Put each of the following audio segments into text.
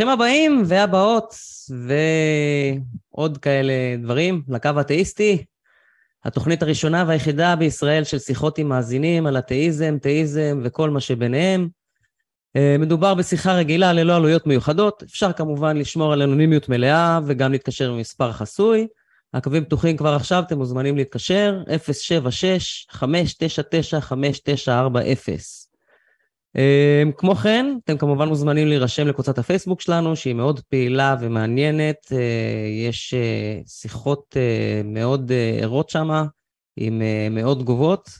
ברוכים הבאים והבאות ועוד כאלה דברים לקו האתאיסטי. התוכנית הראשונה והיחידה בישראל של שיחות עם מאזינים על אתאיזם, תאיזם וכל מה שביניהם. אה, מדובר בשיחה רגילה ללא עלויות מיוחדות. אפשר כמובן לשמור על אנונימיות מלאה וגם להתקשר במספר חסוי. הקווים פתוחים כבר עכשיו, אתם מוזמנים להתקשר, 076-599-5940. אמ, כמו כן, אתם כמובן מוזמנים להירשם לקבוצת הפייסבוק שלנו, שהיא מאוד פעילה ומעניינת. אה, יש אה, שיחות אה, מאוד ערות שם, עם מאות תגובות,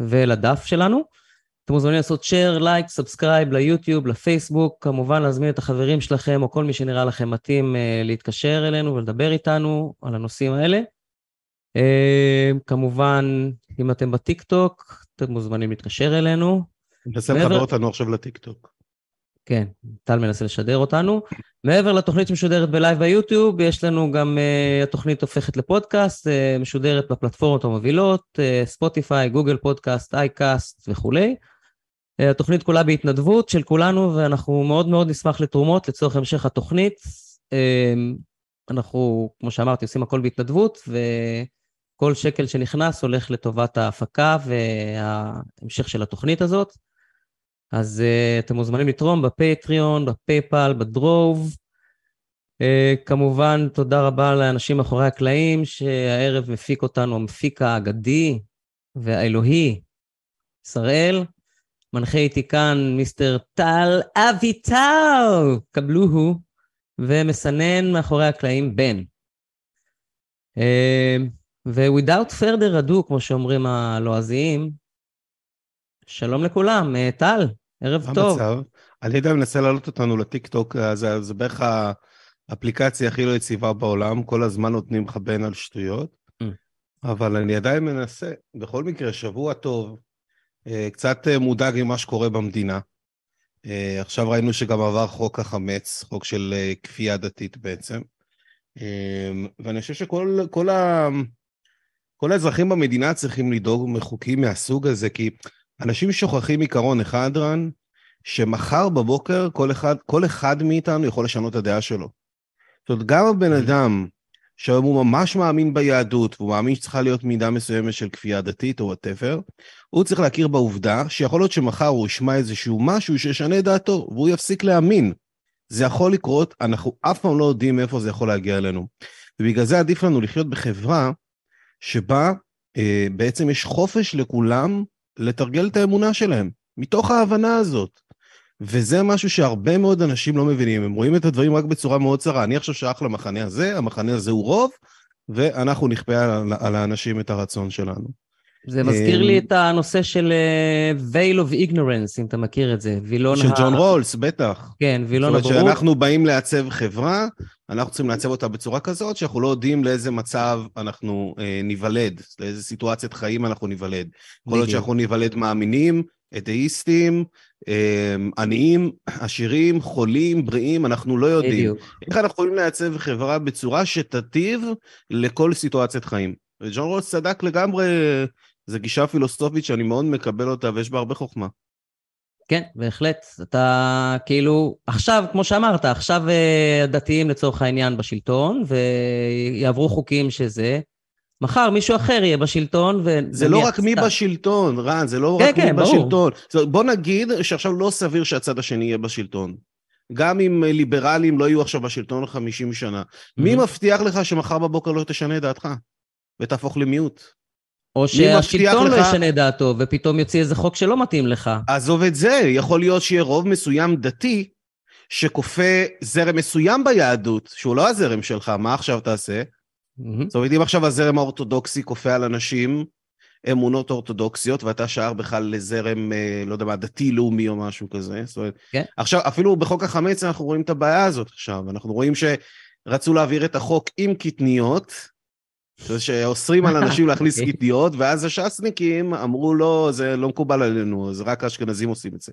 ולדף שלנו. אתם מוזמנים לעשות share, לייק, subscribe ליוטיוב, לפייסבוק, כמובן להזמין את החברים שלכם, או כל מי שנראה לכם מתאים להתקשר אלינו ולדבר איתנו על הנושאים האלה. כמובן, אם אתם בטיקטוק, אתם מוזמנים להתקשר אלינו. מנסה לחבר אותנו עכשיו לטיקטוק. כן, טל מנסה לשדר אותנו. מעבר לתוכנית שמשודרת בלייב ביוטיוב, יש לנו גם, uh, התוכנית הופכת לפודקאסט, uh, משודרת בפלטפורמות המובילות, uh, ספוטיפיי, גוגל פודקאסט, אייקאסט וכולי. Uh, התוכנית כולה בהתנדבות של כולנו, ואנחנו מאוד מאוד נשמח לתרומות לצורך המשך התוכנית. Uh, אנחנו, כמו שאמרתי, עושים הכל בהתנדבות, וכל שקל שנכנס הולך לטובת ההפקה וההמשך של התוכנית הזאת. אז uh, אתם מוזמנים לתרום בפטריון, בפייפל, בדרוב. Uh, כמובן, תודה רבה לאנשים מאחורי הקלעים, שהערב מפיק אותנו המפיק האגדי והאלוהי, שראל. מנחה איתי כאן מיסטר טל אביטל, קבלוהו, ומסנן מאחורי הקלעים בן. Uh, ו-without further ado, כמו שאומרים הלועזיים, שלום לכולם, טל, ערב טוב. המצב? אני יודע, מנסה להעלות אותנו לטיקטוק, זה, זה בערך האפליקציה הכי לא יציבה בעולם, כל הזמן נותנים לך בן על שטויות, mm. אבל אני עדיין מנסה. בכל מקרה, שבוע טוב, אה, קצת אה, מודאג ממה שקורה במדינה. אה, עכשיו ראינו שגם עבר חוק החמץ, חוק של כפייה דתית בעצם. ואני חושב שכל כל ה... כל האזרחים במדינה צריכים לדאוג מחוקים מהסוג הזה, כי אנשים שוכחים עיקרון אחד, רן, שמחר בבוקר כל אחד, כל אחד מאיתנו יכול לשנות את הדעה שלו. זאת אומרת, גם הבן mm-hmm. אדם שהיום הוא ממש מאמין ביהדות, והוא מאמין שצריכה להיות מידה מסוימת של כפייה דתית או whatever, הוא צריך להכיר בעובדה שיכול להיות שמחר הוא ישמע איזשהו משהו שישנה את דעתו, והוא יפסיק להאמין. זה יכול לקרות, אנחנו אף פעם לא יודעים מאיפה זה יכול להגיע אלינו. ובגלל זה עדיף לנו לחיות בחברה שבה אה, בעצם יש חופש לכולם לתרגל את האמונה שלהם, מתוך ההבנה הזאת. וזה משהו שהרבה מאוד אנשים לא מבינים, הם רואים את הדברים רק בצורה מאוד צרה. אני עכשיו שייך למחנה הזה, המחנה הזה הוא רוב, ואנחנו נכפה על, על האנשים את הרצון שלנו. זה מזכיר לי אמ, את הנושא של אה, veil of ignorance, אם אתה מכיר את זה, וילון של ה... ג'ון רולס, בטח. כן, וילון הבורות. זאת אומרת שאנחנו באים לעצב חברה, אנחנו צריכים לעצב אותה בצורה כזאת, שאנחנו לא יודעים לאיזה מצב אנחנו אה, ניוולד, לאיזה סיטואציית חיים אנחנו ניוולד. יכול להיות שאנחנו ניוולד מאמינים, אתאיסטים, אה, עניים, עשירים, חולים, בריאים, אנחנו לא יודעים. בדיוק. איך אנחנו יכולים לעצב חברה בצורה שתטיב לכל סיטואציית חיים. וג'ון רולס צדק לגמרי זו גישה פילוסופית שאני מאוד מקבל אותה ויש בה הרבה חוכמה. כן, בהחלט. אתה כאילו, עכשיו, כמו שאמרת, עכשיו אה, הדתיים לצורך העניין בשלטון, ויעברו חוקים שזה, מחר מישהו אחר יהיה בשלטון, ו... זה לא רק מי בשלטון, רן, זה לא כן, רק כן, מי ברור. בשלטון. בוא נגיד שעכשיו לא סביר שהצד השני יהיה בשלטון. גם אם ליברלים לא יהיו עכשיו בשלטון 50 שנה. Mm-hmm. מי מבטיח לך שמחר בבוקר לא תשנה את דעתך ותהפוך למיעוט? או שהשלטון לא ישנה את דעתו, ופתאום יוציא איזה חוק שלא מתאים לך. עזוב את זה, יכול להיות שיהיה רוב מסוים דתי, שכופה זרם מסוים ביהדות, שהוא לא הזרם שלך, מה עכשיו תעשה? זאת אומרת, אם עכשיו הזרם האורתודוקסי כופה על אנשים אמונות אורתודוקסיות, ואתה שער בכלל לזרם, אה, לא יודע מה, דתי-לאומי או משהו כזה. זאת אומרת, כן. עכשיו, אפילו בחוק החמץ אנחנו רואים את הבעיה הזאת עכשיו. אנחנו רואים שרצו להעביר את החוק עם קטניות, שאוסרים על אנשים להכניס קטניות, ואז הש"סניקים אמרו לו, זה לא מקובל עלינו, זה רק האשכנזים עושים את זה.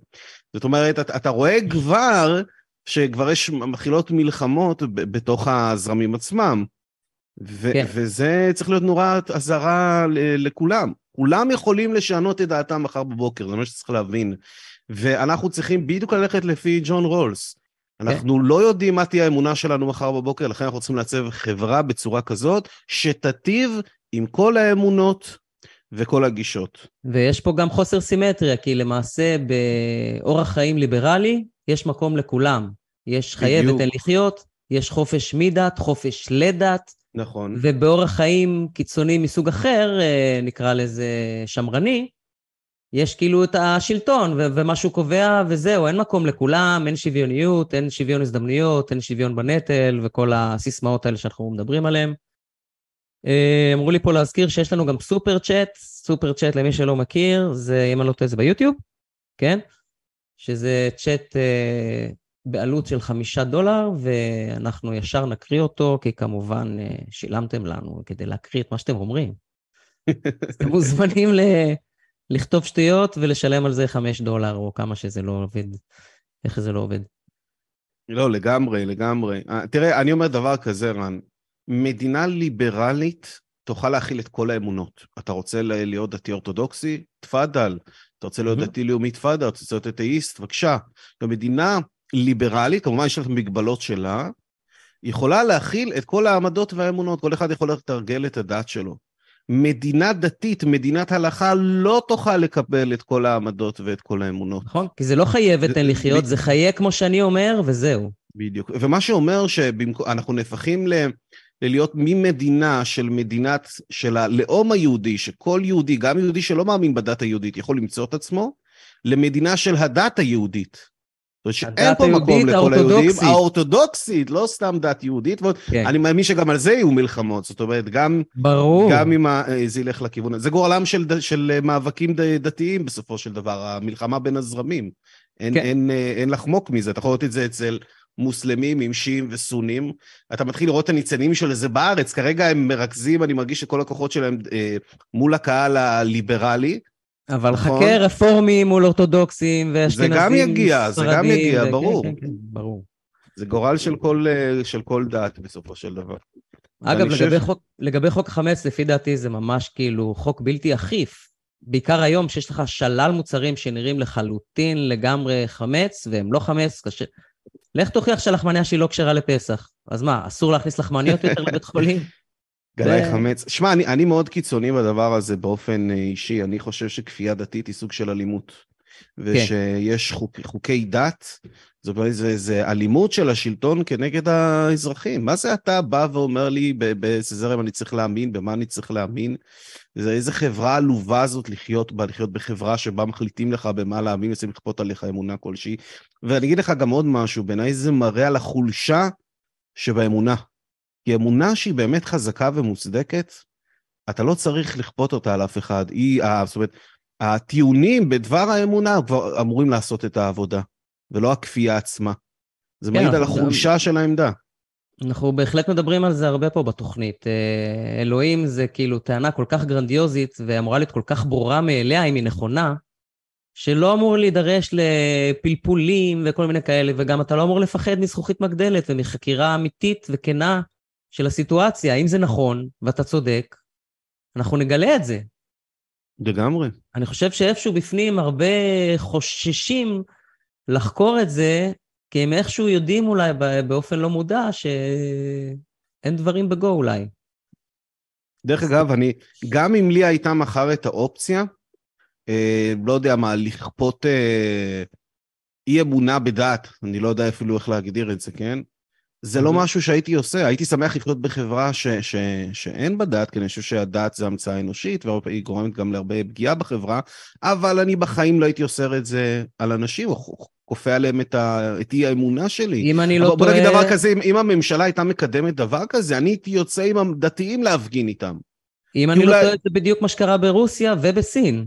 זאת אומרת, אתה, אתה רואה כבר שכבר יש מתחילות מלחמות בתוך הזרמים עצמם. ו- כן. וזה צריך להיות נורא אזהרה לכולם. כולם יכולים לשנות את דעתם מחר בבוקר, זה מה שצריך להבין. ואנחנו צריכים בדיוק ללכת לפי ג'ון רולס. אנחנו לא יודעים מה תהיה האמונה שלנו מחר בבוקר, לכן אנחנו צריכים לעצב חברה בצורה כזאת שתטיב עם כל האמונות וכל הגישות. ויש פה גם חוסר סימטריה, כי למעשה באורח חיים ליברלי יש מקום לכולם. יש חיי ותן לחיות, יש חופש מדת, חופש לדת. נכון. ובאורח חיים קיצוני מסוג אחר, אה, נקרא לזה שמרני, יש כאילו את השלטון, ו- ומה שהוא קובע, וזהו, אין מקום לכולם, אין שוויוניות, אין שוויון הזדמנויות, אין שוויון בנטל, וכל הסיסמאות האלה שאנחנו מדברים עליהן. אה, אמרו לי פה להזכיר שיש לנו גם סופר צ'אט, סופר צ'אט למי שלא מכיר, זה, אם אני לא טועה, זה ביוטיוב, כן? שזה צ'אט אה, בעלות של חמישה דולר, ואנחנו ישר נקריא אותו, כי כמובן אה, שילמתם לנו כדי להקריא את מה שאתם אומרים. אתם מוזמנים ל... לכתוב שטויות ולשלם על זה חמש דולר, או כמה שזה לא עובד, איך זה לא עובד. לא, לגמרי, לגמרי. אה, תראה, אני אומר דבר כזה, רן. מדינה ליברלית תוכל להכיל את כל האמונות. אתה רוצה להיות דתי אורתודוקסי? תפאדל. אתה רוצה להיות דתי לאומי? תפאדל. אתה רוצה להיות אתאיסט? בבקשה. במדינה ליברלית, כמובן יש לך מגבלות שלה, יכולה להכיל את כל העמדות והאמונות, כל אחד יכול לתרגל את הדת שלו. מדינה דתית, מדינת הלכה, לא תוכל לקבל את כל העמדות ואת כל האמונות. נכון, כי זה לא חייב ותן לחיות, זה חיה כמו שאני אומר, וזהו. בדיוק. ומה שאומר שאנחנו נהפכים ל... ללהיות ממדינה של מדינת, של הלאום היהודי, שכל יהודי, גם יהודי שלא מאמין בדת היהודית, יכול למצוא את עצמו, למדינה של הדת היהודית. שאין פה מקום לכל היהודים, האורתודוקסית, לא סתם דת יהודית, כן. אני מאמין שגם על זה יהיו מלחמות, זאת אומרת, גם, ברור. גם אם זה ילך לכיוון הזה. זה גורלם של, של מאבקים דתיים בסופו של דבר, המלחמה בין הזרמים. אין, כן. אין, אין, אין לחמוק מזה, אתה יכול לראות את זה אצל מוסלמים עם שיעים וסונים. אתה מתחיל לראות את הניצנים של זה בארץ, כרגע הם מרכזים, אני מרגיש שכל הכוחות שלהם אה, מול הקהל הליברלי. אבל נכון. חכה רפורמים מול אורתודוקסים ואשכנזים, זה גם יגיע, זה גם יגיע, ו... ברור. כן, כן, כן, ברור. זה גורל של כל, אה, של כל דת בסופו של דבר. אגב, לגבי, ש... חוק, לגבי חוק החמץ, לפי דעתי זה ממש כאילו חוק בלתי אכיף. בעיקר היום שיש לך שלל מוצרים שנראים לחלוטין לגמרי חמץ, והם לא חמץ, קשה... לך תוכיח שהלחמניה שלי לא כשרה לפסח. אז מה, אסור להכניס לחמניות יותר לבית חולים? גלאי ו... חמץ. שמע, אני, אני מאוד קיצוני בדבר הזה באופן אה, אישי. אני חושב שכפייה דתית היא סוג של אלימות. כן. ושיש חוק, חוקי דת, זאת אומרת, זה, זה אלימות של השלטון כנגד האזרחים. מה זה אתה בא ואומר לי באיזה זרם אני צריך להאמין, במה אני צריך להאמין? זה איזה חברה עלובה זאת לחיות בה, לחיות בחברה שבה מחליטים לך במה להאמין וצריכים לכפות עליך אמונה כלשהי. ואני אגיד לך גם עוד משהו, בעיניי זה מראה על החולשה שבאמונה. כי אמונה שהיא באמת חזקה ומוצדקת, אתה לא צריך לכפות אותה על אף אחד. היא, זאת אומרת, הטיעונים בדבר האמונה כבר אמורים לעשות את העבודה, ולא הכפייה עצמה. זה כן, מעיד על החולשה. של העמדה. אנחנו בהחלט מדברים על זה הרבה פה בתוכנית. אה, אלוהים זה כאילו טענה כל כך גרנדיוזית ואמורה להיות כל כך ברורה מאליה, אם היא נכונה, שלא אמור להידרש לפלפולים וכל מיני כאלה, וגם אתה לא אמור לפחד מזכוכית מגדלת ומחקירה אמיתית וכנה של הסיטואציה. האם זה נכון ואתה צודק, אנחנו נגלה את זה. לגמרי. אני חושב שאיפשהו בפנים הרבה חוששים לחקור את זה, כי הם איכשהו יודעים אולי באופן לא מודע שאין דברים בגו אולי. דרך אגב, אני, גם אם לי הייתה מחר את האופציה, אה, לא יודע מה, לכפות אה, אי אמונה בדת, אני לא יודע אפילו איך להגדיר את זה, כן? זה לא משהו שהייתי עושה, הייתי שמח לחיות בחברה ש, ש, שאין בה דת, כי אני חושב שהדת זה המצאה אנושית, והיא גורמת גם להרבה פגיעה בחברה, אבל אני בחיים לא הייתי אוסר את זה על אנשים, או כופה עליהם את, ה, את אי האמונה שלי. אם אני לא טועה... בוא נגיד דבר כזה, אם, אם הממשלה הייתה מקדמת דבר כזה, אני הייתי יוצא עם הדתיים להפגין איתם. אם אני לא טועה, זה בדיוק מה שקרה ברוסיה ובסין.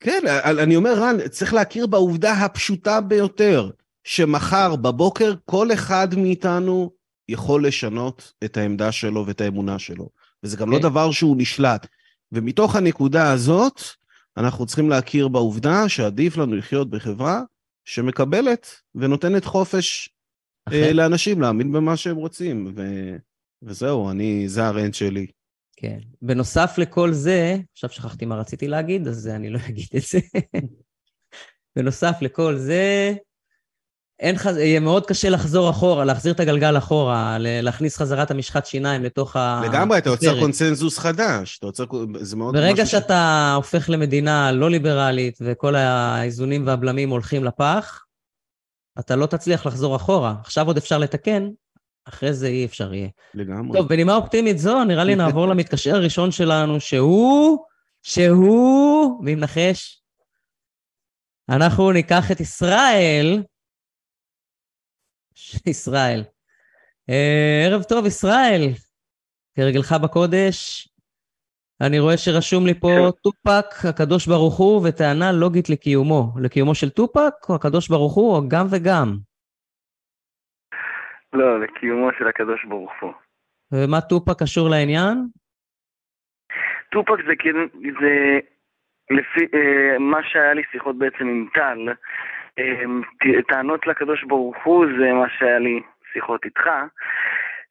כן, אני אומר, רן, צריך להכיר בעובדה הפשוטה ביותר. שמחר בבוקר כל אחד מאיתנו יכול לשנות את העמדה שלו ואת האמונה שלו. וזה גם okay. לא כן. דבר שהוא נשלט. ומתוך הנקודה הזאת, אנחנו צריכים להכיר בעובדה שעדיף לנו לחיות בחברה שמקבלת ונותנת חופש okay. אה, לאנשים להאמין במה שהם רוצים. ו... וזהו, אני, זה הרנט שלי. כן. בנוסף לכל זה, עכשיו שכחתי מה רציתי להגיד, אז אני לא אגיד את זה. בנוסף לכל זה, אין חז... יהיה מאוד קשה לחזור אחורה, להחזיר את הגלגל אחורה, להכניס חזרה את המשחת שיניים לתוך ה... לגמרי, אתה יוצר קונצנזוס חדש. אתה יוצר... זה מאוד... ברגע שאתה ש... הופך למדינה לא ליברלית וכל האיזונים והבלמים הולכים לפח, אתה לא תצליח לחזור אחורה. עכשיו עוד אפשר לתקן, אחרי זה אי אפשר יהיה. לגמרי. טוב, בנימה אופטימית זו, נראה לי נעבור למתקשר הראשון שלנו, שהוא... שהוא... מי מנחש? אנחנו ניקח את ישראל. ישראל. אה, ערב טוב, ישראל. כרגלך בקודש, אני רואה שרשום לי פה כן. טופק, הקדוש ברוך הוא, וטענה לוגית לקיומו. לקיומו של טופק, או הקדוש ברוך הוא, או גם וגם? לא, לקיומו של הקדוש ברוך הוא. ומה טופק קשור לעניין? טופק זה, כאילו, זה לפי אה, מה שהיה לי שיחות בעצם עם טל, טענות לקדוש ברוך הוא זה מה שהיה לי שיחות איתך.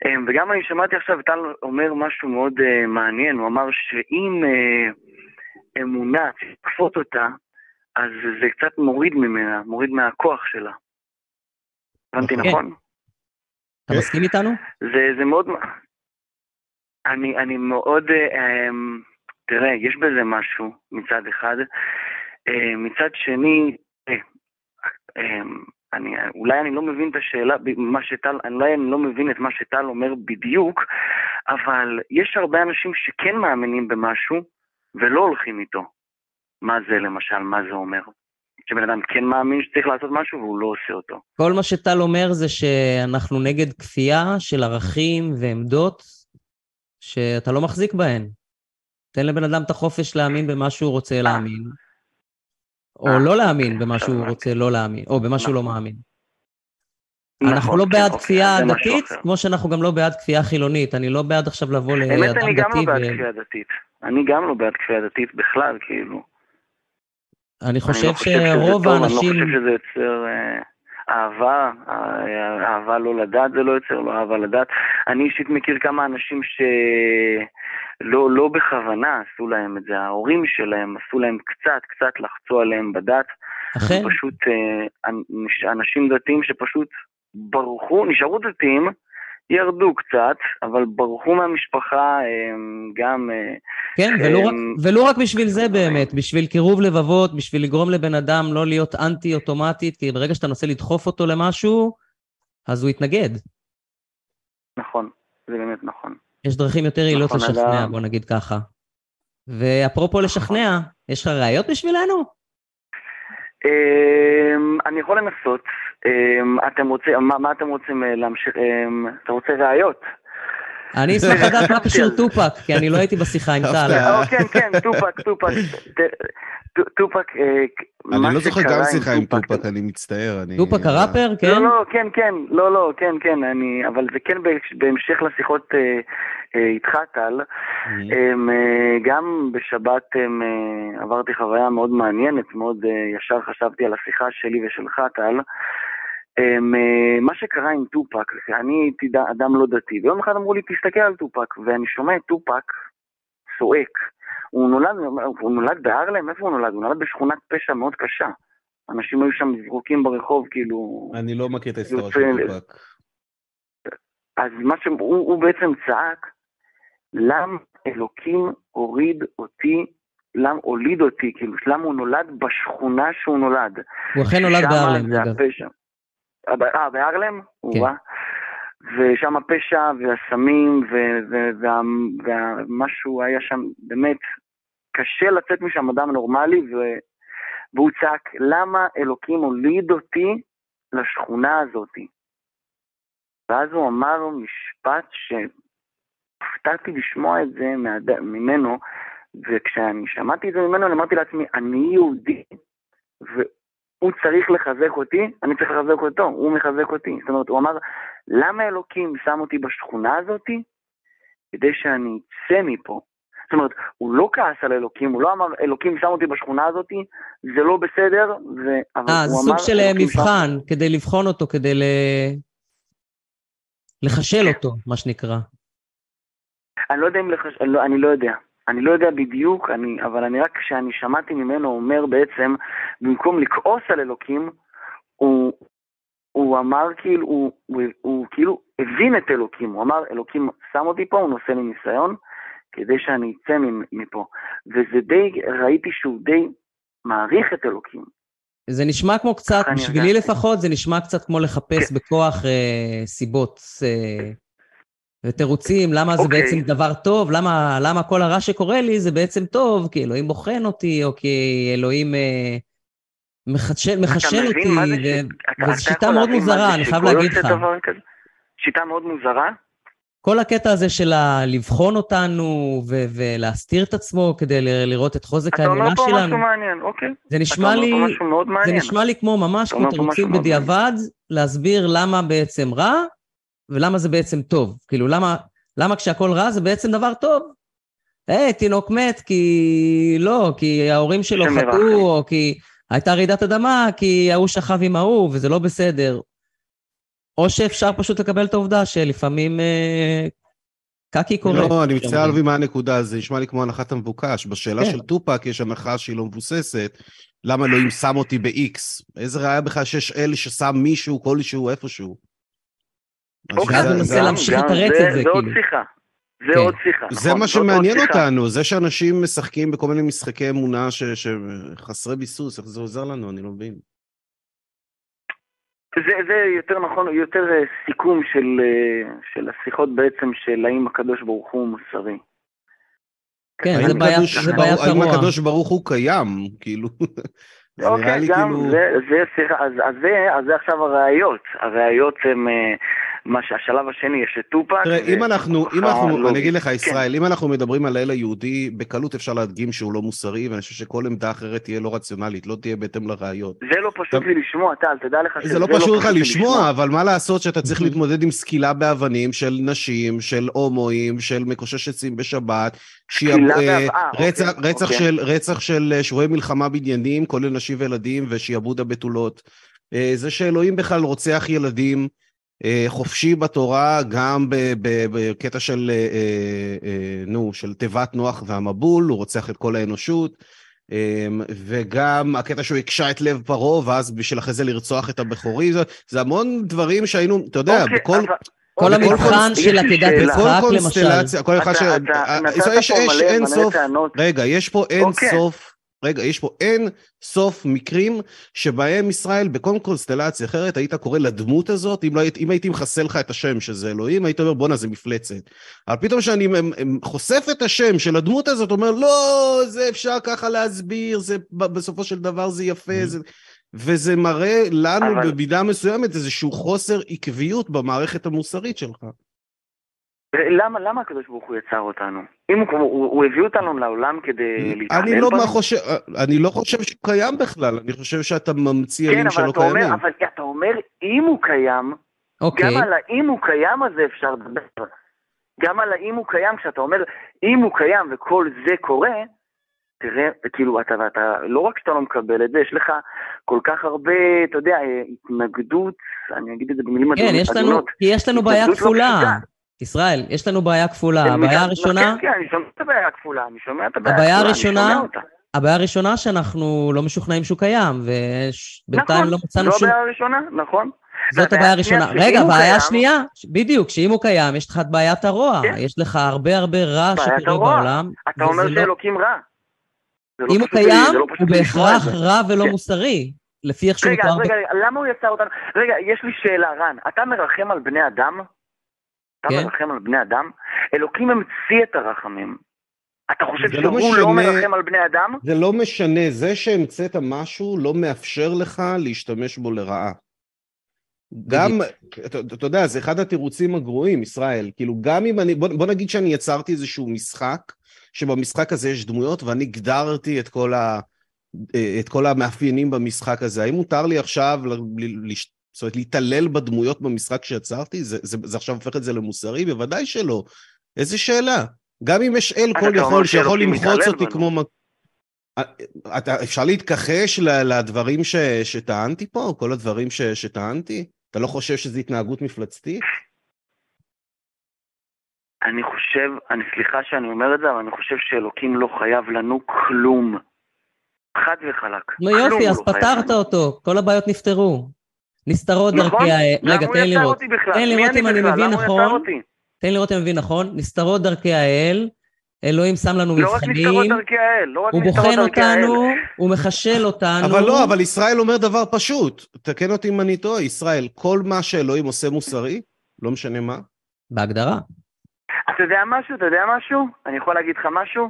אה, וגם אני שמעתי עכשיו טל אומר משהו מאוד אה, מעניין, הוא אמר שאם אה, אמונה, תקפות אותה, אז זה קצת מוריד ממנה, מוריד מהכוח שלה. הבנתי okay. נכון? אתה מסכים איתנו? זה, זה מאוד... אני, אני מאוד... אה, תראה, יש בזה משהו מצד אחד. מצד שני, אה, אני, אולי אני לא מבין את השאלה, מה שטל, אולי אני לא מבין את מה שטל אומר בדיוק, אבל יש הרבה אנשים שכן מאמינים במשהו ולא הולכים איתו. מה זה למשל, מה זה אומר? שבן אדם כן מאמין שצריך לעשות משהו והוא לא עושה אותו. כל מה שטל אומר זה שאנחנו נגד כפייה של ערכים ועמדות שאתה לא מחזיק בהן. תן לבן אדם את החופש להאמין במה שהוא רוצה להאמין, או אה, לא להאמין במה שהוא רוצה לא להאמין, או במה שהוא לא נכון. מאמין. אנחנו נכון, לא כן, בעד אוקיי, כפייה דתית, כמו שאנחנו גם לא בעד כפייה חילונית. אני לא בעד עכשיו לבוא לאדם דתי. האמת, אני גם לא בעד כפייה דתית. אני גם לא בעד כפייה דתית בכלל, כאילו. אני חושב לא שרוב האנשים... אני לא חושב שזה יוצר אה, אהבה, אהבה לא לדעת זה לא יוצר, לא אהבה לדעת. אני אישית מכיר כמה אנשים ש... לא, לא בכוונה עשו להם את זה, ההורים שלהם עשו להם קצת, קצת לחצו עליהם בדת. אכן. פשוט אה, אנשים דתיים שפשוט ברחו, נשארו דתיים, ירדו קצת, אבל ברחו מהמשפחה גם... אה, כן, ולא רק, ולא רק בשביל זה באמת, בשביל קירוב לבבות, בשביל לגרום לבן אדם לא להיות אנטי אוטומטית, כי ברגע שאתה מנסה לדחוף אותו למשהו, אז הוא יתנגד. נכון, זה באמת נכון. יש דרכים יותר יעילות נכון, לשכנע, בוא נגיד ככה. ואפרופו לשכנע, יש לך ראיות בשבילנו? אמ, אני יכול לנסות. אמ, אתם רוצים, מה אתם רוצים אה, להמשיך? אמ, אתה רוצה ראיות? אני אשמח לדעת מה קשור טופק, כי אני לא הייתי בשיחה עם טל. אה, כן, כן, טופק, טופק. טופק, אה, אני לא זוכר גם שיחה עם טופק, אני מצטער. טופאק הראפר, כן? לא, לא, כן, כן, לא, לא, כן, כן, אני, אבל זה כן בהמשך לשיחות איתך, טל. גם בשבת עברתי חוויה מאוד מעניינת, מאוד ישר חשבתי על השיחה שלי ושלך, טל. אמ, מה שקרה עם טופק, אני הייתי אדם לא דתי, ויום אחד אמרו לי, תסתכל על טופק, ואני שומע את טופק צועק. הוא נולד, הוא נולד בהרלם? איפה הוא נולד? הוא נולד בשכונת פשע מאוד קשה. אנשים היו שם זרוקים ברחוב, כאילו... אני לא מכיר את ההיסטוריה של טופק. אז מה שהוא הוא בעצם צעק, למה אלוקים הוריד אותי, למה הוליד אותי, כאילו, למה הוא נולד בשכונה שהוא נולד. הוא אכן נולד בהרלם, אגב. אה, בהרלם? כן. ושם הפשע והסמים ומשהו היה שם, באמת, קשה לצאת משם אדם נורמלי, והוא צעק, למה אלוקים הוליד אותי לשכונה הזאתי? ואז הוא אמר משפט שהופתעתי לשמוע את זה ממנו, וכשאני שמעתי את זה ממנו, אני אמרתי לעצמי, אני יהודי, הוא צריך לחזק אותי, אני צריך לחזק אותו, הוא מחזק אותי. זאת אומרת, הוא אמר, למה אלוקים שם אותי בשכונה הזאתי? כדי שאני אצא מפה. זאת אומרת, הוא לא כעס על אלוקים, הוא לא אמר, אלוקים שם אותי בשכונה הזאתי, זה לא בסדר, ו... אה, זה סוג של אה, מבחן, שם... כדי לבחון אותו, כדי ל... לחשל אותו, מה שנקרא. אני לא יודע אם לחש... אני לא, אני לא יודע. אני לא יודע בדיוק, אני, אבל אני רק כשאני שמעתי ממנו אומר בעצם, במקום לכעוס על אלוקים, הוא הוא אמר כאילו, הוא, הוא, הוא כאילו הבין את אלוקים, הוא אמר, אלוקים שם אותי פה, הוא נושא לי ניסיון, כדי שאני אצא מפה. וזה די, ראיתי שהוא די מעריך את אלוקים. זה נשמע כמו קצת, בשבילי לפחות, זה נשמע קצת כמו לחפש כן. בכוח אה, סיבות אה, ותירוצים, למה זה אוקיי. בעצם דבר טוב, למה, למה כל הרע שקורה לי זה בעצם טוב, כי אלוהים בוחן אותי, או כי אלוהים אה, מחשל, מחשל אותי, ו... וזו שיטה מאוד מוזרה, אני חייב להגיד לך. שיטה מאוד מוזרה? כל הקטע הזה של לבחון אותנו ו- ולהסתיר את עצמו כדי לראות את חוזק האמונה שלנו. אתה אומר פה משהו מעניין, אוקיי. זה נשמע לי, זה נשמע לי כמו ממש כמו תירוצים בדיעבד, להסביר למה בעצם רע ולמה זה בעצם טוב. כאילו, למה, למה כשהכול רע זה בעצם דבר טוב? היי, hey, תינוק מת כי לא, כי ההורים שלו חטאו, או כי הייתה רעידת אדמה, כי ההוא שכב עם ההוא, וזה לא בסדר. או שאפשר פשוט לקבל את העובדה שלפעמים אה, קקי קורה. לא, אני מצטער להבין מה הנקודה, זה נשמע לי כמו הנחת המבוקש. בשאלה כן. של טופק יש הנחה שהיא לא מבוססת, למה אלוהים שם אותי ב-X? איזה ראיה בכלל שיש אל ששם מישהו, כלשהו, איפשהו? אוקיי, אז מנסה להמשיך לתרץ את זה, כאילו. זה עוד שיחה. זה כן. עוד שיחה. זה נכון, מה שמעניין אותנו, זה שאנשים משחקים בכל מיני משחקי אמונה שחסרי ביסוס, איך זה עוזר לנו, אני לא מבין. זה, זה יותר נכון, יותר אה, סיכום של, אה, של השיחות בעצם של האם הקדוש ברוך הוא מוסרי. כן, זה בעיה, זה בעיה האם הקדוש ברוך הוא קיים, כאילו. זה אוקיי, נראה לי גם כאילו... זה, זה, אז, אז, זה, אז זה עכשיו הראיות. הראיות הן... מה שהשלב השני, יש את טופק. תראה, אם אנחנו, אם אנחנו. אני אגיד לך, כן. ישראל. אם אנחנו מדברים על האל היהודי, בקלות אפשר להדגים שהוא לא מוסרי, ואני חושב שכל עמדה אחרת תהיה לא רציונלית, לא תהיה בהתאם לראיות. זה לא פשוט לי לשמוע, טל, תדע לך שזה לא, לא פשוט לך לשמוע, אבל מה לעשות שאתה צריך להתמודד עם סקילה באבנים של נשים, של הומואים, של מקושש עצים בשבת, אה, רצח, אוקיי, רצח, אוקיי. של, רצח של אה, שבויי מלחמה בניינים, כולל נשים וילדים, ושיעבוד הבתולות. אה, זה שאלוהים בכלל רוצח ילדים, חופשי בתורה, גם בקטע של, אה, אה, נו, של תיבת נוח והמבול, הוא רוצח את כל האנושות, וגם הקטע שהוא הקשה את לב פרעה, ואז בשביל אחרי זה לרצוח את הבכורי, זה, זה המון דברים שהיינו, אתה יודע, אוקיי, בכל... אבל... כל המבחן של עתידת יצחק, למשל. כל מבחן של... יש אין סוף, רגע, יש פה אין אוקיי. סוף רגע, יש פה אין סוף מקרים שבהם ישראל, בכל קונסטלציה אחרת, היית קורא לדמות הזאת, אם, לא, אם הייתי מחסל לך את השם שזה אלוהים, היית אומר בואנה זה מפלצת. אבל פתאום כשאני חושף את השם של הדמות הזאת, אומר לא, זה אפשר ככה להסביר, זה, בסופו של דבר זה יפה, mm-hmm. זה... וזה מראה לנו אבל... במידה מסוימת איזשהו חוסר עקביות במערכת המוסרית שלך. למה, למה הקדוש ברוך הוא יצר אותנו? אם הוא, הוא, הוא הביא אותנו לעולם כדי להתעלל אני לא חושב, אני לא חושב שהוא קיים בכלל, אני חושב שאתה ממציא כן, שלא קיימים. כן, אבל אתה אומר, אם הוא קיים, אוקיי. גם על האם הוא קיים הזה אפשר לדבר. גם על האם הוא קיים, כשאתה אומר, אם הוא קיים וכל זה קורה, תראה, כאילו, אתה, אתה, לא רק שאתה לא מקבל את זה, יש לך כל כך הרבה, אתה יודע, התנגדות, אני אגיד את זה במילים כן, יש לנו, יש לנו בעיה לא כפולה. לא ישראל, יש לנו בעיה כפולה. הבעיה הראשונה... כן, כן, אני שומע את הבעיה הכפולה, אני שומע את הבעיה הכפולה, אני שומע אותה. הבעיה הראשונה שאנחנו לא משוכנעים שהוא קיים, ובינתיים נכון, לא מצאנו שום... נכון, זו הבעיה הראשונה, נכון. זאת הבעיה הראשונה. רגע, הבעיה השנייה, בדיוק, שאם הוא קיים, יש לך את בעיית הרוע. כן. יש לך הרבה הרבה רע שקורה בעולם. אתה אומר לא- שאלוקים רע. לא אם הוא קיים, לא הוא בהכרח רע ולא כן. מוסרי. לפי איך שהוא מתואר... רגע, רגע, למה הוא יצר אותנו? רגע, יש לי שאלה, רן. אתה מרחם על בני אדם? אתה כן? מרחם על בני אדם? אלוקים המציא את הרחמים. אתה חושב שהוא לא, משנה, לא מרחם על בני אדם? זה לא משנה, זה שהמצאת משהו לא מאפשר לך להשתמש בו לרעה. גם, אתה, אתה יודע, זה אחד התירוצים הגרועים, ישראל. כאילו, גם אם אני, בוא, בוא נגיד שאני יצרתי איזשהו משחק, שבמשחק הזה יש דמויות, ואני הגדרתי את כל, ה, את כל המאפיינים במשחק הזה. האם מותר לי עכשיו זאת אומרת, להתעלל בדמויות במשחק שיצרתי? זה, זה, זה עכשיו הופך את זה למוסרי? בוודאי שלא. איזה שאלה. גם אם יש אל כל יכול שיכול למחוץ אותי כמו... אתה, אפשר להתכחש לדברים ש, שטענתי פה? כל הדברים ש, שטענתי? אתה לא חושב שזו התנהגות מפלצתית? אני חושב, אני סליחה שאני אומר את זה, אבל אני חושב שאלוקים לא חייב לנו כלום. חד וחלק. נו יופי, אז לא פתרת אותו, כל הבעיות נפתרו. נסתרות נכון? דרכי האל, רגע, תן לראות? תן לראות אם אני? מבין נכון. תן לראות אם אני מבין נכון, נסתרות דרכי האל, אלוהים שם לנו לא רק נסתרות מבחנים, דרכי האל, לא רק הוא בוחן האל. אותנו, הוא מחשל אותנו. אבל לא, אבל ישראל אומר דבר פשוט. תקן אותי אם אני טועה, ישראל, כל מה שאלוהים עושה מוסרי, לא משנה מה, בהגדרה. אתה יודע משהו? אתה יודע משהו? אני יכול להגיד לך משהו?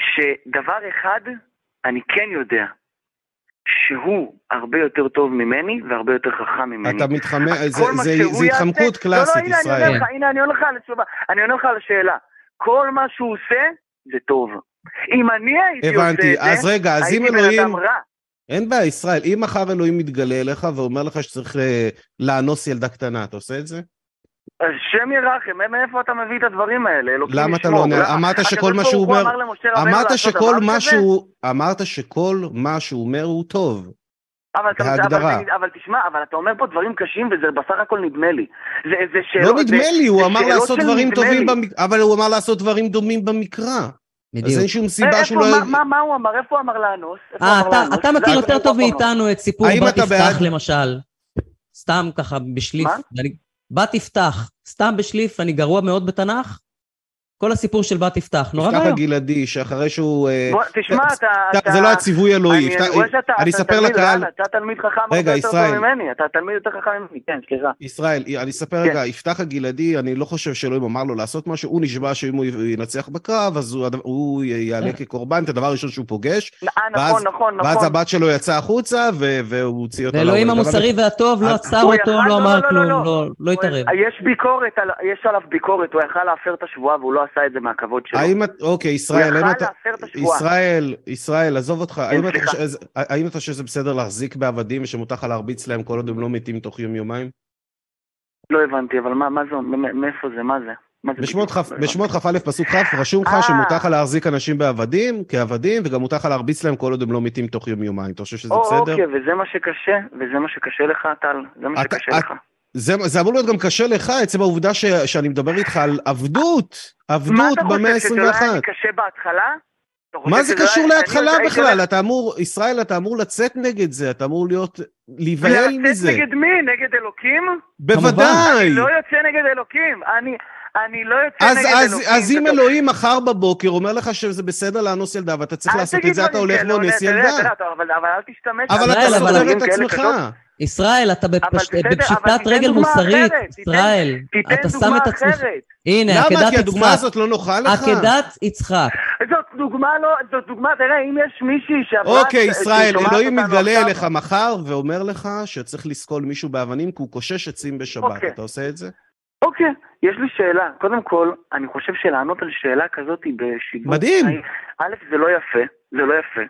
שדבר אחד אני כן יודע, שהוא הרבה יותר טוב ממני והרבה יותר חכם ממני. אתה מתחמק, זה- התחמקות קלאסית, לא, לא, הנה, אני ישראל. עונה לך, הנה, אני עונה לך על התשובה. אני עונה לך על השאלה. כל מה שהוא עושה, זה טוב. אם אני הייתי עושה את זה, אז רגע, אז אם הייתי בן אלוהים... אדם רע. אין בעיה, ישראל, אם מחר אלוהים מתגלה אליך ואומר לך שצריך אה, לאנוס ילדה קטנה, אתה עושה את זה? אז שם ירחם, מאיפה אתה מביא את הדברים האלה? למה אתה. לא עונה? אמרת שכל מה שהוא הוא אומר... אמרת שכל מה? שהוא... אמרת שכל מה שהוא אומר הוא טוב. אבל, אתה, בהגדרה. אבל, אבל תשמע, אבל אתה אומר פה דברים קשים וזה בסך הכל נדמה לי. זה, זה שאלות... לא נדמה זה, לי, הוא אמר לעשות דברים טובים. במקרא, אבל הוא אמר לעשות דברים דומים במקרא. אז. אין שום סיבה שהוא לא... מה, הוא אמר? איפה הוא אמר לאנוס? אה, אתה? אתה מכיר לא, יותר לא, טוב לא, לא. מאיתנו את סיפור בת יפתח למשל. סתם ככה בשליף. מה? בת יפתח, סתם בשליף, אני גרוע מאוד בתנ"ך. כל הסיפור של בת יפתח, נורא יפתח ואיום. הגלעדי, שאחרי שהוא... אה, בוא, תשמע, אתה... אתה- זה לא הציווי אלוהי. אני יפתח- רואה שאתה אני אתה אספר תלמיד לקהל, אתה תלמיד חכם הרבה יותר ישראל. טוב ממני, אתה תלמיד יותר חכם ממני, כן, סליחה. ישראל, אני אספר כן. רגע, יפתח הגלעדי, אני לא חושב שאלוהים אמר לו לעשות משהו, הוא נשבע שאם הוא ינצח בקרב, אז הוא- יעלה כקורבן, את הדבר הראשון שהוא פוגש, אה, ואז- נכון, נכון, ואז נכון. הבת שלו יצאה החוצה, והוא הוציא אותה ואלוהים. המוסרי והטוב לא עצר אותו, לא לא, אמר לא, לא, כלום, לא. לא- לא התערב. יש ביקורת, יש עליו ביקורת, הוא יכל להפר את השבועה והוא לא עשה את זה מהכבוד שלו. האם את, אוקיי, ישראל, הוא האם יכל אתה... להפר את. ישראל, ישראל, עזוב אותך, האם אתה האם אתה חושב שזה בסדר להחזיק בעבדים ושמותר לך להרביץ להם כל עוד הם לא מתים תוך יום-יומיים? לא הבנתי, אבל מה מה זה, מאיפה זה, מה זה? בשמות? כ"א, כ"א פסוק כ', רשום לך אה. שמותר לך להחזיק אנשים בעבדים, כעבדים, וגם מותר לך להרביץ להם כל עוד הם לא מתים תוך יום-יומיים. אתה חושב שזה בסדר? אוקיי, וזה מה שקשה, וזה מה שקשה לך, טל, זה מה שקשה לך. זה, זה אמור להיות גם קשה לך, עצם העובדה ש, שאני מדבר איתך על עבדות, מה עבדות אתה במאה חושב, שזה לא היה ה-21. לי קשה בהתחלה? אתה מה זה קשור להתחלה בכלל? אתה אמור, ישראל, אתה אמור לצאת נגד זה, אתה אמור להיות, להיבהל מזה. לצאת נגד מי? נגד אלוקים? בוודאי. אני לא יוצא נגד אלוקים. אני, אני לא יוצא אז, נגד אז, אלוקים. אז אם אלוהים מחר בבוקר אומר לך שזה בסדר לאנוס ילדה ואתה צריך לעשות את זה, אתה הולך אתה יודע, ילדה. אתה אתה- אבל אל תשתמש. אבל אתה סותר את כאלה עצמך. ישראל, אתה בפש- בסדר, בפשיטת תיתן רגל מוסרית, אחרת, תיתן- ישראל. תיתן אתה שם דוגמה את עצמך. אחרת. הנה, למה? עקדת כי הדוגמה יצחק. הזאת לא נוחה לך? עקדת יצחק. זאת דוגמה לא, זאת דוגמה, תראה, אם יש מישהי שעברה... אוקיי, ישראל, אלוהים מתגלה עכשיו- אליך מחר ואומר לך שצריך לסקול מישהו באבנים כי הוא קושש עצים בשבת. אוקיי. אתה עושה את זה? אוקיי, יש לי שאלה. קודם כל, אני חושב שלענות על שאלה כזאת בשידור... מדהים. א', זה לא יפה, זה לא יפה.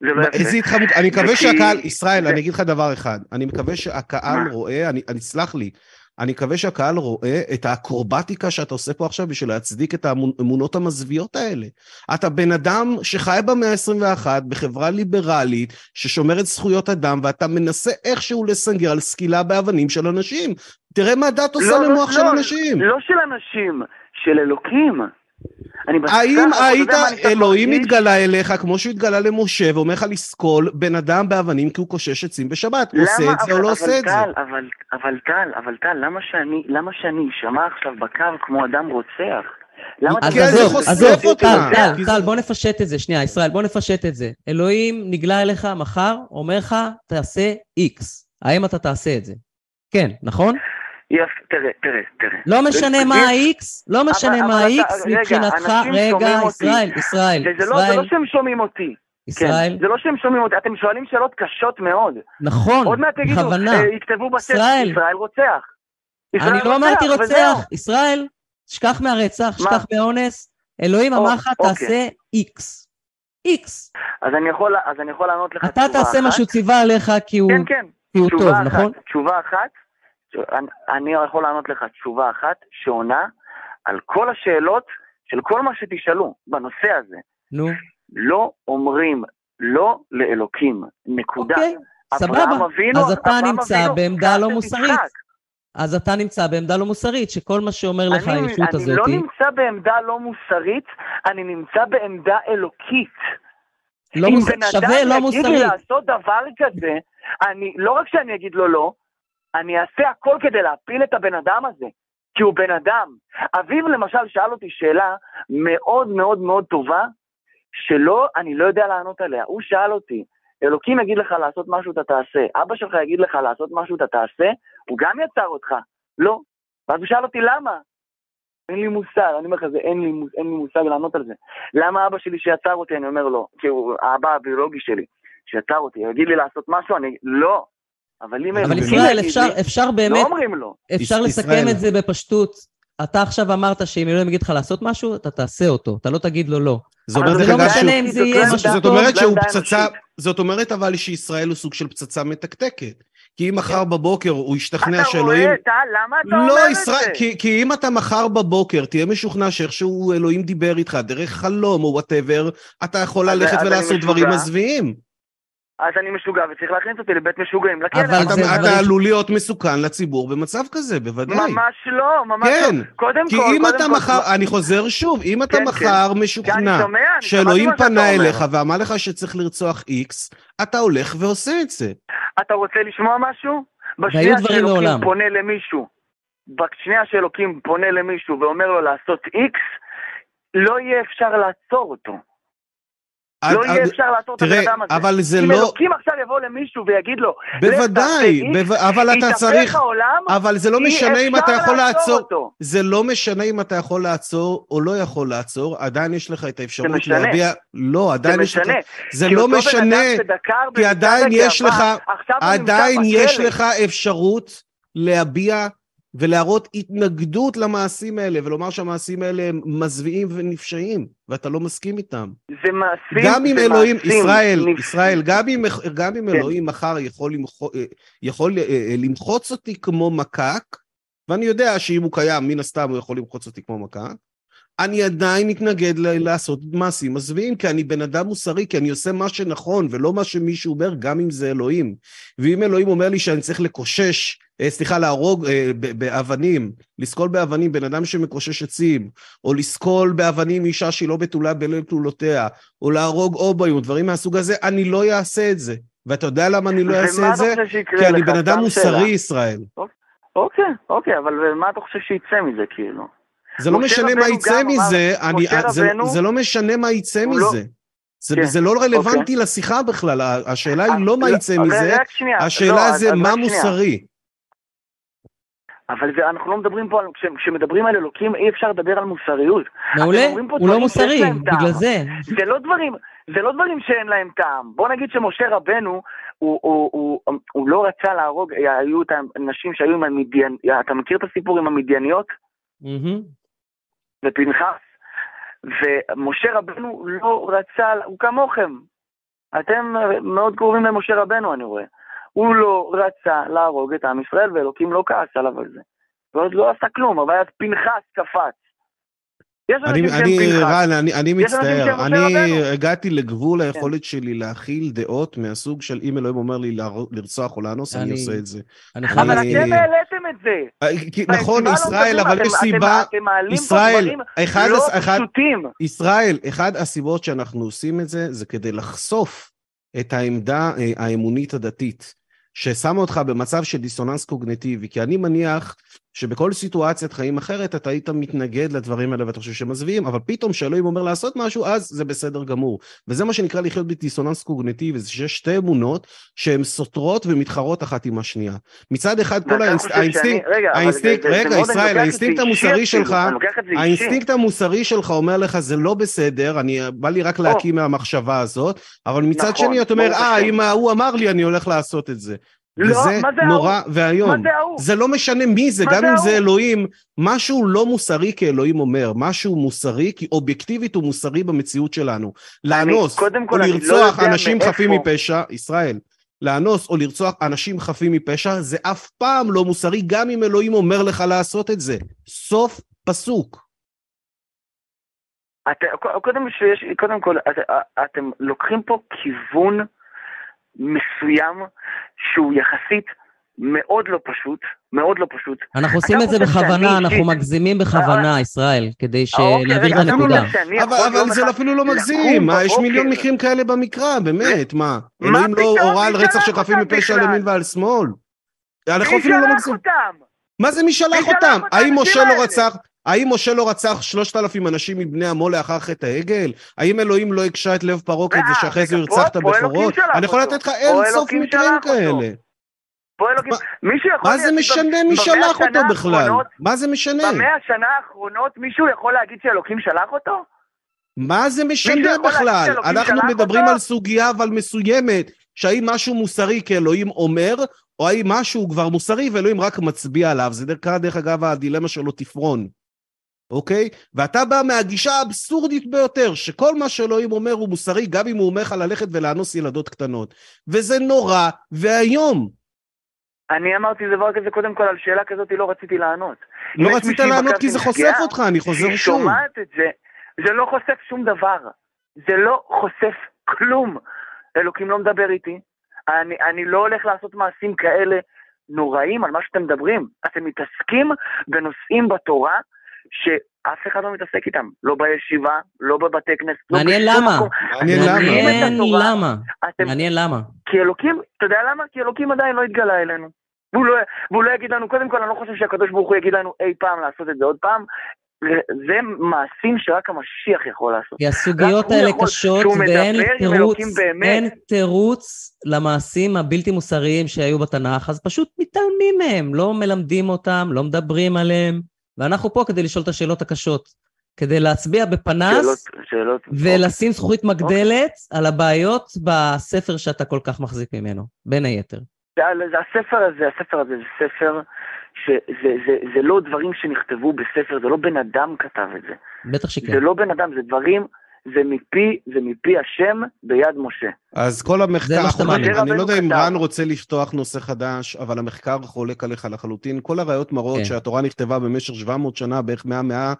זה לא. איזה התחמקות, אני מקווה שהקהל, ישראל, אני אגיד לך דבר אחד, אני מקווה שהקהל? רואה, אני, סלח לי, אני מקווה שהקהל רואה את האקרובטיקה שאתה עושה פה עכשיו בשביל להצדיק את האמונות המזוויעות האלה. אתה בן אדם שחי במאה ה-21 בחברה ליברלית ששומרת זכויות אדם, ואתה מנסה איכשהו לסנגר על סקילה באבנים של אנשים. תראה מה דת עושה לא, לא, למוח של לא, אנשים. לא של אנשים, של אלוקים. האם היית, אלוהים התגלה אליך כמו שהוא התגלה למשה ואומר לך לסקול בן אדם באבנים כי הוא קושש עצים בשבת? הוא עושה? את זה או לא עושה את זה? אבל טל, אבל, טל, אבל טל, למה שאני, למה שאני אשמע עכשיו בקו כמו אדם רוצח? כי זה חושף אותך, טל, טל, בוא נפשט את זה, שנייה, ישראל, בוא נפשט את זה. אלוהים נגלה אליך מחר, אומר לך, תעשה איקס. האם אתה תעשה את זה? כן, נכון? יפה, תראה, תראה, תראה. לא משנה מה ה-X, לא משנה מה אתה- ה-X מבחינתך, רגע. ישראל, ישראל, לא, זה ישראל, לא שהם שומעים אותי. ישראל, כן, זה לא שהם שומעים אותי, אתם שואלים שאלות קשות מאוד. נכון, עוד מעט תגידו, בכוונה. אה, יכתבו בספר, ישראל. ישראל רוצח. ישראל אני לא אמרתי. רוצח, ישראל, שכח מהרצח, מה? שכח מאונס, אלוהים אמר לך, אוקיי. תעשה X. X. אז אני יכול, אז אני יכול לענות לך אתה תשובה תעשה אחת. מה שהוא ציווה עליך כי הוא כן, כן. כי הוא טוב, אחת, נכון? תשובה אחת, אני- יכול לענות לך תשובה אחת שעונה על כל השאלות של כל מה שתשאלו בנושא הזה. נו, לא אומרים לא לאלוקים, נקודה. אוקיי, סבבה. אבינו, אז אתה נמצא אבינו, בעמדה לא מוסרית. יצחק. אז אתה נמצא בעמדה לא מוסרית, שכל מה שאומר לך אני, הישות אני לא נמצא בעמדה לא מוסרית, אני נמצא בעמדה אלוקית. לא אם מוס... בן שווה אדם לא יגיד מוסרי. לי לעשות דבר כזה, אני, לא רק שאני אגיד לו לא, אני אעשה הכל כדי להפיל את הבן אדם הזה, כי הוא בן אדם. אביב למשל שאל אותי שאלה מאוד מאוד מאוד טובה, שלא, אני לא יודע לענות עליה. הוא שאל אותי, אלוקים יגיד לך לעשות משהו, אתה תעשה. אבא שלך יגיד לך לעשות משהו, אתה תעשה, הוא גם יצר אותך. לא. ואז הוא שאל אותי, למה? אין לי מושג, אני אומר לך, אין אין לי מושג לענות על זה. למה אבא שלי שיצר אותי, אני אומר לו, כי הוא האבא הביולוגי שלי, שיצר אותי, יגיד לי לעשות משהו, אני, לא. אבל אם אבל ישראל, אפשר, אפשר לא באמת, אומרים לו. אפשר לסכם. את זה בפשטות. אתה עכשיו אמרת שאם אלוהים יגיד לך לעשות משהו, אתה תעשה אותו, אתה לא תגיד לו לא. זה אומר דרך לא אגב משנה שהוא... אם זה זאת יהיה לא זאת. אומרת לא שהוא פצצה. זאת אומרת אבל שישראל הוא סוג של פצצה מתקתקת. כי אם מחר בבוקר הוא ישתכנע אתה שאלוהים... רואה, טל, למה אתה אומר לא, את ישראל, זה? כי, כי אם אתה מחר בבוקר תהיה משוכנע שאיכשהו אלוהים דיבר איתך דרך חלום או whatever, אתה יכול ללכת ולעשות דברים. מזוויעים. אז אני משוגע וצריך להכניס אותי לבית משוגעים, לכלא. אבל אתה, זה אתה עלול להיות מסוכן לציבור במצב כזה, בוודאי. ממש לא, ממש כן, לא. קודם כי כל, אם קודם אתה כל, מחר, אני חוזר שוב, אם אתה כן, מחר שאני משוכנע שאלוהים פנה. אליך ואמר לך שצריך לרצוח איקס, אתה הולך ועושה את זה. אתה רוצה לשמוע משהו? והיו בשנייה דברים שאלוקים מעולם. פונה למישהו, בשנייה שאלוקים פונה למישהו ואומר לו לעשות איקס, לא יהיה אפשר לעצור אותו. לא יהיה אפשר לעצור את הבן אדם הזה. אבל זה אם לא... אלוקים עכשיו יבוא למישהו ויגיד לו, בוודאי, אבל אתה יתהפך צריך... העולם, אבל זה לא משנה אם אתה יכול לעצור... זה לא משנה אם אתה יכול לעצור או לא יכול לעצור, עדיין יש לך את האפשרות משנה. להביע... לא, זה עדיין יש לך... משנה. זה לא משנה, כי עדיין יש לך- עדיין יש. לך אפשרות להביע ולהראות התנגדות למעשים האלה, ולומר שהמעשים האלה הם מזוויעים ונפשעים, ואתה לא מסכים איתם. זה מעשים, גם אם אלוהים, מעשים ישראל, נפ- ישראל, גם אם, גם אם כן. אלוהים מחר יכול, למחו, יכול אה, אה, למחוץ אותי כמו מקק, ואני יודע שאם הוא קיים, מן הסתם הוא יכול למחוץ אותי כמו מקק, אני עדיין מתנגד ל- לעשות מעשים מזוויעים, כי אני בן אדם מוסרי, כי אני עושה מה שנכון, ולא מה שמישהו אומר, גם אם זה אלוהים. ואם אלוהים אומר לי שאני צריך לקושש, אה, סליחה, להרוג אה, באבנים, לסקול באבנים בן אדם שמקושש עצים, או לסקול באבנים אישה שהיא לא בתולה בליל תלולותיה, או להרוג אוביות, דברים מהסוג הזה, אני לא אעשה את זה. ואתה יודע למה אני לא אעשה את זה? כי אני? בן אדם מוסרי. ישראל. אוקיי, אוקיי, אבל מה אתה חושב שיצא מזה, כאילו? זה לא משנה מה יצא מזה, אני, משה זה, לא משנה מה יצא לא- מזה. זה, כן, זה לא רלוונטי לשיחה בכלל, השאלה היא לא מה לא, יצא אבל מזה, לא, השאלה אז- זה מה. מוסרי. אבל זה, אנחנו לא מדברים פה, על, כש, כשמדברים על אלוקים אי אפשר לדבר על מוסריות. מעולה, הוא לא מוסרי. בגלל זה. זה לא דברים, זה לא דברים שאין להם טעם. בוא נגיד שמשה רבנו, הוא, הוא, הוא, הוא, הוא לא רצה להרוג, היו את האנשים שהיו עם המדיין, אתה מכיר את הסיפור עם המדייניות? מהמם. ופנחס, ומשה רבנו לא רצה, הוא כמוכם. אתם מאוד קרובים למשה רבנו, אני רואה. הוא לא רצה להרוג את עם ישראל, ואלוקים לא כעס עליו על זה. ועוד לא עשה כלום, אבל אז פנחס קפץ. יש אני, אני. רן, אני, אני מצטער, אני רבנו. כן. הגעתי לגבול היכולת שלי להכיל דעות מהסוג של אם אלוהים אומר לי לרצוח או לאנוס, אני אני- עושה את זה. אני אבל אבל חייב... אתם העליתם את זה. אה, כי- נכון, לא ישראל, אבל יש סיבה, אתם מעלים פה ישראל, דברים אחד, לא אחד, פשוטים. ישראל, אחד הסיבות שאנחנו עושים את זה, זה כדי לחשוף את העמדה אה, האמונית הדתית, ששמה אותך במצב של דיסוננס קוגנטיבי, כי אני מניח שבכל סיטואציית חיים אחרת אתה היית מתנגד לדברים האלה ואתה חושב שהם מזוויעים, אבל פתאום כשאלוהים אומר לעשות משהו, אז זה בסדר גמור. וזה מה שנקרא לחיות בדיסוננס קוגניטיבי, זה שיש שתי אמונות שהן סותרות ומתחרות אחת עם השנייה. מצד אחד כל האינסטינקט, האינסטינקט, רגע, ישראל, האינסטינקט המוסרי אפילו, שלך. האינסטינקט המוסרי שלך אומר לך, זה לא בסדר, אני, בא לי רק להקיא מהמחשבה הזאת, אבל מצד נכון, שני אתה אומר, אה, השם. אם ההוא אמר לי, אני הולך לעשות את זה. לא, וזה זה נורא? ואיום. זה לא משנה מי זה, גם זה אם זה? אלוהים, משהו לא מוסרי כאלוהים אומר, משהו מוסרי, כי אובייקטיבית הוא מוסרי במציאות שלנו. לאנוס, או לא לרצוח יודע אנשים. חפים מפשע, ישראל, לאנוס או לרצוח אנשים חפים מפשע, זה אף פעם לא מוסרי, גם אם אלוהים אומר לך לעשות את זה. סוף פסוק. את, קודם, שיש, קודם כל, את, אתם לוקחים פה כיוון מסוים שהוא יחסית מאוד לא פשוט, מאוד לא פשוט. אנחנו עושים את זה בכוונה, אנחנו מגזימים בכוונה, ישראל, כדי אוקיי, שנעביר את הנקודה. אבל, זה אפילו לא מגזים, מה, יש מיליון מקרים כאלה במקרא, באמת, מה? אלוהים לא? הורה על רצח של חפים מפשע על? ימין ועל שמאל. אנחנו מי אפילו לא שלח. אותם? מה זה מי שלח אותם? האם משה לא? רצח, האם משה לא רצח שלושת אלפים אנשים מבני עמו לאחר חטא העגל? האם אלוהים לא הקשה את לב פרעה כדי אה, שאחרי זה הוא רגע, ירצח את פה- פה אלוקים הבכורות? שלח אני יכול. לתת לך אין סוף מקרים. כאלה. פה אלוקים, מישהו יכול... מה זה משנה מי שלח אותו בכלל? מה זה משנה? במאה השנה האחרונות מישהו יכול להגיד שאלוקים שלח אותו? מה זה משנה בכלל? אנחנו מדברים? על סוגיה אבל מסוימת, שהאם משהו מוסרי כי אלוהים אומר, או האם משהו כבר מוסרי ואלוהים רק מצביע עליו. זה דרך דרך אגב הדילמה שלו תפרון, אוקיי? ואתה בא מהגישה האבסורדית ביותר, שכל מה שאלוהים אומר הוא מוסרי, גם אם הוא אומר לך ללכת ולאנוס ילדות קטנות. וזה נורא ואיום. אני אמרתי דבר כזה קודם כל על שאלה כזאת לא רציתי לענות. לא רצית לענות כי זה חושף אותך, אני חוזר שוב. שומעת את זה, זה לא חושף שום דבר. זה לא חושף כלום. אלוקים לא מדבר איתי. אני, אני לא הולך לעשות מעשים כאלה נוראים על מה שאתם מדברים. אתם מתעסקים בנושאים בתורה שאף אחד לא מתעסק איתם. לא בישיבה, לא בבתי כנסת, לא מעניין בשום למה. מעניין למה. מעניין. למה. אתם, מעניין למה. כי אלוקים, אתה יודע למה? כי אלוקים עדיין לא התגלה אלינו. והוא לא, והוא לא יגיד לנו, קודם כל, אני לא חושב שהקדוש ברוך הוא יגיד לנו אי פעם לעשות את זה עוד פעם. זה מעשים שרק המשיח יכול לעשות. כי הסוגיות האלה יכול- קשות, ואין תירוץ. אין תירוץ למעשים הבלתי מוסריים שהיו בתנ"ך, אז פשוט מתעלמים מהם, לא מלמדים אותם, לא מדברים עליהם, ואנחנו פה כדי לשאול את השאלות הקשות, כדי להצביע בפנס שאלות, שאלות. ולשים זכוכית מגדלת על הבעיות בספר שאתה כל כך מחזיק ממנו, בין היתר. זה, זה הספר הזה, הספר הזה זה ספר שזה זה, זה לא דברים שנכתבו בספר, זה לא בן אדם כתב את זה. בטח שכן. זה לא בן אדם, זה דברים, זה מפי, זה מפי השם ביד משה. אז כל המחקר, שאתה אני-. אני לא יודע אם. רן רוצה לפתוח נושא חדש, אבל המחקר חולק עליך לחלוטין. כל הראיות מראות כן. שהתורה נכתבה במשך 700 שנה, בערך מהמאה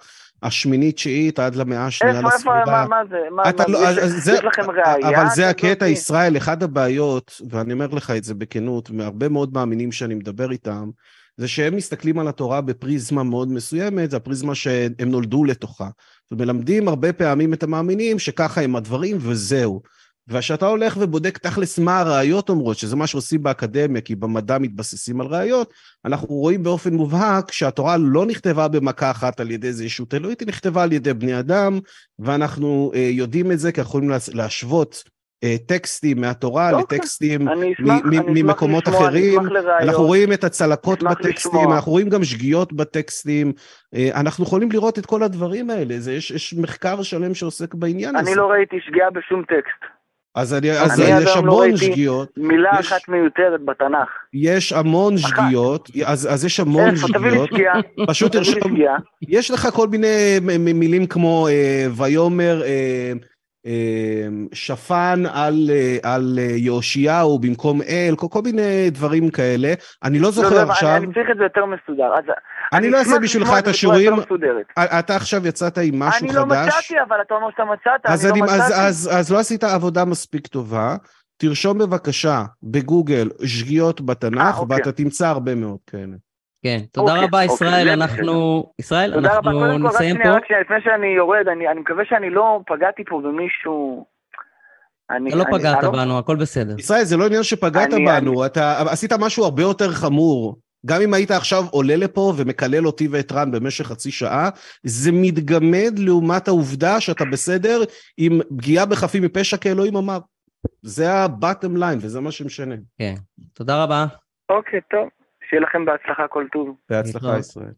השמינית-תשיעית עד למאה השנייה איפה, איפה. מה, מה זה? מה, אתה מה, לא, יש, אז זה, יש לכם ראייה? אבל זה? הקטע, ישראל, אחד הבעיות, ואני אומר לך את זה בכנות, מהרבה מאוד מאמינים שאני מדבר איתם, זה שהם מסתכלים על התורה בפריזמה מאוד מסוימת, זה הפריזמה שהם נולדו לתוכה. ומלמדים הרבה פעמים את המאמינים שככה הם הדברים וזהו. וכשאתה הולך ובודק תכלס מה הראיות אומרות, שזה מה שעושים באקדמיה, כי במדע מתבססים על ראיות, אנחנו רואים באופן מובהק שהתורה לא נכתבה במכה אחת על ידי איזה ישות אלוהית, היא נכתבה על ידי בני אדם, ואנחנו אה, יודעים את זה כי אנחנו יכולים להשוות טקסטים מהתורה אוקיי. לטקסטים אני אשמח, אני ממקומות לשמוע, אני אחרים. אנחנו רואים את הצלקות בטקסטים, לשמוע. אנחנו רואים גם שגיאות בטקסטים, אה, אנחנו יכולים לראות את כל הדברים האלה, זה, יש, יש מחקר שלם שעוסק בעניין הזה. אני לא ראיתי שגיאה בשום טקסט. אז, אני, אז אני יש לא המון ראיתי שגיאות, מילה יש- אחת מיותרת בתנ"ך. יש המון אחת. שגיאות, אז, אז יש המון איפה, שגיאות. פשוט תרשום, שגיאה. יש לך כל מיני מילים כמו אה, ויאמר אה, אה, שפן על, אה, על אה, יאשיהו במקום אל, כל, כל מיני דברים כאלה. אני לא לא, זוכר לא, עכשיו, אני אני צריך את זה יותר מסודר. אז אני לא אעשה בשבילך את השיעורים, מסודרת. אתה עכשיו יצאת עם משהו אני לא חדש. מצאתי, אבל אתה אומר שאתה מצאת, אז, אני אני, לא אז, מצאתי. אז, אז לא עשית עבודה מספיק טובה. תרשום בבקשה בגוגל שגיאות בתנ"ך, אה, אוקיי. ואתה תמצא הרבה מאוד כאלה. כן, תודה אוקיי, רבה, אוקיי, ישראל, זה אנחנו... ישראל, רבה. אנחנו רק נסיים פה. רק שנייה, לפני שאני יורד, אני אני מקווה שאני לא פגעתי פה במישהו... אני- אתה לא אני- פגעת אני לא- בנו, הכל בסדר. ישראל, זה לא עניין שפגעת אני- בנו, אתה עשית משהו הרבה יותר חמור. גם אם היית עכשיו עולה לפה ומקלל אותי ואת רן במשך חצי שעה, זה מתגמד לעומת העובדה שאתה בסדר עם פגיעה בחפים מפשע כאלוהים אמר. זה ה-bottom line, וזה מה שמשנה. כן. תודה רבה. אוקיי, טוב. שיהיה לכם בהצלחה כל טוב. בהצלחה. ישראל.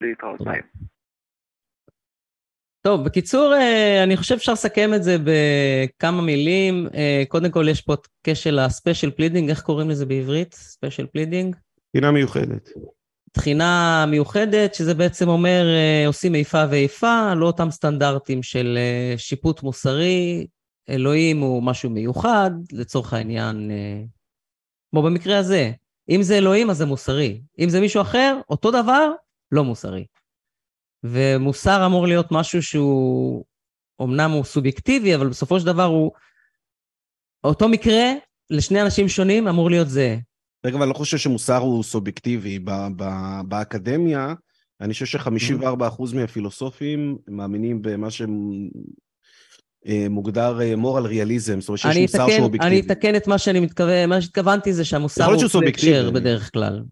להתראות. תודה. ביי. טוב, בקיצור, אה, אני חושב שאפשר לסכם את זה בכמה מילים. אה, קודם כל, יש פה את כשל ה special pleading, איך קוראים לזה בעברית? special pleading? פינה מיוחדת. תחינה מיוחדת, שזה בעצם אומר, אה, עושים איפה ואיפה, לא אותם סטנדרטים של שיפוט מוסרי. אלוהים הוא משהו מיוחד, לצורך העניין, כמו במקרה הזה. אם זה אלוהים, אז זה מוסרי. אם זה מישהו אחר, אותו דבר, לא מוסרי. ומוסר אמור להיות משהו שהוא, אמנם הוא סובייקטיבי, אבל בסופו של דבר הוא, אותו מקרה, לשני אנשים שונים אמור להיות זהה. רגע, אבל אני לא חושב שמוסר הוא סובייקטיבי. באקדמיה, אני חושב ש-54% מהפילוסופים מאמינים במה שהם מוגדר מורל ריאליזם, זאת אומרת שיש מוסר שהוא אובייקטיבי. אני אתקן את מה שאני מתכוון, מה שהתכוונתי זה שהמוסר הוא בהקשר בדרך כלל,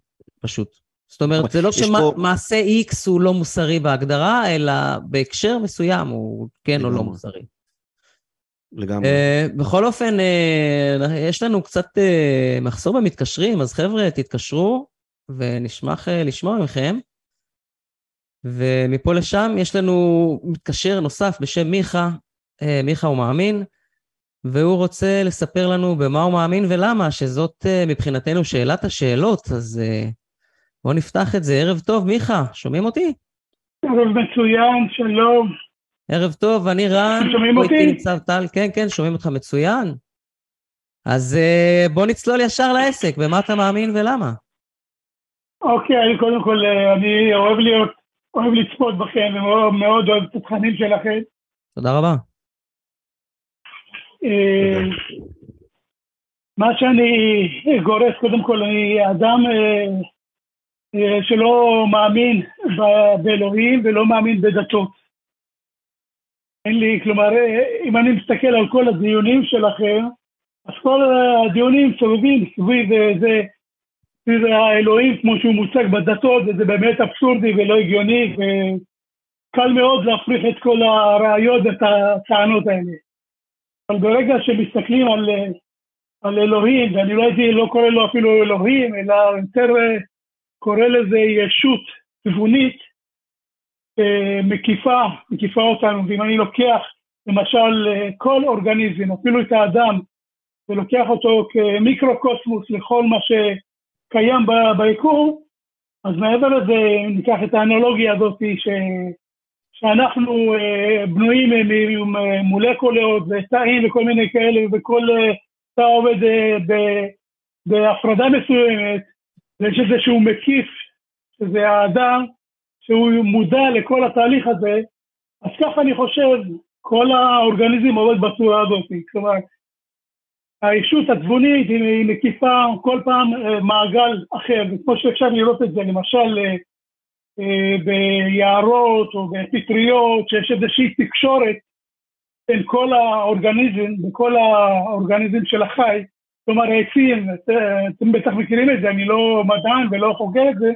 פשוט. זאת אומרת, זה לא שמעשה X הוא לא מוסרי בהגדרה, אלא בהקשר מסוים הוא כן או לא מוסרי. לגמרי. Uh, בכל אופן, uh, יש לנו קצת uh, מחסור במתקשרים, אז חבר'ה, תתקשרו, ונשמח uh, לשמוע מכם. ומפה לשם יש לנו מתקשר נוסף בשם מיכה, מיכה הוא מאמין, והוא רוצה לספר לנו במה הוא מאמין ולמה, שזאת uh, מבחינתנו שאלת השאלות, אז uh, בואו נפתח את זה. ערב טוב, מיכה, שומעים אותי? ערב מצוין, שלום. ערב טוב, אני רן. שומעים אותי? ניצב טל, כן, כן, שומעים אותך מצוין. אז בוא נצלול ישר לעסק, במה אתה מאמין ולמה? אוקיי, אני קודם כל, אה, אני אוהב להיות, אוהב לצפות בכם, ומאוד אוהב את התכנים שלכם. תודה רבה. אה, מה שאני גורס, קודם כל, אני אדם שלא מאמין באלוהים ולא מאמין בדתות. אין לי, כלומר, אם אני מסתכל על כל הדיונים שלכם, אז כל הדיונים סובבים סביב אה, זה, סביב האלוהים כמו שהוא מוצג בדתות, וזה באמת אבסורדי ולא הגיוני, וקל מאוד להפריך את כל הראיות ואת הטענות האלה. אבל ברגע שמסתכלים על, על אלוהים, ואני לא הייתי, לא קורא לו אפילו אלוהים, אלא יותר אה, קורא לזה ישות תבונית, אה, מקיפה, מקיפה אותנו, ואם אני לוקח למשל אה, כל אורגניזם, אפילו את האדם, ולוקח אותו כמיקרו-קוסמוס לכל מה שקיים ביקום, אז מעבר לזה, ניקח את האנלוגיה הזאת, ש... שאנחנו אה, בנויים ממולקולות ותאים וכל מיני כאלה, וכל תא עובד בהפרדה מסוימת, ויש איזשהו מקיף, שזה האדם, שהוא מודע לכל התהליך הזה, אז ככה אני חושב, כל האורגניזם עובד בצורה הזאת. כלומר, האישות התבונית היא מקיפה כל פעם אה, מעגל אחר, וכמו שאפשר לראות את זה, למשל אה, אה, ביערות או בפטריות, שיש איזושהי תקשורת בין כל האורגניזם, בכל האורגניזם של החי, כלומר העצים, אתם בטח מכירים את זה, אני לא מדען ולא חוגג את זה,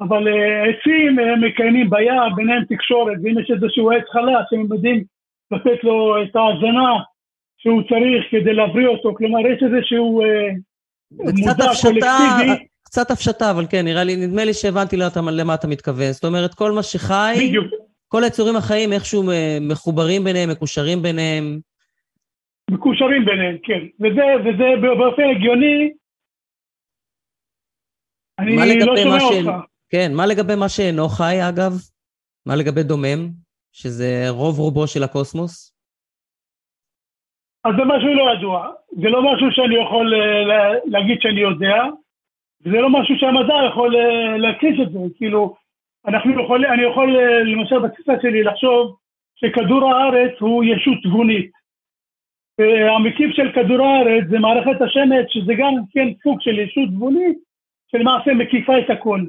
אבל אה, עצים הם מקיימים ביער, ביניהם תקשורת, ואם יש איזשהו עץ חלש, הם יודעים לתת לו את ההזנה שהוא צריך כדי להבריא אותו, כלומר יש איזשהו אה, מודע קולקטיבי. קצת הפשטה, אבל כן, נראה לי, נדמה לי שהבנתי למה אתה מתכוון. זאת אומרת, כל מה שחי, בדיוק. כל היצורים החיים איכשהו מחוברים ביניהם, מקושרים ביניהם. מקושרים ביניהם, כן. וזה, וזה באופן הגיוני, אני לא שומע אותך. כן, מה לגבי מה שאינו חי, אגב? מה לגבי דומם, שזה רוב רובו של הקוסמוס? אז זה משהו לא ידוע. זה לא משהו שאני יכול אה, להגיד שאני יודע, וזה לא משהו שהמדע יכול אה, להכחיש את זה. כאילו, אנחנו יכול, אני יכול, אה, למשל בתפיסה שלי, לחשוב שכדור הארץ הוא ישות תבונית. המקיף של כדור הארץ זה מערכת השמש, שזה גם כן סוג של ישות תבונית, שלמעשה מקיפה את הכל.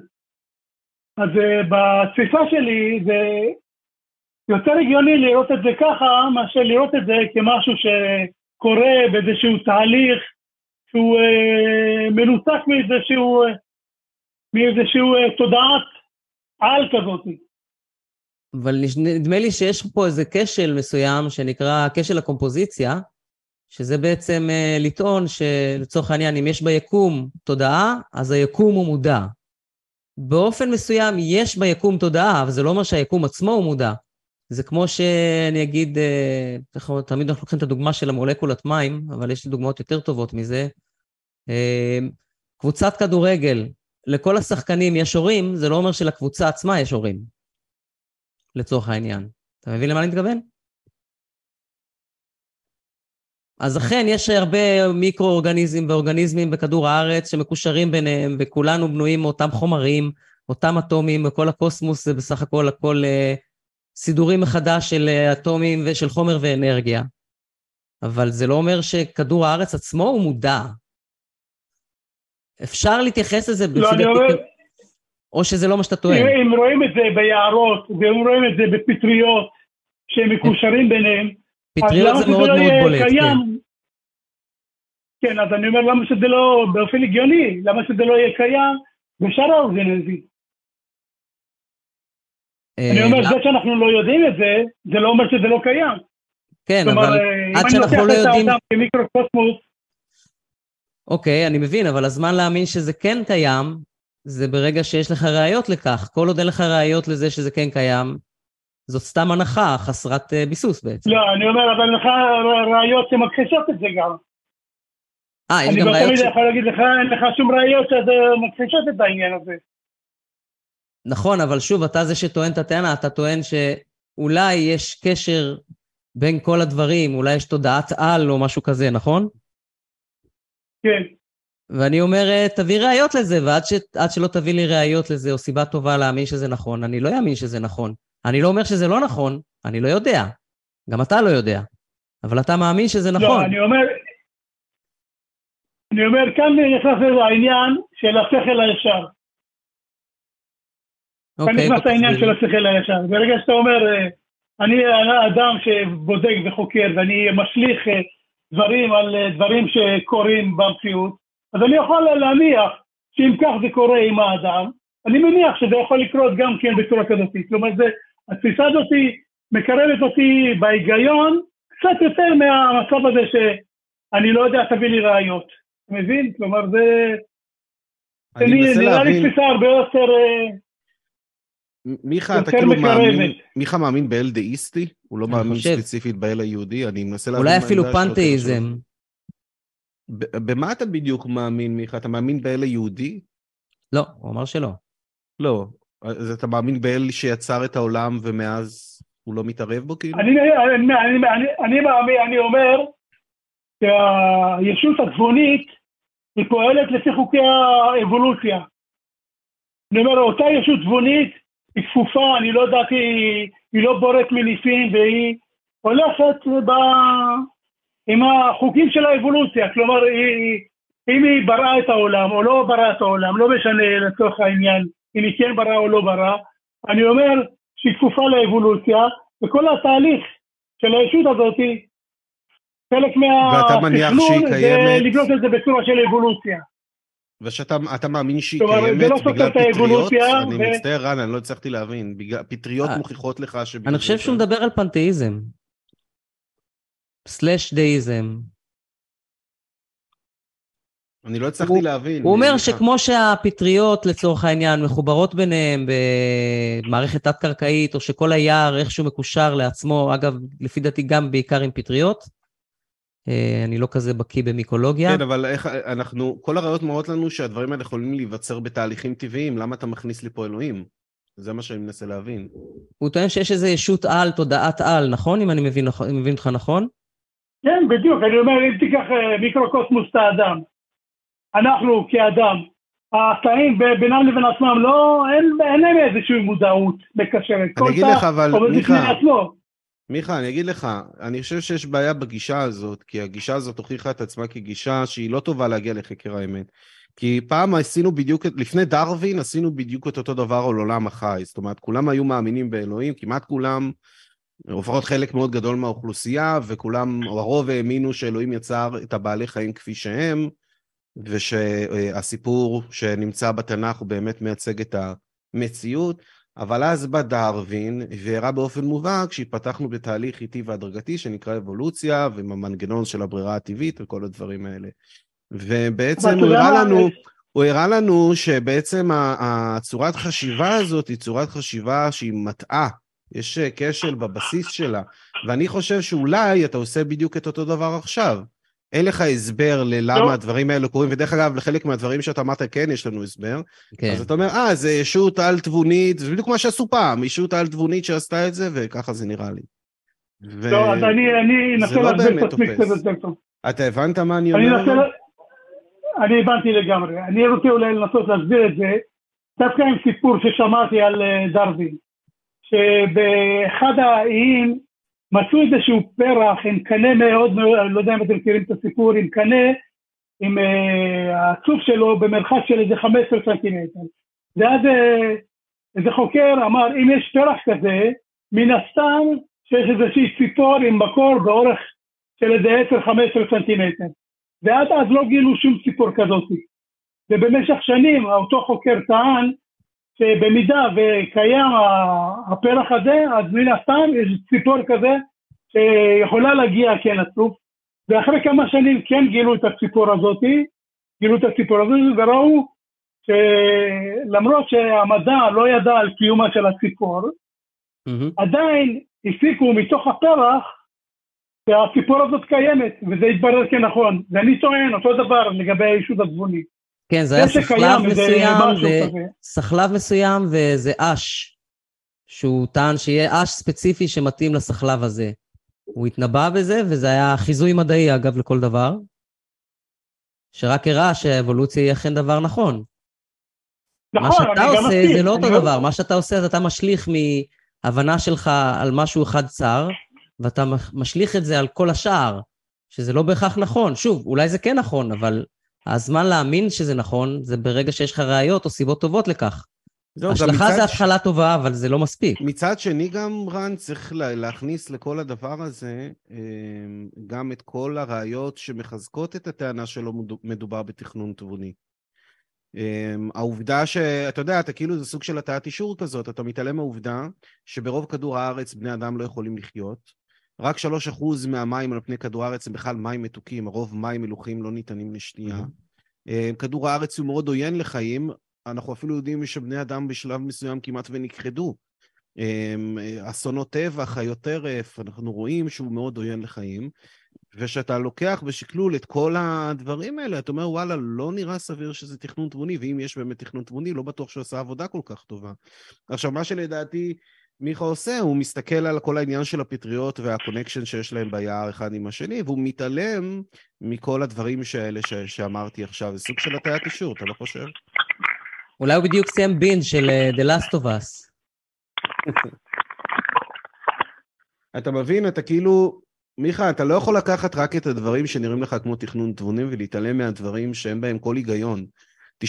אז בתפיסה שלי זה יותר הגיוני לראות את זה ככה, מאשר לראות את זה כמשהו שקורה באיזשהו תהליך שהוא uh, מנותק מאיזשהו, uh, מאיזשהו uh, תודעת על כזאת. אבל נדמה לי שיש פה איזה כשל מסוים שנקרא כשל הקומפוזיציה, שזה בעצם uh, לטעון שלצורך העניין, אם יש ביקום תודעה, אז היקום הוא מודע. באופן מסוים יש ביקום תודעה, אבל זה לא אומר שהיקום עצמו הוא מודע. זה כמו שאני אגיד, אה, תמיד אנחנו לוקחים את הדוגמה של המולקולת מים, אבל יש לי דוגמאות יותר טובות מזה. אה, קבוצת כדורגל, לכל השחקנים יש הורים, זה לא אומר שלקבוצה עצמה יש הורים, לצורך העניין. אתה מבין למה אני מתכוון? אז אכן, יש הרבה מיקרו-אורגניזמים ואורגניזמים בכדור הארץ שמקושרים ביניהם, וכולנו בנויים מאותם חומרים, אותם אטומים, וכל הקוסמוס זה בסך הכל הכל אה, סידורים מחדש של אה, אטומים ושל חומר ואנרגיה. אבל זה לא אומר שכדור הארץ עצמו הוא מודע. אפשר להתייחס לזה לא, אני אומר... או שזה לא מה שאתה טוען. אם רואים את זה ביערות, ואם רואים את זה בפטריות, שהם מקושרים ביניהם, פטריות זה מאוד לא מאוד בולט? כן. כן, אז אני אומר, למה שזה לא, באופן הגיוני, למה שזה לא יהיה קיים בשאר האורגניזם? אה, אני אומר, זה שאנחנו לא יודעים את זה, זה לא אומר שזה לא קיים. כן, אבל אה, עד שאנחנו לא יודעים... אם אני לוקח את האדם כמיקרוקוסמוס... אוקיי, אני מבין, אבל הזמן להאמין שזה כן קיים, זה ברגע שיש לך ראיות לכך. כל עוד אין לך ראיות לזה שזה כן קיים, זאת סתם הנחה חסרת אה, ביסוס בעצם. לא, אני אומר, אבל לך ראיות שמכחישות את זה גם. אה, יש גם ראיות ש... אני לא יכול להגיד לך, אין לך שום ראיות שמכחישות את העניין הזה. נכון, אבל שוב, אתה זה שטוען את הטענה, אתה טוען שאולי יש קשר בין כל הדברים, אולי יש תודעת על או משהו כזה, נכון? כן. ואני אומר, אה, תביא ראיות לזה, ועד ש... שלא תביא לי ראיות לזה, או סיבה טובה להאמין שזה נכון, אני לא אאמין שזה נכון. אני לא אומר שזה לא נכון, אני לא יודע. גם אתה לא יודע. אבל אתה מאמין שזה לא, נכון. לא, אני אומר, אני אומר, כאן נכנס העניין של השכל הישר. כאן אוקיי, נכנס העניין של השכל הישר. ברגע שאתה אומר, אה, אני אדם שבודק וחוקר ואני משליך אה, דברים על אה, דברים שקורים במציאות, אז אני יכול להניח שאם כך זה קורה עם האדם, אני מניח שזה יכול לקרות גם כן בצורה כזאת. כלומר, זה, התפיסה הזאת מקרבת אותי בהיגיון קצת יותר מהמצב הזה שאני לא יודע, תביא לי ראיות. מבין? כלומר, זה... אני מנסה נראה להבין... לי תפיסה הרבה יותר... מיכה, אתה כאילו. מאמין, מיכה מאמין באל דאיסטי? הוא לא מאמין חושב. ספציפית באל היהודי? אני מנסה להבין אולי אפילו כן, פנתאיזם. במה אתה בדיוק מאמין, מיכה? אתה מאמין באל היהודי? לא, הוא אמר שלא. לא. אז אתה מאמין באל שיצר את העולם ומאז הוא לא מתערב בו, כאילו? אני, אני, אני, אני, אני מאמין, אני אומר שהישות התבונית היא פועלת לפי חוקי האבולוציה. אני אומר, אותה ישות תבונית היא כפופה, אני לא יודעת, היא, לא בוראת מניסים והיא הולכת ב... עם החוקים של האבולוציה, כלומר, היא, אם היא בראה את העולם או לא בראה את העולם, לא משנה לצורך העניין אם היא כן בראה או לא בראה, אני אומר שהיא כפופה לאבולוציה, וכל התהליך של הישות הזאת, חלק מהתכנון זה? לבנות את זה בצורה של אבולוציה. ושאתה אתה מאמין שהיא קיימת לא בגלל פטריות? אני ו- מצטער, רן, אני לא הצלחתי להבין. בגלל- פטריות אה, מוכיחות לך שבגלל... אני חושב שהוא מדבר על פנתאיזם. סלאש דאיזם. אני לא הצלחתי הוא- להבין. הוא אומר. שכמו שהפטריות לצורך העניין מחוברות ביניהם במערכת תת-קרקעית, או שכל היער איכשהו מקושר לעצמו, אגב, לפי דעתי גם בעיקר עם פטריות, אני לא כזה בקיא במיקולוגיה. כן, אבל איך אנחנו, כל הראיות מראות לנו שהדברים האלה יכולים להיווצר בתהליכים טבעיים, למה אתה מכניס לי פה אלוהים? זה מה שאני מנסה להבין. הוא טוען שיש איזו ישות על, תודעת על, נכון? אם אני מבין, אם מבין אותך נכון? כן, בדיוק, אני אומר, אם תיקח אה, מיקרוקוסמוס את האדם, אנחנו כאדם, התאים בינם לבין עצמם, לא, אין, אין להם איזושהי מודעות מקשרת. כל אגיד לך, אבל, מיכה. מיכה, אני אגיד לך, אני חושב שיש בעיה בגישה הזאת, כי הגישה הזאת הוכיחה את עצמה כגישה שהיא לא טובה להגיע לחקר האמת. כי פעם עשינו בדיוק, לפני דרווין עשינו בדיוק את אותו דבר על עולם החי. זאת אומרת, כולם היו מאמינים באלוהים, כמעט כולם, לפחות חלק מאוד גדול מהאוכלוסייה, וכולם, הרוב האמינו שאלוהים יצר את הבעלי חיים כפי שהם, ושהסיפור שנמצא בתנ"ך הוא באמת מייצג את המציאות. אבל אז בא דרווין והראה באופן מובהק שהתפתחנו בתהליך איטי והדרגתי שנקרא אבולוציה ועם המנגנון של הברירה הטבעית וכל הדברים האלה. ובעצם הוא הראה? לנו, הוא הראה לנו שבעצם הצורת חשיבה הזאת היא צורת חשיבה שהיא מטעה. יש אה, כשל בבסיס שלה, ואני חושב שאולי אתה עושה בדיוק את אותו דבר עכשיו. אין לך הסבר ללמה לא. הדברים האלה קורים, ודרך אגב, לחלק מהדברים שאתה אמרת כן יש לנו הסבר, כן. אז אתה אומר, אה, זה ישות על-תבונית, זה בדיוק מה שעשו פעם, ישות על-תבונית שעשתה את זה, וככה זה נראה לי. ו... לא, אז אני אני אנסה לא להסביר את עצמי. קצת יותר טוב. אתה הבנת מה אני אני אומר? אנסה, אני הבנתי לגמרי. אני רוצה אולי לנסות להסביר את זה, דווקא עם סיפור ששמעתי על אה, דרווין, שבאחד האיים מצאו איזשהו פרח עם קנה מאוד אני לא יודע אם אתם מכירים את הסיפור, עם קנה עם אה, הצוף שלו במרחק של איזה 15 סנטימטר. ואז אה, איזה חוקר אמר, אם יש פרח כזה, מן הסתם שיש איזושהי ציפור עם מקור באורך של איזה 10-15 סנטימטר. ועד אז לא גילו שום ציפור כזאת. ובמשך שנים אותו חוקר טען שבמידה וקיים הפרח הזה, אז מן הסתם יש ציפור כזה שיכולה להגיע כן לצוף, ואחרי כמה שנים כן גילו את הציפור הזאתי, גילו את הציפור הזאת וראו שלמרות שהמדע לא ידע על קיומה של הציפור, mm-hmm. עדיין הסיקו מתוך הפרח שהציפור הזאת קיימת, וזה התברר כנכון. ואני טוען אותו דבר לגבי הישות התבוני. כן, זה היה סחלב מסוים, ו... סחלב מסוים וזה אש, שהוא טען שיהיה אש ספציפי שמתאים לסחלב הזה. הוא התנבא בזה, וזה היה חיזוי מדעי, אגב, לכל דבר, שרק הראה שהאבולוציה היא אכן דבר נכון. נכון, מה שאתה עושה זה לא אותו דבר, מה שאתה עושה זה אתה משליך מהבנה שלך על משהו אחד צר, ואתה משליך את זה על כל השאר, שזה לא בהכרח נכון. שוב, אולי זה כן נכון, אבל הזמן להאמין שזה נכון, זה ברגע שיש לך ראיות או סיבות טובות לכך. זהו, השלכה זה התחלה ש... טובה, אבל זה לא מספיק. מצד שני גם, רן, צריך להכניס לכל הדבר הזה אה, גם את כל הראיות שמחזקות את הטענה שלא מדובר בתכנון תבוני. אה, העובדה שאתה יודע, אתה כאילו, זה סוג של הטעת אישור כזאת, אתה מתעלם מהעובדה שברוב כדור הארץ בני אדם לא יכולים לחיות. רק 3% מהמים על פני כדור הארץ הם בכלל מים מתוקים, הרוב מים מלוכים לא ניתנים לשתייה. Mm-hmm. כדור הארץ הוא מאוד עוין לחיים, אנחנו אפילו יודעים שבני אדם בשלב מסוים כמעט ונכחדו. אמ, אסונות טבע, חיות טרף, אנחנו רואים שהוא מאוד עוין לחיים. וכשאתה לוקח בשקלול את כל הדברים האלה, אתה אומר, וואלה, לא נראה סביר שזה תכנון תבוני, ואם יש באמת תכנון תבוני, לא בטוח שהוא עושה עבודה כל כך טובה. עכשיו, מה שלדעתי מיכה עושה, הוא מסתכל על כל העניין של הפטריות והקונקשן שיש להם ביער אחד עם השני, והוא מתעלם מכל הדברים האלה ש- שאמרתי עכשיו. זה סוג של הטיית אישור, אתה לא חושב? אולי הוא בדיוק סיים בין של uh, The Last of Us. אתה מבין, אתה כאילו... מיכה, אתה לא יכול לקחת רק את הדברים שנראים לך כמו תכנון תבונים ולהתעלם מהדברים שאין בהם כל היגיון. 99.99999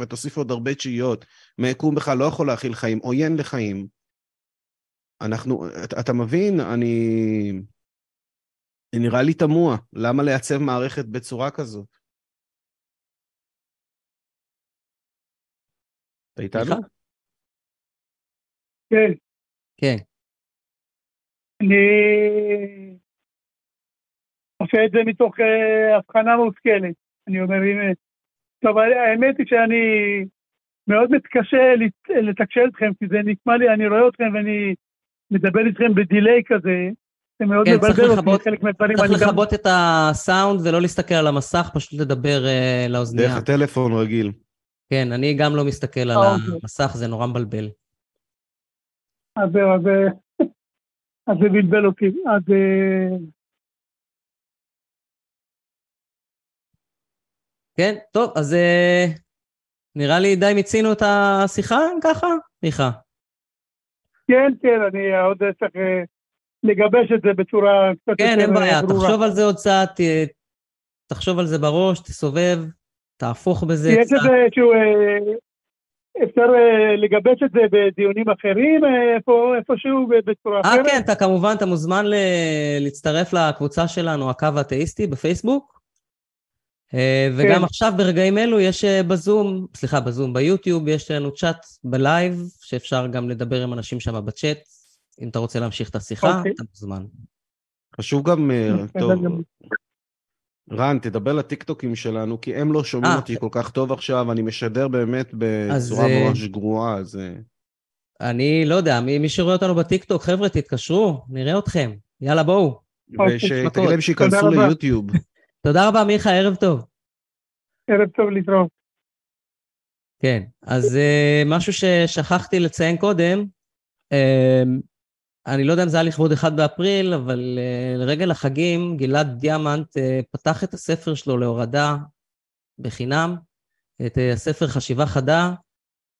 ותוסיף עוד הרבה תשיעיות. מיקום בכלל לא יכול להכיל חיים, עוין לחיים. אנחנו, אתה, אתה מבין, אני... נראה לי תמוה, למה לייצב מערכת בצורה כזאת? אתה איתנו? כן. כן. אני עושה את זה מתוך uh, הבחנה מושכלת. אני אומר, הנה, טוב, האמת היא שאני מאוד מתקשה לתקשר אתכם, כי זה נקמע לי, אני רואה אתכם ואני מדבר איתכם בדיליי כזה, זה מאוד כן, מבלבל אותי, חלק מהדברים. צריך לכבות גם... את הסאונד ולא להסתכל על המסך, פשוט לדבר uh, לאוזנייה. דרך הטלפון רגיל. כן, אני גם לא מסתכל על אה, אוקיי. המסך, זה נורא מבלבל. אז זה בלבל אותי. אז... כן, טוב, אז אה, נראה לי די מיצינו את השיחה, ככה, מיכה. כן, כן, אני עוד צריך לגבש את זה בצורה קצת כן, יותר ברורה. כן, אין בעיה, תחשוב על זה עוד קצת, תחשוב על זה בראש, תסובב, תהפוך בזה קצת. יש איזה שהוא... אה, אפשר אה, לגבש את זה בדיונים אחרים, אה, איפה, איפשהו בצורה אחרת? אה, כן, אתה כמובן, אתה מוזמן ל... להצטרף לקבוצה שלנו, הקו האתאיסטי, בפייסבוק. וגם כן. עכשיו, ברגעים אלו, יש בזום, סליחה, בזום, ביוטיוב, יש לנו צ'אט בלייב, שאפשר גם לדבר עם אנשים שם בצ'אט. אם אתה רוצה להמשיך את השיחה, אוקיי. אתה מוזמן. חשוב גם, טוב, רן, תדבר לטיקטוקים שלנו, כי הם לא שומעים 아, אה, אותי כל כך טוב עכשיו, אני משדר באמת בצורה אה, ממש גרועה, אז... אה. אני לא יודע, מי, מי שרואה אותנו בטיקטוק, חבר'ה, תתקשרו, נראה אתכם. יאללה, בואו. ושתגיד להם שייכנסו ליוטיוב. תודה רבה, מיכה, ערב טוב. ערב טוב להתראות. כן, אז uh, משהו ששכחתי לציין קודם, uh, אני לא יודע אם זה היה לכבוד אחד באפריל, אבל uh, לרגל החגים, גלעד דיאמנט uh, פתח את הספר שלו להורדה בחינם, את uh, הספר חשיבה חדה,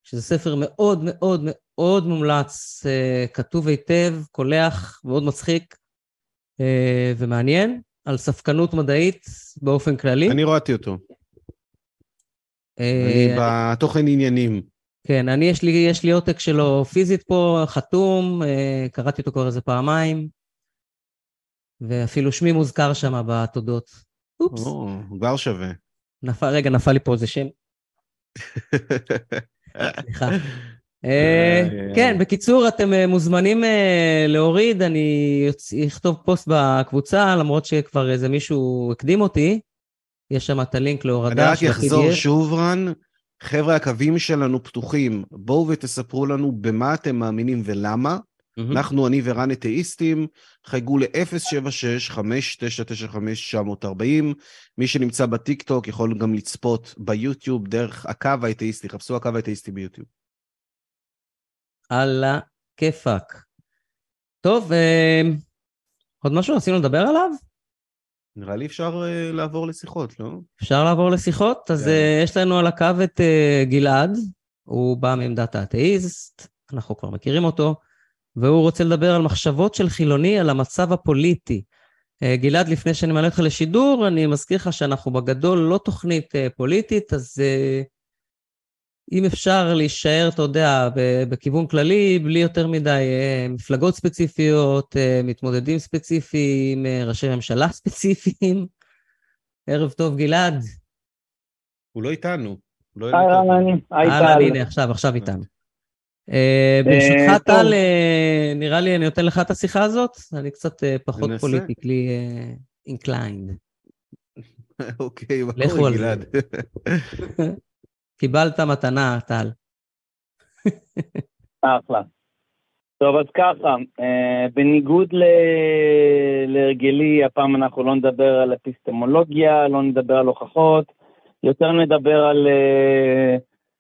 שזה ספר מאוד מאוד מאוד מומלץ, uh, כתוב היטב, קולח, מאוד מצחיק uh, ומעניין. על ספקנות מדעית באופן כללי. אני רואה אותו. אני בתוכן עניינים. כן, אני, יש לי, יש לי עותק שלו פיזית פה, חתום, קראתי אותו כבר איזה פעמיים, ואפילו שמי מוזכר שם בתודות. אופס. או, כבר שווה. נפל, רגע, נפל לי פה איזה שם. סליחה. כן, בקיצור, אתם אה, מוזמנים אה, להוריד, אני אכתוב פוסט בקבוצה, למרות שכבר איזה מישהו הקדים אותי. יש שם את הלינק להורדה של ה-PDF. אני רק אחזור שוב, רן. חבר'ה, הקווים שלנו פתוחים. בואו ותספרו לנו במה אתם מאמינים ולמה. Mm-hmm. אנחנו, אני ורן אתאיסטים, חייגו ל-0765-995-940. מי שנמצא בטיקטוק יכול גם לצפות ביוטיוב דרך הקו האתאיסטי, חפשו הקו האתאיסטי ביוטיוב. על הכיפאק. טוב, אה, עוד משהו רצינו לדבר עליו? נראה לי אפשר uh, לעבור לשיחות, לא? אפשר לעבור לשיחות? אז uh, יש לנו על הקו את uh, גלעד, הוא בא מעמדת האתאיסט, אנחנו כבר מכירים אותו, והוא רוצה לדבר על מחשבות של חילוני על המצב הפוליטי. Uh, גלעד, לפני שאני מעלה אותך לשידור, אני מזכיר לך שאנחנו בגדול לא תוכנית uh, פוליטית, אז uh, אם אפשר להישאר, אתה יודע, בכיוון כללי, בלי יותר מדי אה, מפלגות ספציפיות, אה, מתמודדים ספציפיים, אה, ראשי ממשלה ספציפיים. ערב טוב, גלעד. הוא לא איתנו. לא אהלן, אהלן, הנה, עכשיו, עכשיו איתנו. ברשותך, טל, נראה לי אני נותן לך את השיחה הזאת, אני קצת פחות politically inclined. אוקיי, מה קורה, גלעד? קיבלת מתנה, טל. אחלה. טוב, אז ככה, אה, בניגוד ל... להרגלי, הפעם אנחנו לא נדבר על אפיסטמולוגיה, לא נדבר על הוכחות, יותר נדבר על, אה,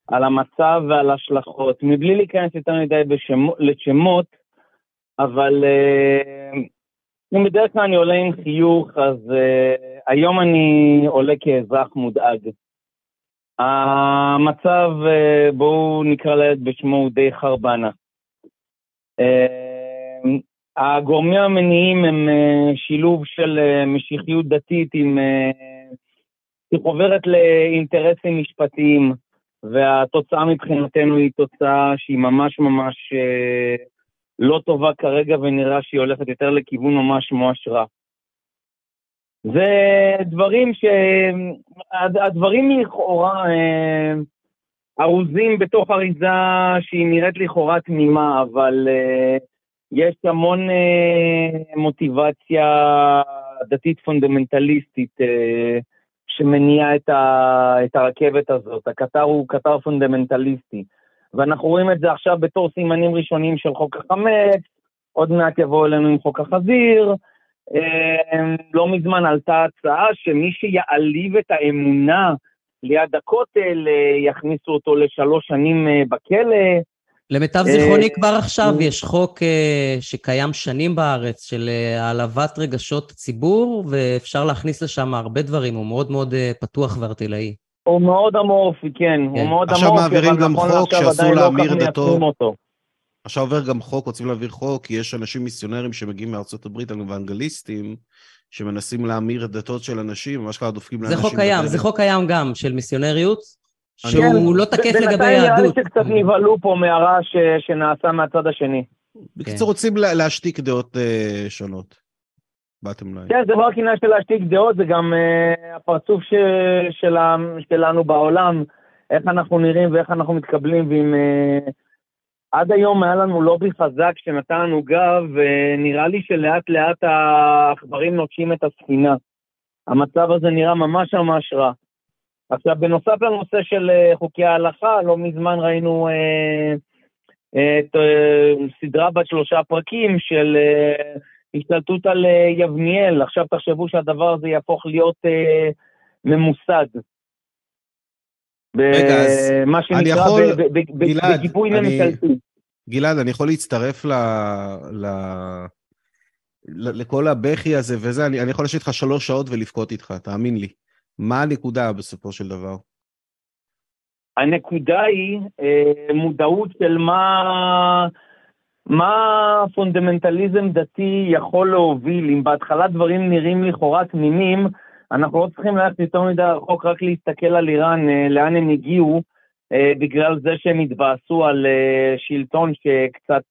על המצב ועל השלכות, מבלי להיכנס יותר מדי בשמו, לשמות, אבל אה, אם בדרך כלל אני עולה עם חיוך, אז היום אני עולה כאזרח מודאג. המצב, אה, בואו נקרא לילד בשמו, הוא די חרבנה. אה, הגורמים המניעים הם אה, שילוב של משיחיות דתית עם... חוברת לאינטרסים משפטיים, והתוצאה מבחינתנו היא תוצאה שהיא ממש ממש לא טובה כרגע, ונראה שהיא הולכת יותר לכיוון ממש ממש רע. זה דברים ש... הדברים לכאורה אה, ארוזים בתוך אריזה שהיא נראית לכאורה תמימה, אבל אה, יש המון אה, מוטיבציה דתית פונדמנטליסטית שמניעה את, ה... את הרכבת הזאת. הקטר הוא קטר פונדמנטליסטי. ואנחנו רואים את זה עכשיו בתור סימנים ראשונים של חוק החמץ, עוד מעט יבואו אלינו עם חוק החזיר, לא מזמן עלתה הצעה שמי שיעליב את האמונה ליד הכותל, אה, יכניסו אותו לשלוש שנים אה, בכלא. למיטב זיכרוני, אה, כבר עכשיו יש חוק שקיים שנים בארץ של העלבת רגשות ציבור, ואפשר להכניס לשם הרבה דברים, הוא מאוד מאוד פתוח וארטילאי. הוא מאוד אמורפי, כן, הוא כן. מאוד אמורפי, אבל נכון עכשיו מעבירים גם חוק שאסור להמיר דתו. עכשיו עובר גם חוק, רוצים להעביר חוק, כי יש אנשים מיסיונרים שמגיעים מארצות הברית, אנגליסטים, שמנסים להמיר את דתות של אנשים, ממש ככה דופקים לאנשים. זה חוק קיים, זה חוק קיים גם, של מיסיונריות, שהוא לא תקף לגבי יהדות. בינתיים נראה לי שקצת נבהלו פה מהרעש שנעשה מהצד השני. בקיצור, רוצים להשתיק דעות אה, שונות. באתם ליין. כן, זה לא רק עניין של להשתיק דעות, זה גם uh, הפרצוף שלנו בעולם, איך אנחנו נראים ואיך אנחנו מתקבלים, ועם uh, עד היום היה לנו לובי חזק שנתן לנו גב, ונראה לי שלאט לאט העכברים נוטשים את הספינה. המצב הזה נראה ממש ממש רע. עכשיו, בנוסף לנושא של אה, חוקי ההלכה, לא מזמן ראינו אה, את אה, סדרה בת שלושה פרקים של אה, השתלטות על אה, יבניאל. עכשיו תחשבו שהדבר הזה יהפוך להיות אה, ממוסד. רגע, אז אני יכול, גלעד, בגיבוי ממשלתי. גלעד, אני יכול להצטרף ל... ל... לכל הבכי הזה וזה, אני, אני יכול לשבת איתך שלוש שעות ולבכות איתך, תאמין לי. מה הנקודה בסופו של דבר? הנקודה היא אה, מודעות של מה... מה פונדמנטליזם דתי יכול להוביל? אם בהתחלה דברים נראים לכאורה תמימים, אנחנו לא צריכים ללכת יותר מדי רחוק, רק להסתכל על איראן, אה, לאן הם הגיעו, אה, בגלל זה שהם התבאסו על אה, שלטון שקצת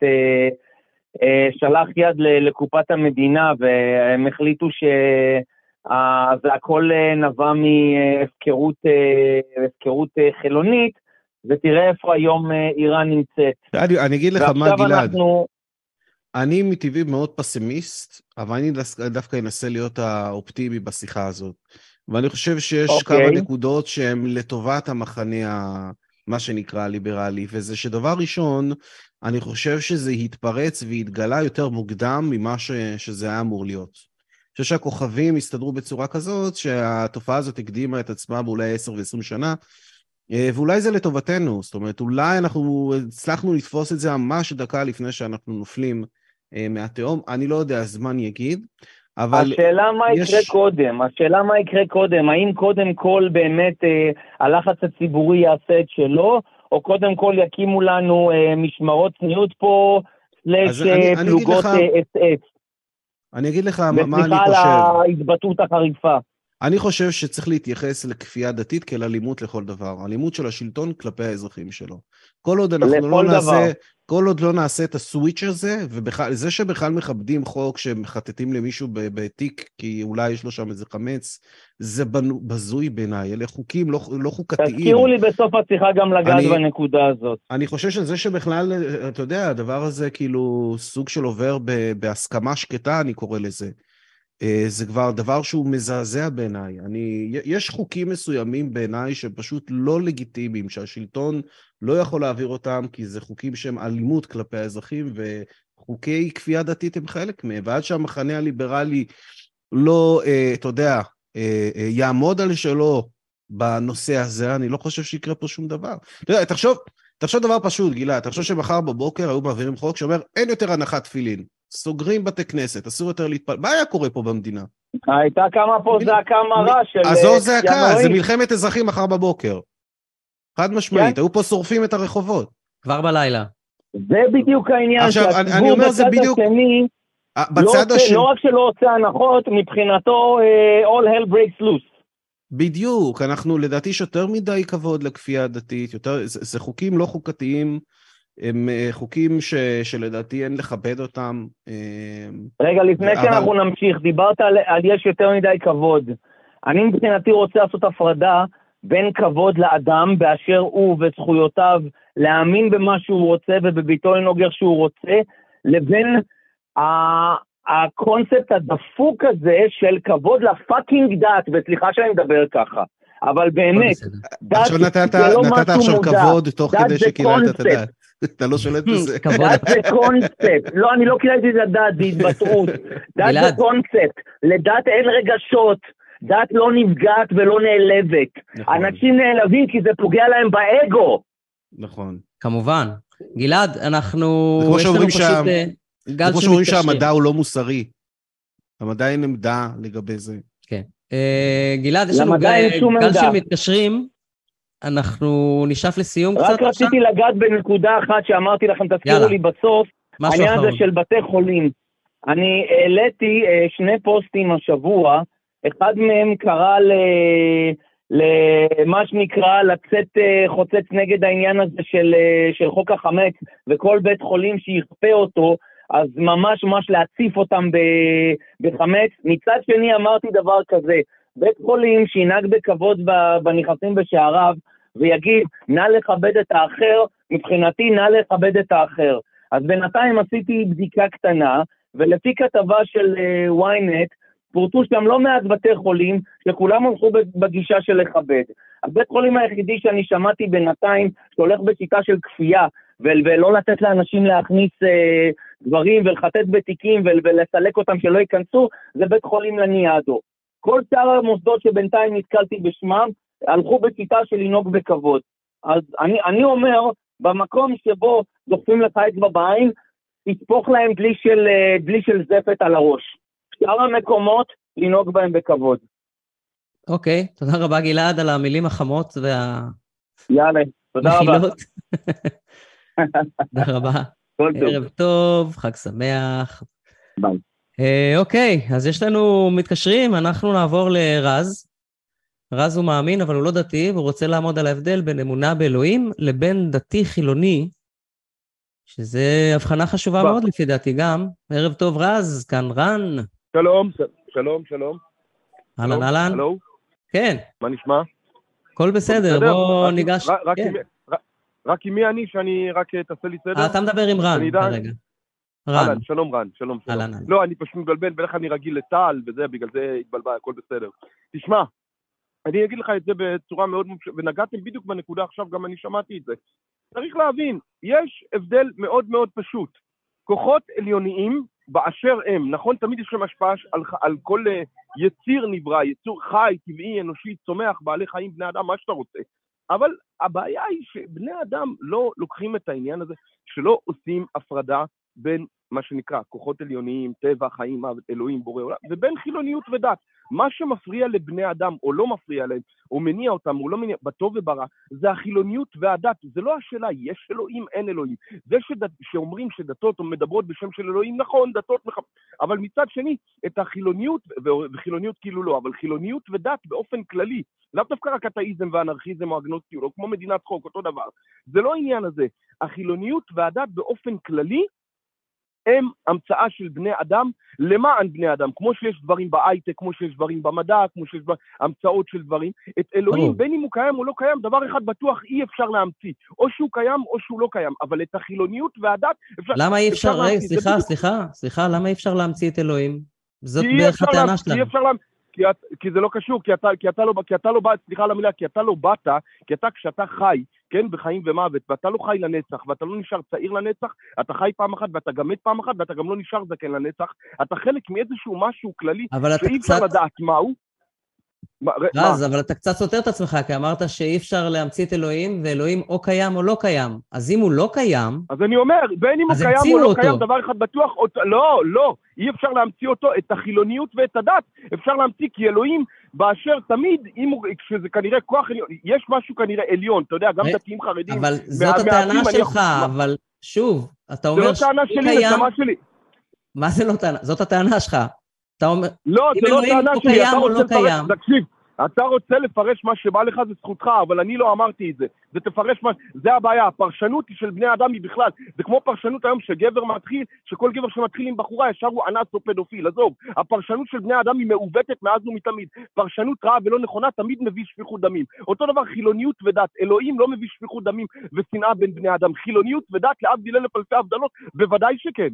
שלח יד לקופת המדינה, והם החליטו שזה הכל נבע מהפקרות חילונית, ותראה איפה היום איראן נמצאת. אני, אני אגיד לך מה, גלעד. אנחנו... אני מטבעי מאוד פסימיסט, אבל אני דווקא אנסה להיות האופטימי בשיחה הזאת. ואני חושב שיש okay. אוקיי. כמה נקודות שהן לטובת המחנה, ה... מה שנקרא הליברלי, וזה שדבר ראשון, אני חושב שזה התפרץ והתגלה יותר מוקדם ממה ש... שזה היה אמור להיות. אני חושב שהכוכבים הסתדרו בצורה כזאת, שהתופעה הזאת הקדימה את עצמה באולי 10 ו-20 שנה, אה, ואולי זה לטובתנו, זאת אומרת, אולי אנחנו הצלחנו לתפוס את זה ממש דקה לפני שאנחנו נופלים מהתהום, אני לא יודע, הזמן יגיד, אבל... השאלה מה יש... יקרה קודם, השאלה מה יקרה קודם, האם קודם כל באמת אה, הלחץ הציבורי יעשה את שלו, או קודם כל יקימו לנו אה, משמרות צניעות פה, סלש אה, פלוגות אס אס. אני אגיד לך מה אני חושב. וסליחה על ההתבטאות החריפה. אני חושב שצריך להתייחס לכפייה דתית כאל אלימות לכל דבר. אלימות של השלטון כלפי האזרחים שלו. כל עוד אנחנו לא דבר. נעשה, כל עוד לא נעשה את הסוויץ' הזה, וזה שבכלל מכבדים חוק שמחטטים למישהו בתיק כי אולי יש לו שם איזה חמץ, זה בזוי בעיניי, אלה חוקים לא, לא חוקתיים. תזכירו לי בסוף השיחה גם לגעת אני, בנקודה הזאת. אני חושב שזה שבכלל, אתה יודע, הדבר הזה כאילו סוג של עובר בהסכמה שקטה, אני קורא לזה. אה, זה כבר דבר שהוא מזעזע בעיניי. אני, יש חוקים מסוימים בעיניי שפשוט לא לגיטימיים, שהשלטון לא יכול להעביר אותם, כי זה חוקים שהם אלימות כלפי האזרחים, וחוקי כפייה דתית הם חלק מהם. ועד שהמחנה הליברלי לא, אה, אתה יודע, אה, יעמוד על שלו בנושא הזה, אני לא חושב שיקרה פה שום דבר. אתה יודע, תחשוב, תחשוב דבר פשוט, גלעד, תחשוב שמחר בבוקר היו מעבירים חוק שאומר, אין יותר הנחת תפילין. סוגרים בתי כנסת, אסור יותר להתפלל. מה היה קורה פה במדינה? הייתה קמה פה זעקה מרה של... עזוב זעקה, זה מלחמת אזרחים מחר בבוקר. חד משמעית, כן? היו פה שורפים את הרחובות. כבר בלילה. זה בדיוק העניין, עכשיו, אני, אני אומר, זה בדיוק... השני, בצד לא, השני... לא רק שלא עושה הנחות, מבחינתו uh, all hell breaks loose. בדיוק, אנחנו לדעתי יש יותר מדי כבוד לכפייה הדתית, יותר, זה, זה חוקים לא חוקתיים. הם אה, חוקים ש, שלדעתי אין לכבד אותם. אה, רגע, לפני אבל... שאנחנו נמשיך, דיברת על, על יש יותר מדי כבוד. אני מבחינתי רוצה לעשות הפרדה בין כבוד לאדם באשר הוא וזכויותיו להאמין במה שהוא רוצה ובביתו לנהוג איך שהוא רוצה, לבין הקונספט הדפוק הזה של כבוד לפאקינג דת, וסליחה שאני מדבר ככה, אבל באמת, דת זה לא משהו מודע. נתת עכשיו כבוד תוך כדי שקיללת את הדת. אתה לא שולט בזה. דת זה קונספט. לא, אני לא קיללתי את הדת בהתבטאות. דת זה קונספט. לדת אין רגשות. דת לא נפגעת ולא נעלבת. נכון. אנשים נעלבים כי זה פוגע להם באגו. נכון. כמובן. גלעד, אנחנו... זה כמו שאומרים שם... זה כמו שאומרים שהמדע הוא לא מוסרי. המדע אין עמדה לגבי זה. כן. אה, גלעד, יש לנו גל של מתקשרים. אנחנו נשאף לסיום רק קצת רק רציתי עכשיו? לגעת בנקודה אחת שאמרתי לכם, תזכירו לי בסוף, העניין הזה של בתי חולים. אני העליתי אה, שני פוסטים השבוע, אחד מהם קרא ל... למה שנקרא לצאת אה, חוצץ נגד העניין הזה של, אה, של חוק החמץ, וכל בית חולים שיכפה אותו, אז ממש ממש להציף אותם בחמץ. מצד שני אמרתי דבר כזה, בית חולים שינהג בכבוד בנכסים בשעריו, ויגיד, נא לכבד את האחר, מבחינתי נא לכבד את האחר. אז בינתיים עשיתי בדיקה קטנה, ולפי כתבה של uh, ynet, פורטו שם לא מעט בתי חולים, שכולם הלכו בגישה של לכבד. הבית חולים היחידי שאני שמעתי בינתיים, שהולך בשיטה של כפייה, ולא לתת לאנשים להכניס אה, דברים ולחטט בתיקים ולסלק אותם שלא ייכנסו, זה בית חולים לניאדו. כל שאר המוסדות שבינתיים נתקלתי בשמם, הלכו בשיטה של לנהוג בכבוד. אז אני, אני אומר, במקום שבו דוחפים לך אצבע בעין, תשפוך להם דלי של, אה, דלי של זפת על הראש. שאר המקומות, לנהוג בהם בכבוד. אוקיי, okay, תודה רבה גלעד על המילים החמות וה... יאללה, תודה רבה. תודה רבה. כל טוב. ערב טוב, חג שמח. ביי. אה, אוקיי, אז יש לנו מתקשרים, אנחנו נעבור לרז. רז הוא מאמין, אבל הוא לא דתי, והוא רוצה לעמוד על ההבדל בין אמונה באלוהים לבין דתי חילוני, שזה הבחנה חשובה. מאוד לפי דעתי גם. ערב טוב, רז, כאן רן. שלום, שלום, שלום. אהלן, אהלן. הלו, כן, מה נשמע? הכל בסדר, בוא ניגש. רק- כן. עם- רק- עם מי אני, שאני רק אה, תעשה לי סדר? אה, אתה מדבר עם רן כרגע. רן, אהלן, שלום רן, שלום, שלום. אהלן, אהלן. לא, אני פשוט מתבלבל, בדרך כלל אני רגיל לטל וזה, בגלל זה התבלבל, הכל בסדר. תשמע, אני אגיד לך את זה בצורה מאוד מופשטת, ונגעתם בדיוק בנקודה עכשיו, גם אני שמעתי את זה. צריך להבין, יש הבדל מאוד מאוד פשוט. כוחות עליוניים באשר הם, נכון? תמיד יש להם השפעה על, על כל אה, יציר נברא, יצור חי, טבעי, אנושי, צומח, בעלי חיים, בני אדם, מה שאתה רוצה. אבל הבעיה היא שבני אדם לא לוקחים את העניין הזה, שלא עושים הפרדה בין מה שנקרא כוחות עליוניים, טבע, חיים, אלוהים, בורא עולם, ובין חילוניות ודת. מה שמפריע לבני אדם, או לא מפריע להם, או מניע אותם, או לא מניע, בטוב וברע, זה החילוניות והדת. זה לא השאלה, יש אלוהים, אין אלוהים. זה שד... שאומרים שדתות או מדברות בשם של אלוהים, נכון, דתות, מח... אבל מצד שני, את החילוניות, ו- וחילוניות כאילו לא, אבל חילוניות ודת באופן כללי, לאו דווקא רק אתאיזם ואנרכיזם או אגנוסטיות, או כמו מדינת חוק, אותו דבר. זה לא העניין הזה. החילוניות והדת באופן כללי הם המצאה של בני אדם למען בני אדם. כמו שיש דברים בהייטק, כמו שיש דברים במדע, כמו שיש המצאות של דברים. את אלוהים. בין אם הוא קיים או לא קיים, דבר אחד בטוח אי אפשר להמציא. או שהוא קיים או שהוא לא קיים. אבל את החילוניות והדת אפשר... למה אי אפשר, רגע. זה סליחה, סליחה, סליחה, למה אי אפשר להמציא את אלוהים? זאת בערך הטענה שלנו. כי, את, כי זה לא קשור, כי אתה, כי, אתה לא, כי אתה לא בא, סליחה על המילה, כי אתה לא באת, כי אתה כשאתה חי, כן, בחיים ומוות, ואתה לא חי לנצח, ואתה לא נשאר צעיר לנצח, אתה חי פעם אחת ואתה גם מת פעם אחת, ואתה גם לא נשאר זקן לנצח, אתה חלק מאיזשהו משהו כללי שאי אפשר קצת... לדעת מהו. מה, ר- מה? רז, אבל אתה קצת סותר את עצמך, כי אמרת שאי אפשר להמציא את אלוהים, ואלוהים או קיים או לא קיים. אז אם הוא לא קיים, אז אני אומר, בין אם הוא קיים או לא אותו. קיים, דבר אחד בטוח, אות- לא, לא, אי אפשר להמציא אותו, את החילוניות ואת הדת, אפשר להמציא, כי אלוהים באשר תמיד, אם הוא, כשזה כנראה כוח עליון, יש משהו כנראה עליון, אתה יודע, גם אה, דתיים חרדים, אבל זאת מה- הטענה אני שלך, מה- אבל שוב, אתה זה אומר לא טענה שלי, קיים, נשמה שלי. מה זה לא טענה? זאת הטענה שלך. אתה אומר, לא, אם זה לא אלוהים הוא שלי, קיים אתה או רוצה לא קיים. תקשיב, אתה רוצה לפרש מה שבא לך, זה זכותך, אבל אני לא אמרתי את זה. זה תפרש מה... זה הבעיה, הפרשנות של בני אדם היא בכלל. זה כמו פרשנות היום שגבר מתחיל, שכל גבר שמתחיל עם בחורה ישר הוא אנס או פדופיל, עזוב. הפרשנות של בני אדם היא מעוותת מאז ומתמיד. פרשנות רעה ולא נכונה תמיד מביא שפיכות דמים. אותו דבר חילוניות ודת. אלוהים לא מביא שפיכות דמים ושנאה בין בני אדם. חילוניות ודת, להבדיל אלף אלפי הבדלות, בוודאי שכן.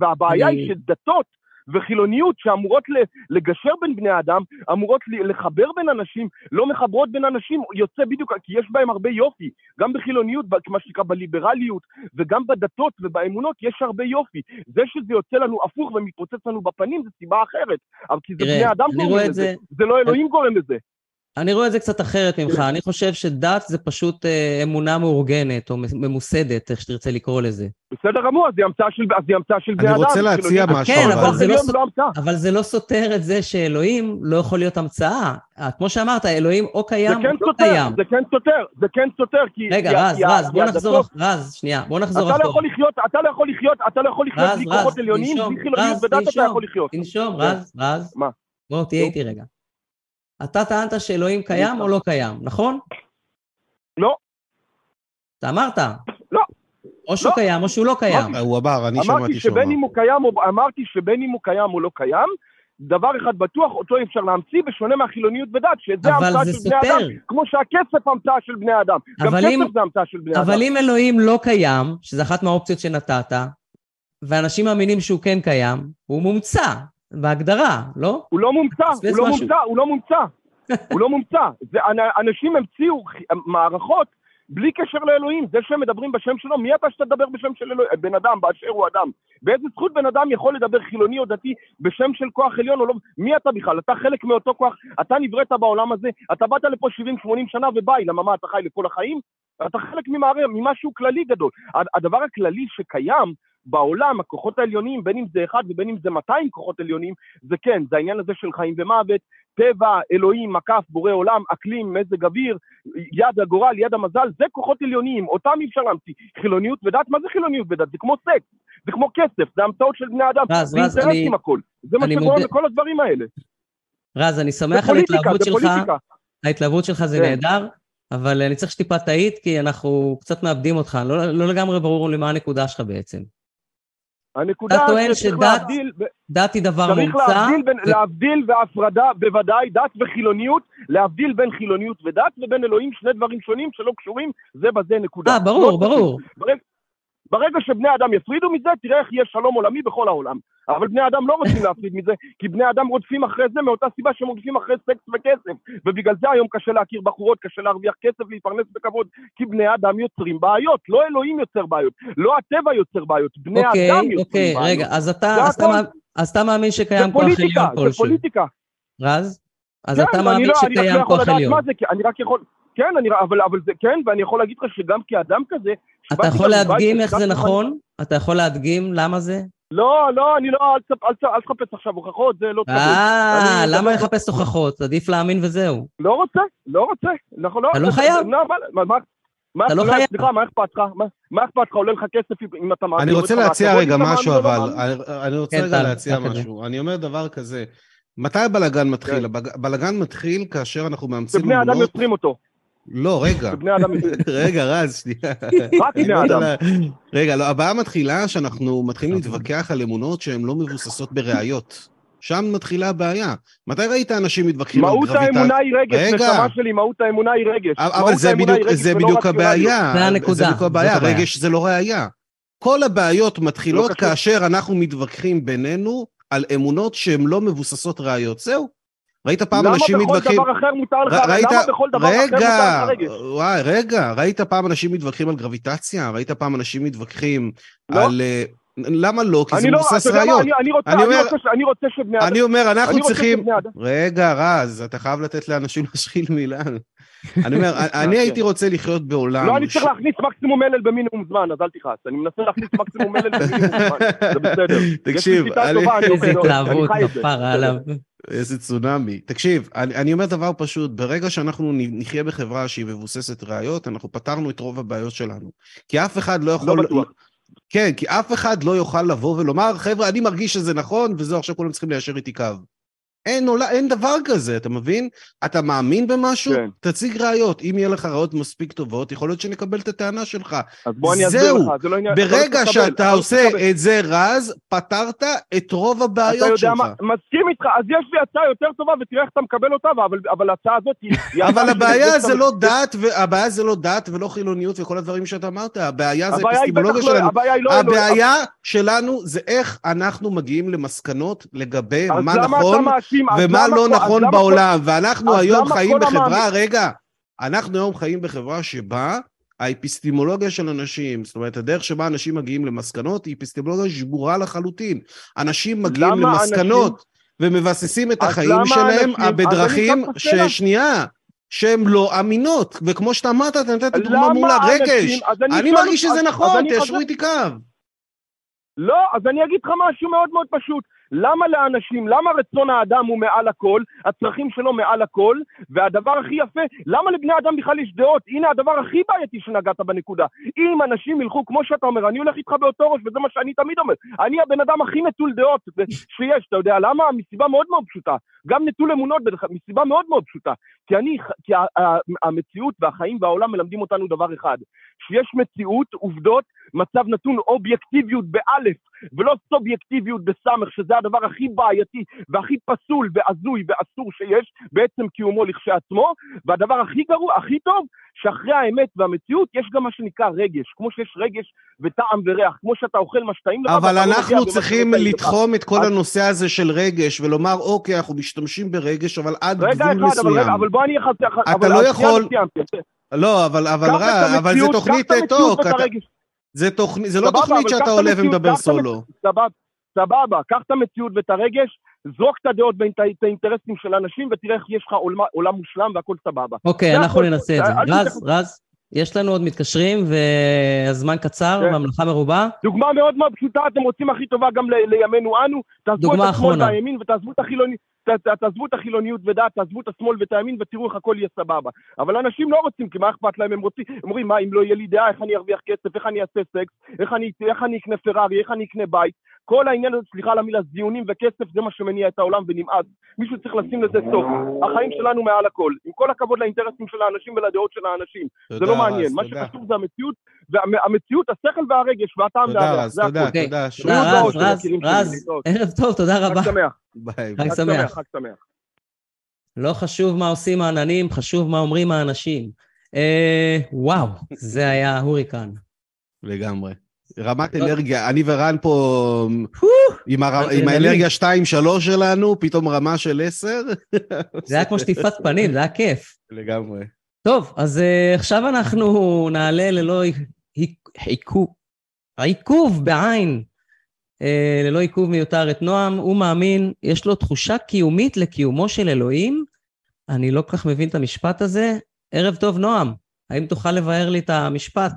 והבעיה היא שדתות וחילוניות שאמורות לגשר בין בני אדם, אמורות לחבר בין אנשים, לא מחברות בין אנשים, יוצא בדיוק, כי יש בהם הרבה יופי. גם בחילוניות, מה שנקרא בליברליות, וגם בדתות ובאמונות יש הרבה יופי. זה שזה יוצא לנו הפוך ומתפוצץ לנו בפנים זה סיבה אחרת. אבל כי זה בני אדם את לזה, זה- זה לא אלוהים גורם לזה. אני רואה את זה קצת אחרת ממך. כן. אני חושב שדת זה פשוט אה, אמונה מאורגנת, או ממוסדת, איך שתרצה לקרוא לזה. בסדר גמור, אז היא המצאה של, בני אני אדם. רוצה להציע. משהו, כן, אבל- אבל זה לא לא. אבל זה לא סותר את זה שאלוהים לא יכול להיות המצאה. אה, כמו שאמרת, אלוהים או זה קיים או כן לא סותר, קיים. זה כן סותר, זה כן סותר, כי... רגע, כי- רז, כי- רז, בוא נחזור, רז, שנייה, בוא נחזור אתה לא אחורה. יכול לחיות, אתה לא יכול לחיות, אתה לא יכול לחיות בלי כוחות עליונים, בלי חילוניות ודת אתה. יכול לחיות. תנשום, כן. רז, רז. מה? בוא, תהיה. איתי רגע. אתה טענת שאלוהים קיים או לא קיים, נכון? לא, אתה אמרת. לא. או שהוא לא. קיים או שהוא לא קיים. הוא אמר, אני אמרתי שמעתי שהוא שבין אמר. אם הוא קיים, או- אמרתי שבין אם הוא קיים או לא קיים, דבר אחד בטוח, אותו אי אפשר להמציא, בשונה מהחילוניות ודת, שזה אבל המצאה של בני אדם. כמו שהכסף המצאה של בני אדם. גם אבל אם- כסף זה המצאה של בני אדם. אבל אם אלוהים לא קיים, שזו אחת מהאופציות שנתת, ואנשים מאמינים שהוא כן קיים, הוא מומצא, בהגדרה, לא? הוא לא מומצא, הוא לא משהו. מומצא, הוא לא מומצא. הוא לא מומצא. זה, אנ- אנשים המציאו מערכות בלי קשר לאלוהים. זה שהם מדברים בשם שלו, מי אתה שתדבר בשם של אלוהים? בן אדם, באשר הוא אדם. באיזה זכות בן אדם יכול לדבר חילוני או דתי בשם של כוח עליון או לא? מי אתה בכלל? אתה חלק מאותו כוח, אתה נבראת בעולם הזה, אתה באת לפה 70-80 שנה וביי, למה מה, אתה חי לכל החיים? אתה חלק ממערכת, ממשהו כללי גדול. הדבר הכללי שקיים בעולם, הכוחות העליונים, בין אם זה אחד ובין אם זה 200 כוחות עליונים, זה כן, זה העניין הזה של חיים ומוות, טבע, אלוהים, מקף, בורא עולם, אקלים, מזג אוויר, יד הגורל, יד המזל, זה כוחות עליוניים, אותם אי אפשר להמציא. חילוניות ודת, מה זה חילוניות ודת? זה כמו סקס, זה כמו כסף, זה המצאות של בני אדם, רז, זה רז, אינטרסים אני- הכל. זה מה מודה- לכל הדברים האלה. רז, אני שמח על ההתלהבות שלך. ההתלהבות שלך זה כן. נהדר, אבל אני צריך שטיפה תעיד, כי אנחנו קצת מאבדים אותך, לא לא לגמרי ברור לי מה הנקודה שלך בעצם. הנקודה אתה טוען שדת דת היא דבר צריך מומצא, להבדיל בין, ו- להבדיל והפרדה, בוודאי, דת וחילוניות, להבדיל בין חילוניות ודת ובין אלוהים, שני דברים שונים שלא קשורים זה בזה, נקודה. אה, ברור, מאוד פשוט. ברור. ברגע, שבני אדם יפרידו מזה, תראה איך יהיה שלום עולמי בכל העולם. אבל בני אדם לא רוצים להפריד מזה, כי בני אדם רודפים אחרי זה מאותה סיבה שהם רודפים אחרי סקס וכסף. ובגלל זה היום קשה להכיר בחורות, קשה להרוויח כסף, להתפרנס בכבוד, כי בני אדם יוצרים בעיות. לא אלוהים יוצר בעיות, לא הטבע יוצר בעיות, בני אוקיי, אדם יוצרים אוקיי, בעיות. רגע, אז אתה, זה אז אתה אז אתה מאמין שקיים זה כוח עליון זה כלשהו, פוליטיקה. רז? אז כן, אתה מאמין לא- לא שקיים יכול כוח עליון. זה, אני רק יכול... כן, אני, אבל, אבל זה כן, ואני יכול להגיד לך שגם כאדם כזה... אתה יכול להדגים איך זה נכון? אתה יכול להדגים למה זה? לא, לא, אני לא, אל, תספ- אל, ת- אל תחפש עכשיו הוכחות, זה לא טוב. אה, למה לחפש הוכחות? עדיף להאמין וזהו. לא רוצה, לא רוצה. אנחנו לא... אתה לא חייב. מה, מה, מה, מה, מה, אתה לא מה- חייב. סליחה, מה אכפת לך? מה- אכפת לך? עולה לך כסף אם אתה מאמין? אני רוצה להציע רגע משהו, לא אבל. אני- אני רוצה כן, רגע להציע. משהו. אני אומר דבר כזה, מתי הבלגן מתחיל? כן. הבלגן מתחיל כאשר אנחנו מאמצים שבני אדם. יוצרים אותו. לא, רגע. שבני אדם רגע, רז, שנייה. רק בני לא אדם. רגע, לא, הבעיה מתחילה שאנחנו מתחילים. להתווכח על אמונות שהן לא מבוססות בראיות. שם מתחילה הבעיה. מתי ראית אנשים מתווכחים על מהות גרביטציה? האמונה היא רגש. נשמה שלי, מהות האמונה היא רגש. אבל מהות זה בדיוק, זה ולא בדיוק. הבעיה. זה הנקודה, זה בדיוק הבעיה. רגש זה לא ראייה. כל הבעיות מתחילות לא. כאשר אנחנו מתווכחים בינינו על אמונות שהן לא מבוססות ראיות. זהו. ראית פעם אנשים למה מתווכחים... בכל דבר אחר מותר לך, ר- ראית, למה בכל דבר אחר רגע, מותר לך רגש? וואי, רגע, ראית פעם אנשים מתווכחים על גרביטציה? ראית פעם אנשים מתווכחים לא. על... אה, למה לא? כי זה אני לא, מבוסס אתה יודע מה, ראיות. אני- אני רוצה- אני אני אומר- רוצה ש- אני רוצה שבני אדם... אני אומר, אנחנו צריכים... רגע, רז, אתה חייב לתת לאנשים להשחיל מילה. אני אומר, אני כן. הייתי רוצה לחיות בעולם... לא, אני צריך להכניס מקסימום מלל במינימום זמן, אז אל תכעס. אני מנסה להכניס מקסימום מלל במינימום זמן. זה בסדר. יש לי תקשיב, שיטה אני- טובה, אני איזה התלהבות. כפרה עליו. איזה צונאמי. תקשיב, אני, אני אומר דבר פשוט, ברגע שאנחנו נחיה בחברה שהיא מבוססת ראיות, אנחנו פתרנו את רוב הבעיות שלנו. כי אף אחד לא יכול... לא בטוח. כן, כי אף אחד לא יוכל לבוא ולומר, חבר'ה, אני מרגיש שזה נכון, וזהו, עכשיו כולם צריכים ליישר איתי קו. אין, עולה, אין דבר כזה, אתה מבין? אתה מאמין במשהו? כן. תציג ראיות. אם יהיה לך ראיות מספיק טובות, יכול להיות שנקבל את הטענה שלך. אז בוא אני אסביר. לך, זה לא עניין... אתה לא ברגע אתה שאתה לא עושה לקבל. את זה רז, פתרת את רוב אתה הבעיות יודע שלך. מה, מסכים איתך, אז יש לי הצעה יותר טובה ותראה איך אתה מקבל אותה, אבל- אבל ההצעה הזאת היא... אבל הצעה הבעיה זה לא דת, והבעיה זה לא דת ולא חילוניות וכל הדברים שאתה אמרת, הבעיה זה הבעיה אפיסטימולוגיה לא- שלנו. הבעיה לא... הבעיה שלנו זה איך אנחנו מגיעים למסקנות לגבי מה נכון אז ומה למה לא כל- נכון למה כל- בעולם. ואנחנו היום חיים בחברה, המאמין- רגע, אנחנו היום חיים בחברה שבה האפיסטימולוגיה של אנשים, זאת אומרת, הדרך שבה אנשים מגיעים למסקנות היא אפיסטימולוגיה שבורה לחלוטין. אנשים מגיעים למסקנות ומבססים את החיים שלהם אנשים- בדרכים. ששנייה, שהן לא אמינות. וכמו שאתה אמרת, אתה נתת דוגמה מול הרגש. אנשים- אני אני מרגיש שזה אז- נכון, תיישרו איתי קו. לא, אז אני אגיד לך משהו מאוד מאוד פשוט. למה לאנשים, למה רצון האדם הוא מעל הכל, הצרכים שלו מעל הכל, והדבר הכי יפה, למה לבני אדם בכלל יש דעות? הנה הדבר הכי בעייתי שנגעת בנקודה. אם אנשים ילכו, כמו שאתה אומר, אני הולך איתך באותו ראש, וזה מה שאני תמיד אומר, אני הבן אדם הכי נטול דעות שיש, אתה יודע למה? מסיבה מאוד מאוד פשוטה. גם נטול אמונות, מסיבה מאוד מאוד פשוטה. כי אני, כי המציאות והחיים והעולם מלמדים אותנו דבר אחד, שיש מציאות, עובדות, מצב נתון, אובייקטיביות באלף, ולא סובייקטיביות בסמך, שזה הדבר הכי בעייתי והכי פסול והזוי ואסור שיש בעצם קיומו לכשעצמו, והדבר הכי גרוע, הכי טוב, שאחרי האמת והמציאות יש גם מה שנקרא רגש, כמו שיש רגש וטעם וריח, כמו שאתה אוכל מה שטעים לך, אבל לא אנחנו צריכים. לתחום את כל הנושא הזה של רגש ולומר, אוקיי, אנחנו משתמשים ברגש, אבל עד רגע גבול אחד, אבל רגע, מסוים. אבל בוא אני אחזק... אתה לא יכול- לא, אבל אבל רע, את אבל זה תוכנית את טוק. זה תוכנית, זה לא סבבה, תוכנית אבל שאתה את עולה ומדבר את סולו. סבבה, סבבה, קח את המציאות ואת הרגש, זרוק את הדעות ואת האינטרסים של אנשים ותראה איך יש לך עולם, עולם מושלם והכל סבבה. אוקיי, אנחנו. ננסה את זה. רז, רז, יש לנו עוד מתקשרים, והזמן קצר כן. והמלאכה מרובה. דוגמה מאוד מאוד פשוטה, אתם רוצים הכי טובה גם ל- לימינו אנו, תעזבו דוגמה את השמאל אחרונה. והימין ותעזבו את החילוני... תעזבו את החילוניות ודת, תעזבו את השמאל ואת הימין ותראו איך הכל יהיה סבבה. אבל אנשים לא רוצים, כי מה אכפת להם? הם רוצים, הם אומרים, מה, אם לא יהיה לי דעה, איך אני ארוויח כסף, איך אני אעשה סקס, איך אני, איך אני אקנה פרארי, איך אני אקנה בית. כל העניין הזה, סליחה על המילה, זיונים וכסף, זה מה שמניע את העולם ונמאס. מישהו צריך לשים לזה סוף. החיים שלנו מעל הכל. עם כל הכבוד לאינטרסים של האנשים ולדעות של האנשים. זה תודה, לא מעניין. מה תודה. שחשוב זה המציאות, והמציאות, השכל והרגש והטעם תודה, והריח, זה תודה, הכול. אוקיי. תודה. תודה, רז, רז, רז. ערב טוב, תודה רבה. חג שמח, ביי. חג. שמח, חג שמח. לא חשוב מה עושים העננים, חשוב מה אומרים האנשים. אה, וואו, זה היה הוריקן. לגמרי. רמת אנרגיה, אני ורן פה עם. האנרגיה 2-3 שלנו, פתאום רמה של 10. זה היה כמו שטיפת פנים, זה היה כיף. לגמרי. טוב, אז uh, עכשיו אנחנו נעלה ללא עיכוב, עיכוב בעין, uh, ללא עיכוב מיותר את נועם. הוא מאמין, יש לו תחושה קיומית לקיומו של אלוהים. אני לא כל כך מבין את המשפט הזה. ערב טוב, נועם. האם תוכל לבאר לי את המשפט?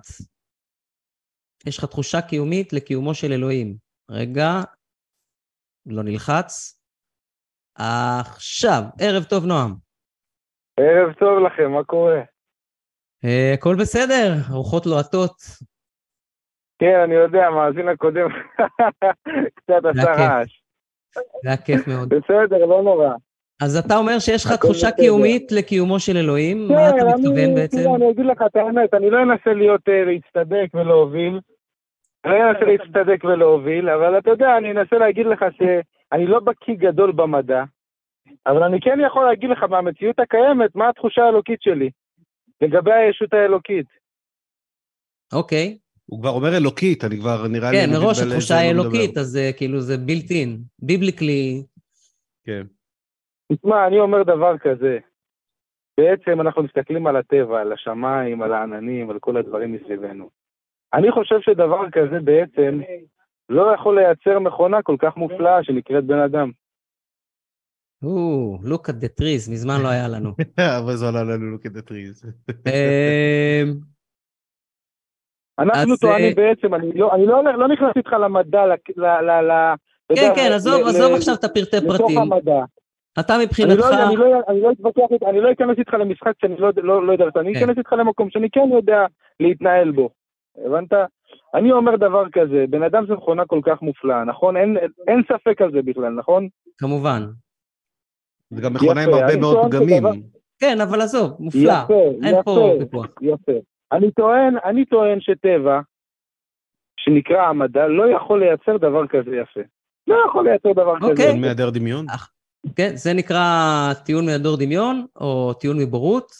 יש לך תחושה קיומית לקיומו של אלוהים. רגע, לא נלחץ. עכשיו, ערב טוב, נועם. ערב טוב לכם, מה קורה? אה, הכל בסדר, רוחות לוהטות. כן, אני יודע, המאזין הקודם קצת עשה. רעש. זה היה כיף מאוד. בסדר, לא נורא. אז אתה אומר שיש לך תחושה. קיומית לקיומו של אלוהים, מה אתה כן, אני- מתכוון בעצם? תראה, אני אגיד לך את האמת, אני לא אנסה להיות, אה, להצטדק ולהוביל. אני לא אנסה להצטדק ולהוביל, אבל אתה יודע, אני אנסה להגיד לך שאני לא בקיא גדול במדע, אבל אני כן יכול להגיד לך מהמציאות הקיימת, מה התחושה האלוקית שלי לגבי הישות האלוקית. אוקיי. הוא כבר אומר אלוקית, אני כבר נראה לי... כן, מראש התחושה מדבר. האלוקית, אז אה, כאילו זה בילט אין, ביבליקלי. כן. תשמע, אני אומר דבר כזה, בעצם אנחנו מסתכלים על הטבע, על השמיים, על העננים, על כל הדברים מסביבנו. אני חושב שדבר כזה בעצם לא יכול לייצר מכונה כל כך מופלאה שנקראת בן אדם. או, look at the trees, מזמן לא היה לנו. אבל זה עולה לנו כדי טריז. אה, אנחנו אז, טוענים אה, בעצם, אני לא, אני לא, לא נכנס איתך למדע, ל... כן, כן, עזוב, עכשיו את הפרטי לתוך פרטים. המדע. אתה אני מבחינתך, לא, אני, לא, אני לא אתווכח, איתך- אני לא אכנס איתך למשחק שאני לא, לא, לא יודע, אני כן. אכנס איתך למקום שאני כן יודע להתנהל בו. הבנת? אני אומר דבר כזה, בן אדם זה מכונה כל כך מופלאה, נכון? אין, אין ספק על זה בכלל, נכון? כמובן. זה גם מכונה עם הרבה אני מאוד פגמים. שדבר- כן, אבל עזוב, מופלא. יפה, אין פה יפה, ויכוח. יפה. אני טוען, אני טוען שטבע, שנקרא המדע, לא יכול לייצר דבר כזה יפה. לא יכול לייצר דבר כזה אוקיי. מהיעדר דמיון? כן, זה נקרא טיעון מהדור דמיון, או טיעון מבורות.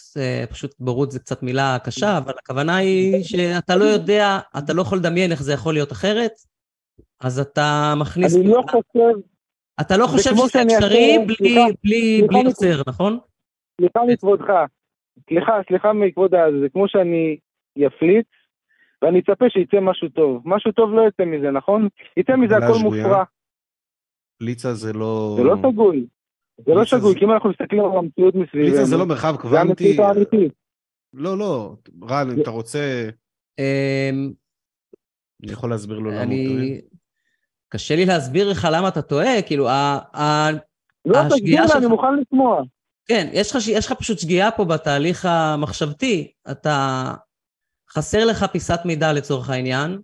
פשוט בורות זה קצת מילה קשה, אבל הכוונה היא שאתה לא יודע, אתה לא יכול לדמיין איך זה יכול להיות אחרת, אז אתה מכניס... אני לא חושב, אתה לא זה חושב שזה אפשרי בלי, יוצר, נכון? סליחה מכבודך, סליחה, סליחה מכבוד הזה, זה כמו שאני יפליץ, ואני אצפה שיצא משהו טוב. משהו טוב לא יצא מזה, נכון? יצא מזה הכל. מופרע. פליצה זה לא... זה לא שגוי. זה לא שגוי, זה- כי אם אנחנו מסתכלים על המציאות מסביבנו, פליצה זה לא מרחב זה קוונטי. המציאות האמיתית. לא, לא. רן, אם אתה רוצה, אמ, אני יכול להסביר לו למה הוא טועה. אני... קשה לי להסביר לך למה אתה טועה, כאילו. לא, תסביר לי, אני מוכן לשמוע. כן, יש לך, יש לך פשוט שגיאה פה בתהליך המחשבתי. אתה... חסר לך פיסת מידע לצורך העניין,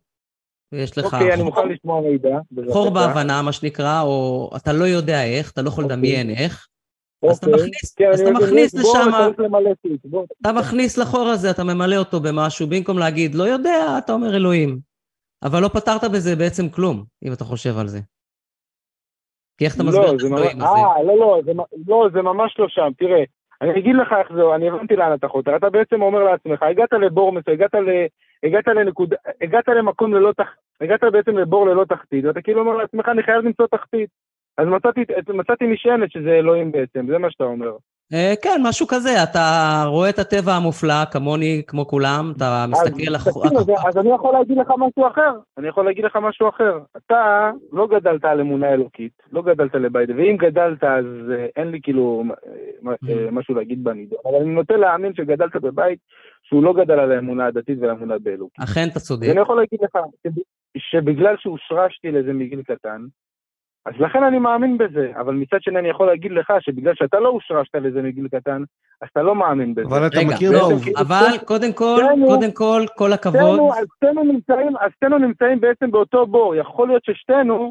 ויש לך אוקיי, אני מוכן לשמוע מידע. חור. בהבנה, מה שנקרא, או אתה לא יודע איך, אתה לא יכול לדמיין איך, אז אתה אוקיי. מכניס, כן, אז אתה מכניס יש לשם. אתה מכניס לחור הזה, אתה ממלא אותו במשהו, במקום להגיד, לא יודע, אתה אומר אלוהים. אבל לא פתרת בזה בעצם כלום, אם אתה חושב על זה. כי איך אתה מסביר לא, את האלוהים הזה? אה, לא, לא, זה, לא, זה ממש לא שם, תראה, אני אגיד לך איך זה, אני הבנתי לאן אתה חותר, אתה בעצם אומר לעצמך, הגעת לבור מסוים, הגעת, ל, הגעת לנקודה, הגעת למקום ללא תח... הגעת בעצם לבור ללא תחתית, ואתה כאילו אומר לעצמך, אני חייב למצוא תחתית. אז מצאתי, מצאתי משענת שזה אלוהים בעצם, זה מה שאתה אומר. אה, כן, משהו כזה, אתה רואה את הטבע המופלא, כמוני, כמו כולם, אתה מסתכל... אז, תקשיב, אז אני יכול להגיד לך משהו אחר, אני יכול להגיד לך משהו אחר. אתה לא גדלת על אמונה אלוקית, לא גדלת לבית, ואם גדלת אז אה, אין לי כאילו אה, Mm. משהו להגיד בנידון, אבל אני נוטה להאמין שגדלת בבית שהוא לא גדל על האמונה הדתית והאמונה באלוקית. אכן אתה צודק. ואני יכול להגיד לך שב- שבגלל שהושרשתי לזה מגיל קטן, אז לכן אני מאמין בזה, אבל מצד שני אני יכול להגיד לך שבגלל שאתה לא הושרשת לזה מגיל קטן, אז אתה לא מאמין בזה. אבל אתה רגע, מכיר לא. אבל קודם כל, קודם כל, כל הכבוד. שתינו, אז שתינו נמצאים, אז שתינו נמצאים בעצם באותו בור, יכול להיות ששתינו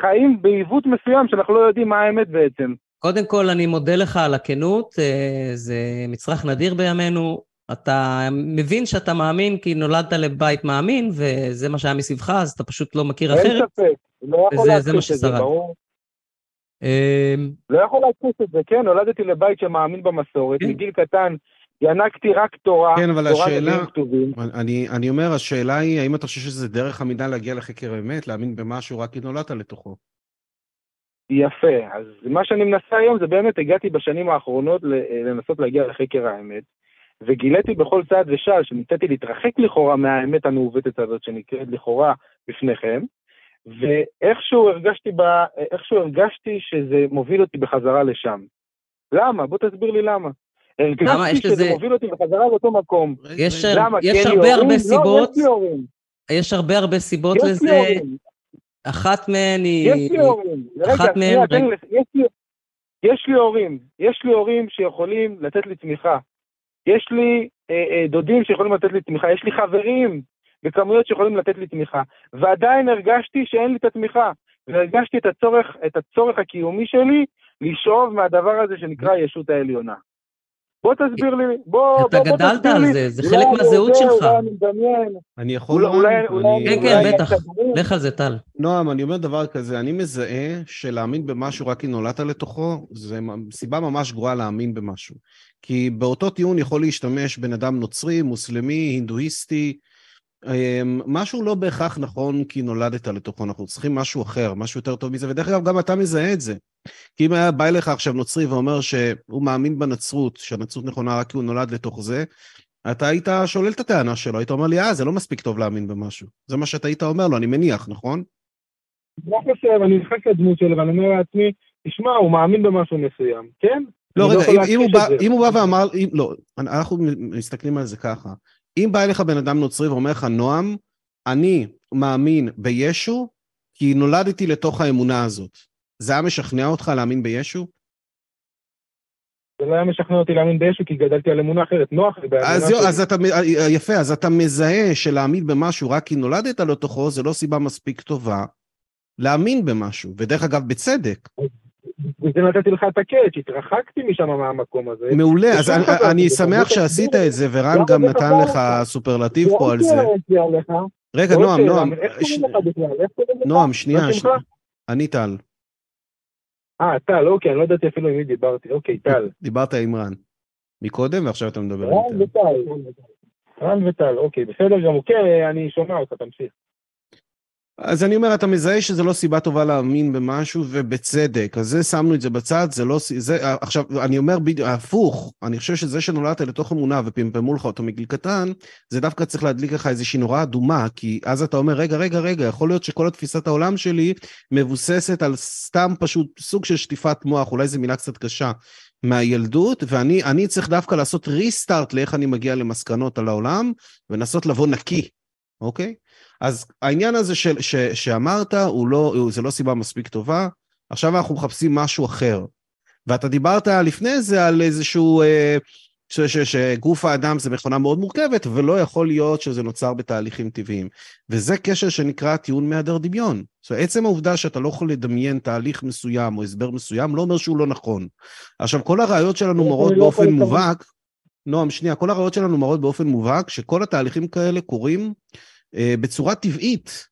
חיים בעיוות מסוים שאנחנו לא יודעים מה האמת בעצם. קודם כל, אני מודה לך על הכנות, אה, זה מצרך נדיר בימינו. אתה מבין שאתה מאמין כי נולדת לבית מאמין, וזה מה שהיה מסביבך, אז אתה פשוט לא מכיר אין אחרת. ספק, לא יכול זה להכחיש את זה, ששרד. ברור. אה, לא יכול להכחיש את זה, כן, נולדתי לבית שמאמין במסורת, כן. מגיל קטן ינקתי רק תורה, כן, אבל תורת השאלה- כתובים. אני, אני אומר, השאלה היא, האם אתה חושב שזה דרך המידה להגיע לחקר האמת, להאמין במשהו רק כי נולדת לתוכו? יפה, אז מה שאני מנסה היום זה באמת הגעתי בשנים האחרונות לנסות להגיע לחקר האמת, וגיליתי בכל צעד ושעל שניסיתי להתרחק לכאורה מהאמת המעוותת הזאת שנקראת לכאורה בפניכם, ואיכשהו הרגשתי, ב... איכשהו הרגשתי שזה מוביל אותי בחזרה לשם. למה? בוא תסביר לי למה. למה? הרגשתי יש שזה לזה- מוביל אותי בחזרה לאותו מקום. יש למה? יש הרבה הורים? הרבה לא, סיבות. יש לי הורים. יש הרבה הרבה סיבות יש לזה. אחת מהן היא... יש לי הורים. רגע, אחת שנייה, מהן- יש לי הורים. יש לי הורים שיכולים לתת לי תמיכה. יש לי אה, אה, דודים שיכולים לתת לי תמיכה. יש לי חברים בכמויות שיכולים לתת לי תמיכה. ועדיין הרגשתי שאין לי את התמיכה. והרגשתי את הצורך, את הצורך הקיומי שלי לשאוב מהדבר הזה שנקרא הישות העליונה. בוא תסביר לי, בוא, אתה בוא, בוא גדלת תסביר על. זה, זה אולי חלק מהזהות שלך. אולי אני מדמיין. אני יכול... כן, כן, בטח. לך על זה, טל. נועם, אני אומר דבר כזה, אני מזהה שלהאמין במשהו רק כי נולדת לתוכו, זה סיבה ממש גרועה להאמין במשהו. כי באותו טיעון יכול להשתמש בן אדם נוצרי, מוסלמי, הינדואיסטי, משהו לא בהכרח נכון כי נולדת לתוכו, אנחנו צריכים משהו אחר, משהו יותר טוב מזה, ודרך אגב, גם אתה מזהה את זה. כי אם היה בא אליך עכשיו נוצרי ואומר שהוא מאמין בנצרות, שהנצרות נכונה רק כי הוא נולד לתוך זה, אתה היית שולל את הטענה שלו, היית אומר לי, אה, זה לא מספיק טוב להאמין במשהו. זה מה שאתה היית אומר לו, אני מניח, נכון? לא חושב, אני נכנס לדמות שלו, ואני אומר לעצמי, תשמע, הוא מאמין במשהו מסוים, כן? לא, אני רגע, אם, אם, הוא בא. אם הוא בא ואמר, אם, לא, אנחנו מסתכלים על זה ככה. אם בא אליך בן אדם נוצרי ואומר לך, נועם, אני מאמין בישו, כי נולדתי לתוך האמונה הזאת. זה היה משכנע אותך להאמין בישו? זה לא היה משכנע אותי להאמין בישו, כי גדלתי על אמונה אחרת, נוח לי באמונה אז, יו. אז אתה, יפה, אז אתה מזהה שלהאמין במשהו רק כי נולדת לתוכו, זה לא סיבה מספיק טובה להאמין במשהו, ודרך אגב, בצדק. וזה נתתי לך את הקאץ', התרחקתי משם מהמקום הזה. מעולה, אז אני, שמח שעשית. את זה, ורן למה גם נתן לך? סופרלטיב פה על זה. רגע, נועם, נועם? נועם, שנייה? אני טל. אה, טל, אוקיי, אני לא ידעתי אפילו עם מי דיברתי. אוקיי, טל. דיברת עם רן. מקודם, ועכשיו אתה מדבר עם רן טל. וטל. רן וטל, אוקיי, בסדר גמור. כן, אני שומע אותך, תמשיך. אז אני אומר, אתה מזהה שזה לא סיבה טובה להאמין במשהו, ובצדק. אז זה, שמנו את זה בצד, זה לא... זה, עכשיו, אני אומר בדיוק, הפוך, אני חושב שזה שנולדת לתוך אמונה ופמפמו לך אותו מגיל קטן, זה דווקא צריך להדליק לך איזושהי נורה אדומה, כי אז אתה אומר, רגע, רגע, רגע, יכול להיות שכל התפיסת העולם שלי מבוססת על סתם פשוט סוג של שטיפת מוח, אולי זו מילה קצת קשה, מהילדות, ואני אני צריך דווקא לעשות ריסטארט לאיך אני מגיע למסקנות על העולם, ולנסות לבוא נקי, אוקיי? אז העניין הזה של, ש, שאמרת, הוא לא, זה לא סיבה מספיק טובה, עכשיו אנחנו מחפשים משהו אחר. ואתה דיברת לפני זה על איזשהו, אה, ש, ש, שגוף האדם זה מכונה מאוד מורכבת, ולא יכול להיות שזה נוצר בתהליכים טבעיים. וזה קשר שנקרא טיעון מהיעדר דמיון. זאת אומרת, עצם העובדה שאתה לא יכול לדמיין תהליך מסוים או הסבר מסוים, לא אומר שהוא לא נכון. עכשיו, כל הראיות שלנו לא יכול באופן לקבל. מובהק, נועם, שנייה, כל הראיות שלנו מראות באופן מובהק שכל התהליכים כאלה קורים בצורה טבעית.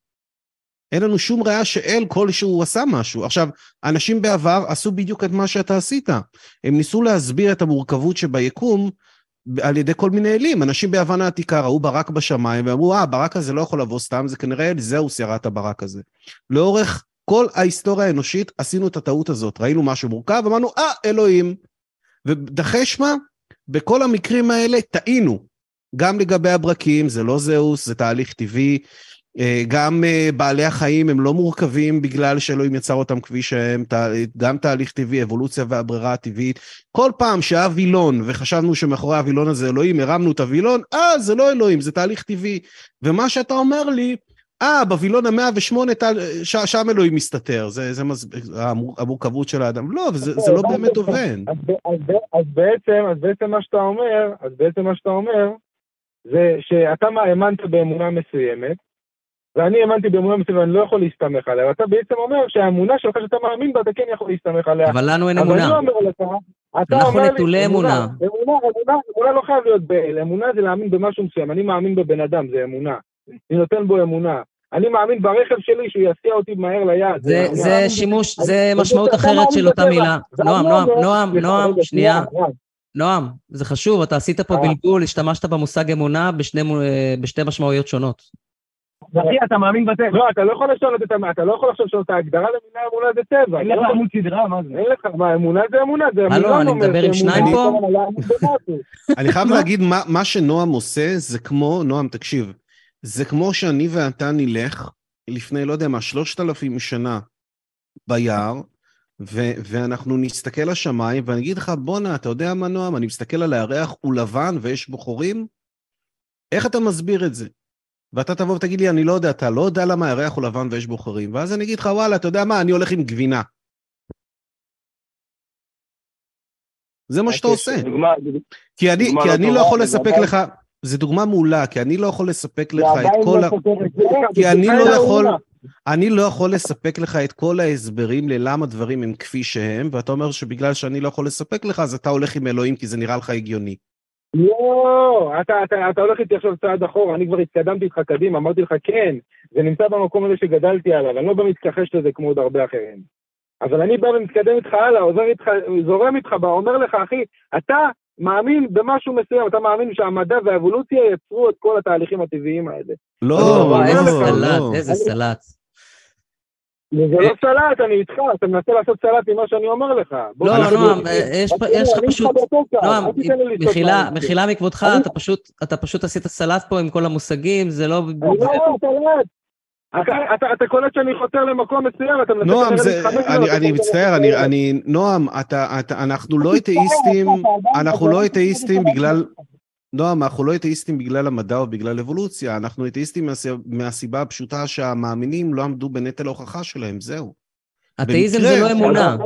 אין לנו שום ראיה שאל כלשהו עשה משהו. עכשיו, אנשים בעבר עשו בדיוק את מה שאתה עשית. הם ניסו להסביר את המורכבות שביקום על ידי כל מיני אלים. אנשים ביוון העתיקה ראו ברק בשמיים ואמרו, אה, הברק הזה לא יכול לבוא סתם, זה כנראה זהוס ירה הברק הזה. לאורך כל ההיסטוריה האנושית עשינו את הטעות הזאת. ראינו משהו מורכב, אמרנו, אה, אלוהים. ודחש מה? בכל המקרים האלה טעינו. גם לגבי הברקים, זה לא זהוס, זה תהליך טבעי. אה, גם אה, בעלי החיים הם לא מורכבים בגלל שאלוהים יצר אותם כפי שהם, גם תהליך טבעי, אבולוציה והברירה הטבעית. כל פעם שהיה וילון וחשבנו שמאחורי הווילון הזה אלוהים, הרמנו את הווילון, אה, זה לא אלוהים, זה תהליך טבעי. ומה שאתה אומר לי, אה, בווילון המאה ושמונה, ש, שם אלוהים מסתתר, זה, זה מז... המורכבות של האדם. לא, זה, זה לא באמת עובד. אז, אז, אז, בעצם, אז בעצם מה שאתה אומר, אז בעצם מה שאתה אומר, זה שאתה האמנת באמונה מסוימת, ואני האמנתי באמונה מסוימת ואני לא יכול להסתמך עליה, ואתה בעצם אומר שהאמונה שלך שאתה מאמין בה, אתה כן יכול להסתמך עליה. אבל לנו אין אמונה. אבל אני אומר לך, אתה אנחנו נטולי אמונה. אמונה, אמונה, אמונה לא חייב להיות באל, אמונה זה להאמין במשהו מסוים, אני מאמין בבן אדם, זה אמונה. אני נותן בו אמונה. אני מאמין ברכב שלי שהוא יסיע אותי מהר ליעד. זה, זה שימוש, זה משמעות אחרת של אותה מילה. נועם, נועם, נועם, נועם, שנייה. נועם, זה חשוב, אתה עשית פה אה. בלבול, השתמשת במושג אמונה בשני, בשתי משמעויות שונות. אחי, אתה מאמין בטבע. לא, אתה לא יכול לשנות את אתה לא יכול עכשיו לשנות את ההגדרה למילה אמונה זה טבע. אין לך עמוד סדרה, מה זה? אין לך, מה, אמונה זה אמונה, זה אמונה. הלו, אני מדבר עם שניים פה? אני חייב להגיד, מה שנועם עושה זה כמו, נועם, תקשיב, זה כמו שאני ואתה נלך לפני, לא יודע מה, שלושת אלפים שנה ביער, ו- ואנחנו נסתכל לשמיים, ואני אגיד לך, בואנה, אתה יודע מה, נועם? אני מסתכל על הירח, הוא לבן ויש בו חורים? איך אתה מסביר את זה? ואתה תבוא ותגיד לי, אני לא יודע, אתה לא יודע למה הירח הוא לבן ויש בו חורים, ואז אני אגיד לך, וואלה, אתה יודע מה, אני הולך עם גבינה. זה מה שאתה עושה. כי אני, כי אני לא יכול לספק לך, זה דוגמה מעולה, כי אני לא יכול לספק לך את כל ה... כי אני לא יכול... אני לא יכול לספק לך את כל ההסברים ללמה דברים הם כפי שהם, ואתה אומר שבגלל שאני לא יכול לספק לך, אז אתה הולך עם אלוהים כי זה נראה לך הגיוני. לא, אתה, אתה, אתה הולך איתי עכשיו צעד אחורה, אני כבר התקדמתי איתך קדימה, אמרתי לך כן, זה נמצא במקום הזה שגדלתי עליו, אני לא בא מתכחש לזה כמו עוד הרבה אחרים. אבל אני בא ומתקדם איתך הלאה, עוזר איתך, זורם איתך, אומר לך, אחי, אתה מאמין במשהו מסוים, אתה מאמין שהמדע והאבולוציה יצרו את כל התהליכים הטבעיים האלה. לא, לא, לא, איזה סלט, איזה סלט. זה לא סלט, אני איתך, אתה מנסה לעשות סלט עם מה שאני אומר לך. לא, נועם, יש לך פשוט, נועם, מחילה מכבודך, אתה פשוט עשית סלט פה עם כל המושגים, זה לא... אני לא סלט. אתה קולט שאני חותר למקום מסוים, אתה מנסה... נועם, אני מצטער, אני... נועם, אנחנו לא אתאיסטים, אנחנו לא אתאיסטים בגלל... נועם, אנחנו לא אתאיסטים בגלל המדע או בגלל אבולוציה, אנחנו אתאיסטים מהסיבה הפשוטה שהמאמינים לא עמדו בנטל ההוכחה שלהם, זהו. אתאיזם זה לא אמונה.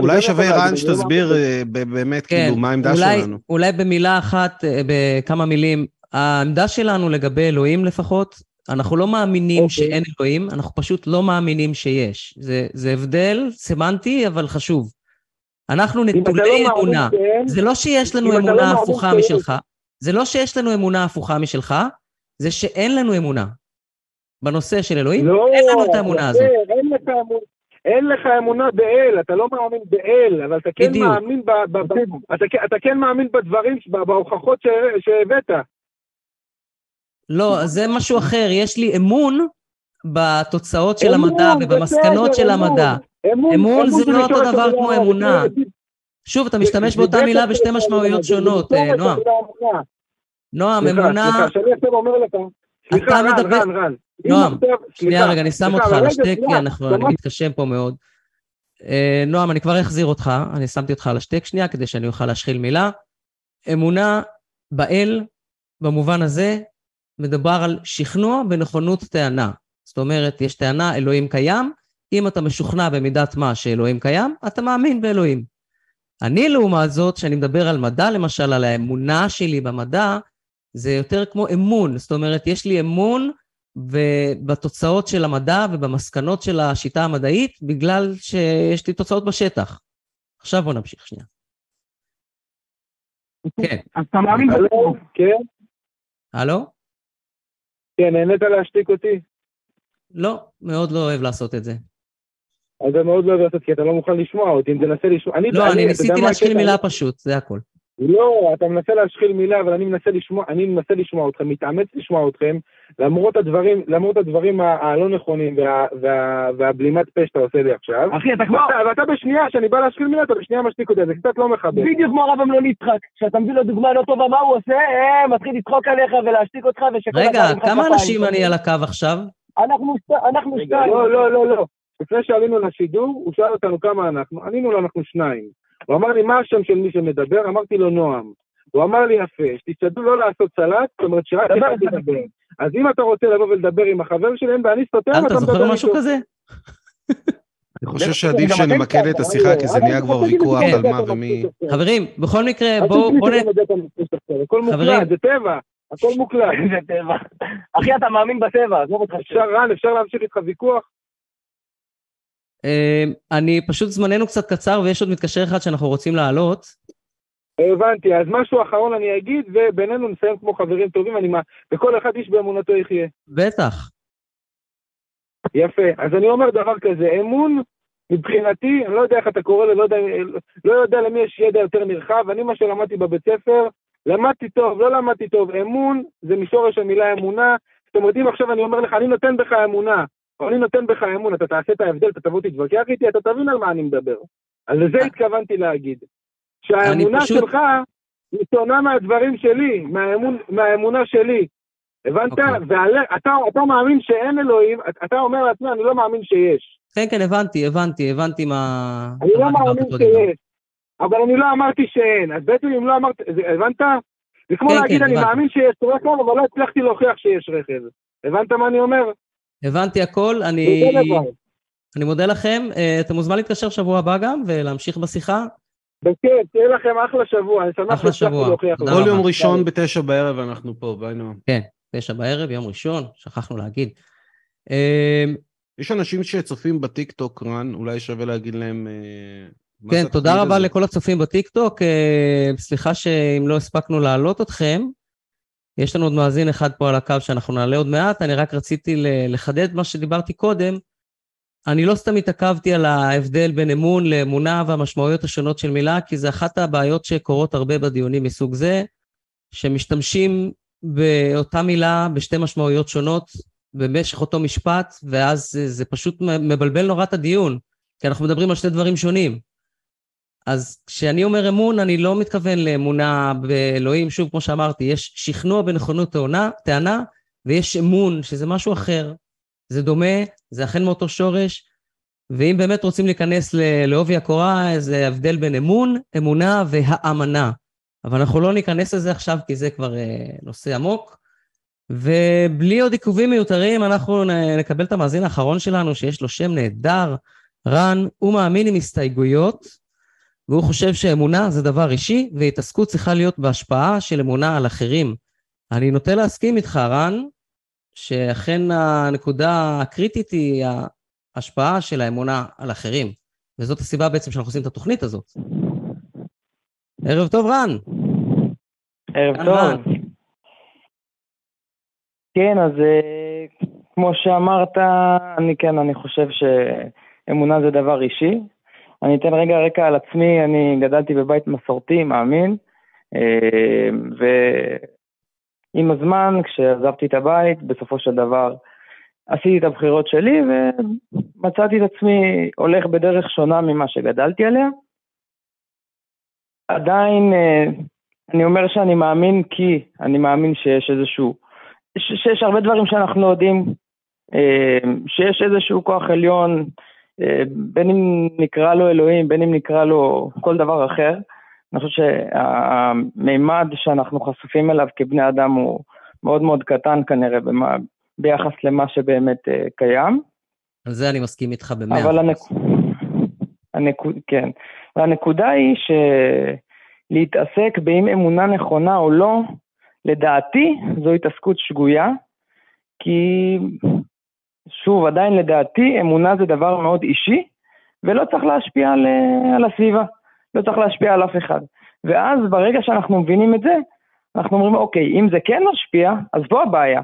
אולי שווה רן שתסביר אה, באמת, כן, כאילו, מה העמדה שלנו. אולי במילה אחת, אה, בכמה מילים, העמדה שלנו לגבי אלוהים לפחות, אנחנו לא מאמינים okay. אוקיי. שאין אלוהים, אנחנו פשוט לא מאמינים שיש. זה, זה הבדל סמנטי, אבל חשוב. אנחנו נטולי לא אמונה. שאין, זה לא שיש לנו אמונה לא הפוכה משלך. זה לא שיש לנו אמונה הפוכה משלך, זה שאין לנו אמונה. בנושא של אלוהים, לא, אין לנו את האמונה הזאת. אין לך, אין לך אמונה באל, אתה לא מאמין באל, אבל אתה כן בדיוק. מאמין, ב, ב, ב, אתה, אתה כן מאמין בדברים, בהוכחות שהבאת. לא, זה משהו אחר. יש לי אמון בתוצאות של המדע ובמסקנות של המדע. אמון זה לא אותו דבר כמו אמונה. שוב, אתה משתמש באותה מילה בשתי משמעויות שונות, אה, נועם. נועם, אמונה... סליחה, שאני עכשיו אומר לך... סליחה, רן, רן, רן. נועם, שנייה רגע, אני שם אותך על השטק, כי אנחנו, אני מתקשה פה מאוד. אה, נועם, אני כבר אחזיר אותך, אני שמתי אותך על השטק שנייה, כדי שאני אוכל להשחיל מילה. אמונה באל, במובן הזה, מדובר על שכנוע ונכונות טענה. זאת אומרת, יש טענה, אלוהים קיים, אם אתה משוכנע במידת מה שאלוהים קיים, אתה מאמין באלוהים. אני, לעומת זאת, כשאני מדבר על מדע, למשל, על האמונה שלי במדע, זה יותר כמו אמון. זאת אומרת, יש לי אמון בתוצאות של המדע ובמסקנות של השיטה המדעית, בגלל שיש לי תוצאות בשטח. עכשיו בוא נמשיך שנייה. כן. אז אתה מאמין בטוב, כן? הלו? כן, נהנית להשתיק אותי? לא, מאוד לא אוהב לעשות את זה. אז אני מאוד לא אוהב לעשות, כי אתה לא מוכן לשמוע אותי, אם תנסה לשמוע... לא, אני ניסיתי להשחיל מילה פשוט, זה הכל. לא, אתה מנסה להשחיל מילה, אבל אני מנסה לשמוע, אני מנסה לשמוע אתכם, מתאמץ לשמוע אתכם, למרות הדברים, למרות הדברים הלא נכונים וה, וה, והבלימת פה שאתה עושה לי עכשיו. אחי, אתה כמו... ואתה, ואתה בשנייה, שאני בא להשחיל מילה, אתה בשנייה משתיק אותי, זה קצת לא מכבד. בדיוק כמו הרב אמנון יצחק, כשאתה מביא לו דוגמה לא טובה, מה הוא עושה? אה, מתחיל לצחוק עליך ולהשתיק אותך ושכל רגע, כמה. אנשים אני על הקו עכשיו? אנחנו שת- אנחנו רגע, שתיים. לא, לא, לא, לא. לפני שעלינו לשידור, הוא שאל אותנו כמה אנחנו, ענינו לו אנחנו שניים. הוא אמר לי, מה השם של מי שמדבר? אמרתי לו, נועם. הוא אמר לי, יפה, שתשתדלו לא לעשות סלט, זאת אומרת שרק. אחד ידבר. אז אם אתה רוצה לבוא ולדבר עם החבר שלי, אין בעיה, אני סותם, אתה זוכר. משהו כזה? אני חושב שעדיף שנמקד ככה, את השיחה, כי זה נהיה אני כבר ויכוח על מה ומי... חברים, בכל מקרה, בואו. הכל חברים. מוקלט, זה טבע, הכל מוקלט. זה טבע. אחי, אתה מאמין בטבע, עזוב אותך. אפשר, רן, אפשר להמשיך איתך ויכוח? אה, אני פשוט זמננו קצת קצר ויש עוד מתקשר אחד שאנחנו רוצים להעלות. הבנתי, אז משהו אחרון אני אגיד, ובינינו נסיים כמו חברים טובים, אני מה... וכל אחד איש באמונתו יחיה. בטח. יפה. אז אני אומר דבר כזה, אמון, מבחינתי, אני לא יודע איך אתה קורא לו, לא יודע, לא יודע למי יש ידע יותר נרחב, אני מה שלמדתי בבית ספר, למדתי טוב, לא למדתי טוב, אמון זה משורש המילה אמונה, זאת אומרת, אם עכשיו אני אומר לך, אני נותן בך אמונה, או אני נותן בך אמון, אתה תעשה את ההבדל, אתה תבוא תתווכח איתי, אתה תבין על מה אני מדבר. אז לזה התכוונתי להגיד. שהאמונה פשוט- שלך היא שונה מהדברים שלי, מהאמון, מהאמונה שלי. הבנת? אוקיי. ואתה אתה מאמין שאין אלוהים, אתה אומר לעצמי, אני לא מאמין שיש. כן, כן, הבנתי, הבנתי, הבנתי מה... אני על לא מאמין. שיש. אבל אני לא אמרתי שאין. אז בעצם אם לא אמרת, זה- הבנת? זה כמו כן, להגיד, כן, אני. מאמין שיש רכב, אבל לא הצלחתי להוכיח שיש רכב. הבנת מה אני אומר? הבנתי הכל, אני... אני מודה לכם. אה, אתה מוזמן להתקשר שבוע הבא גם ולהמשיך בשיחה. בכיף, תהיה לכם אחלה שבוע, אני שמח שהצלחתי שבוע. להוכיח לכם. כל. יום ראשון בתשע בערב אנחנו פה, ביי נועם. תשע בערב, יום ראשון, שכחנו להגיד. אה, יש אנשים שצופים בטיקטוק, רן, אולי שווה להגיד להם... אה, כן, תודה רבה. לכל הצופים בטיקטוק. סליחה שאם לא הספקנו להעלות אתכם. יש לנו עוד מאזין אחד פה על הקו שאנחנו נעלה עוד מעט, אני רק רציתי לחדד מה שדיברתי קודם. אני לא סתם התעכבתי על ההבדל בין אמון לאמונה והמשמעויות השונות של מילה, כי זה אחת הבעיות שקורות הרבה בדיונים מסוג זה, שמשתמשים באותה מילה בשתי משמעויות שונות במשך אותו משפט, ואז זה, פשוט מבלבל נורא את הדיון, כי אנחנו מדברים על שני דברים שונים. אז כשאני אומר אמון, אני לא מתכוון לאמונה באלוהים, שוב, כמו שאמרתי, יש שכנוע בנכונות טענה, טענה, ויש אמון, שזה משהו אחר. זה דומה, זה אכן מאותו שורש, ואם באמת רוצים להיכנס לעובי הקורה, זה הבדל בין אמון, אמונה והאמנה. אבל אנחנו לא ניכנס לזה עכשיו, כי זה כבר אה, נושא עמוק. ובלי עוד עיכובים מיותרים, אנחנו נקבל את המאזין האחרון שלנו, שיש לו שם נהדר, רן, הוא מאמין עם הסתייגויות, והוא חושב שאמונה זה דבר אישי, והתעסקות צריכה להיות בהשפעה של אמונה על אחרים. אני נוטה להסכים איתך, רן, שאכן הנקודה הקריטית היא ההשפעה של האמונה על אחרים. וזאת הסיבה בעצם שאנחנו עושים את התוכנית הזאת. ערב טוב, רן. ערב טוב. רן. כן, אז אה, כמו שאמרת, אני כן, אני חושב שאמונה זה דבר אישי. אני אתן רגע רקע על עצמי, אני גדלתי בבית מסורתי, מאמין, אה, ועם הזמן, כשעזבתי את הבית, בסופו של דבר עשיתי את הבחירות שלי ומצאתי את עצמי הולך בדרך שונה ממה שגדלתי עליה. עדיין אה, אני אומר שאני מאמין כי אני מאמין שיש איזשהו, שיש הרבה דברים שאנחנו יודעים, אה, שיש איזשהו כוח עליון, בין אם נקרא לו אלוהים, בין אם נקרא לו כל דבר אחר. אני חושב שהמימד שאנחנו חשופים אליו כבני אדם הוא מאוד מאוד קטן כנראה במה, ביחס למה שבאמת אה, קיים. על זה אני מסכים איתך במאה. אבל אחוז. הנק... הנקוד... כן. והנקודה היא שלהתעסק באם אמונה נכונה או לא, לדעתי זו התעסקות שגויה, כי שוב, עדיין לדעתי אמונה זה דבר מאוד אישי, ולא צריך להשפיע על, אה, על הסביבה, לא צריך להשפיע על אף אחד. ואז ברגע שאנחנו מבינים את זה, אנחנו אומרים, אוקיי, אם זה כן משפיע, אז פה הבעיה.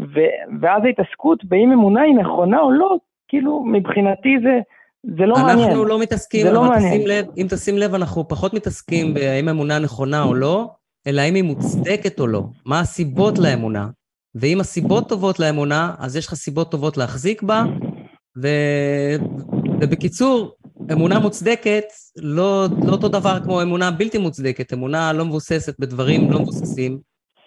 ו- ואז ההתעסקות באם אמונה היא נכונה או לא, כאילו מבחינתי זה, זה לא מעניין. אנחנו לא מתעסקים, זה לא מעניין. תשים לב, אם תשים לב, אנחנו פחות מתעסקים בהאם האמונה נכונה או לא, אלא האם היא מוצדקת או לא. מה הסיבות לאמונה. ואם הסיבות טובות לאמונה, אז יש לך סיבות טובות להחזיק בה, ו... ובקיצור, אמונה מוצדקת לא, לא אותו דבר כמו אמונה בלתי מוצדקת. אמונה לא מבוססת בדברים לא מבוססים,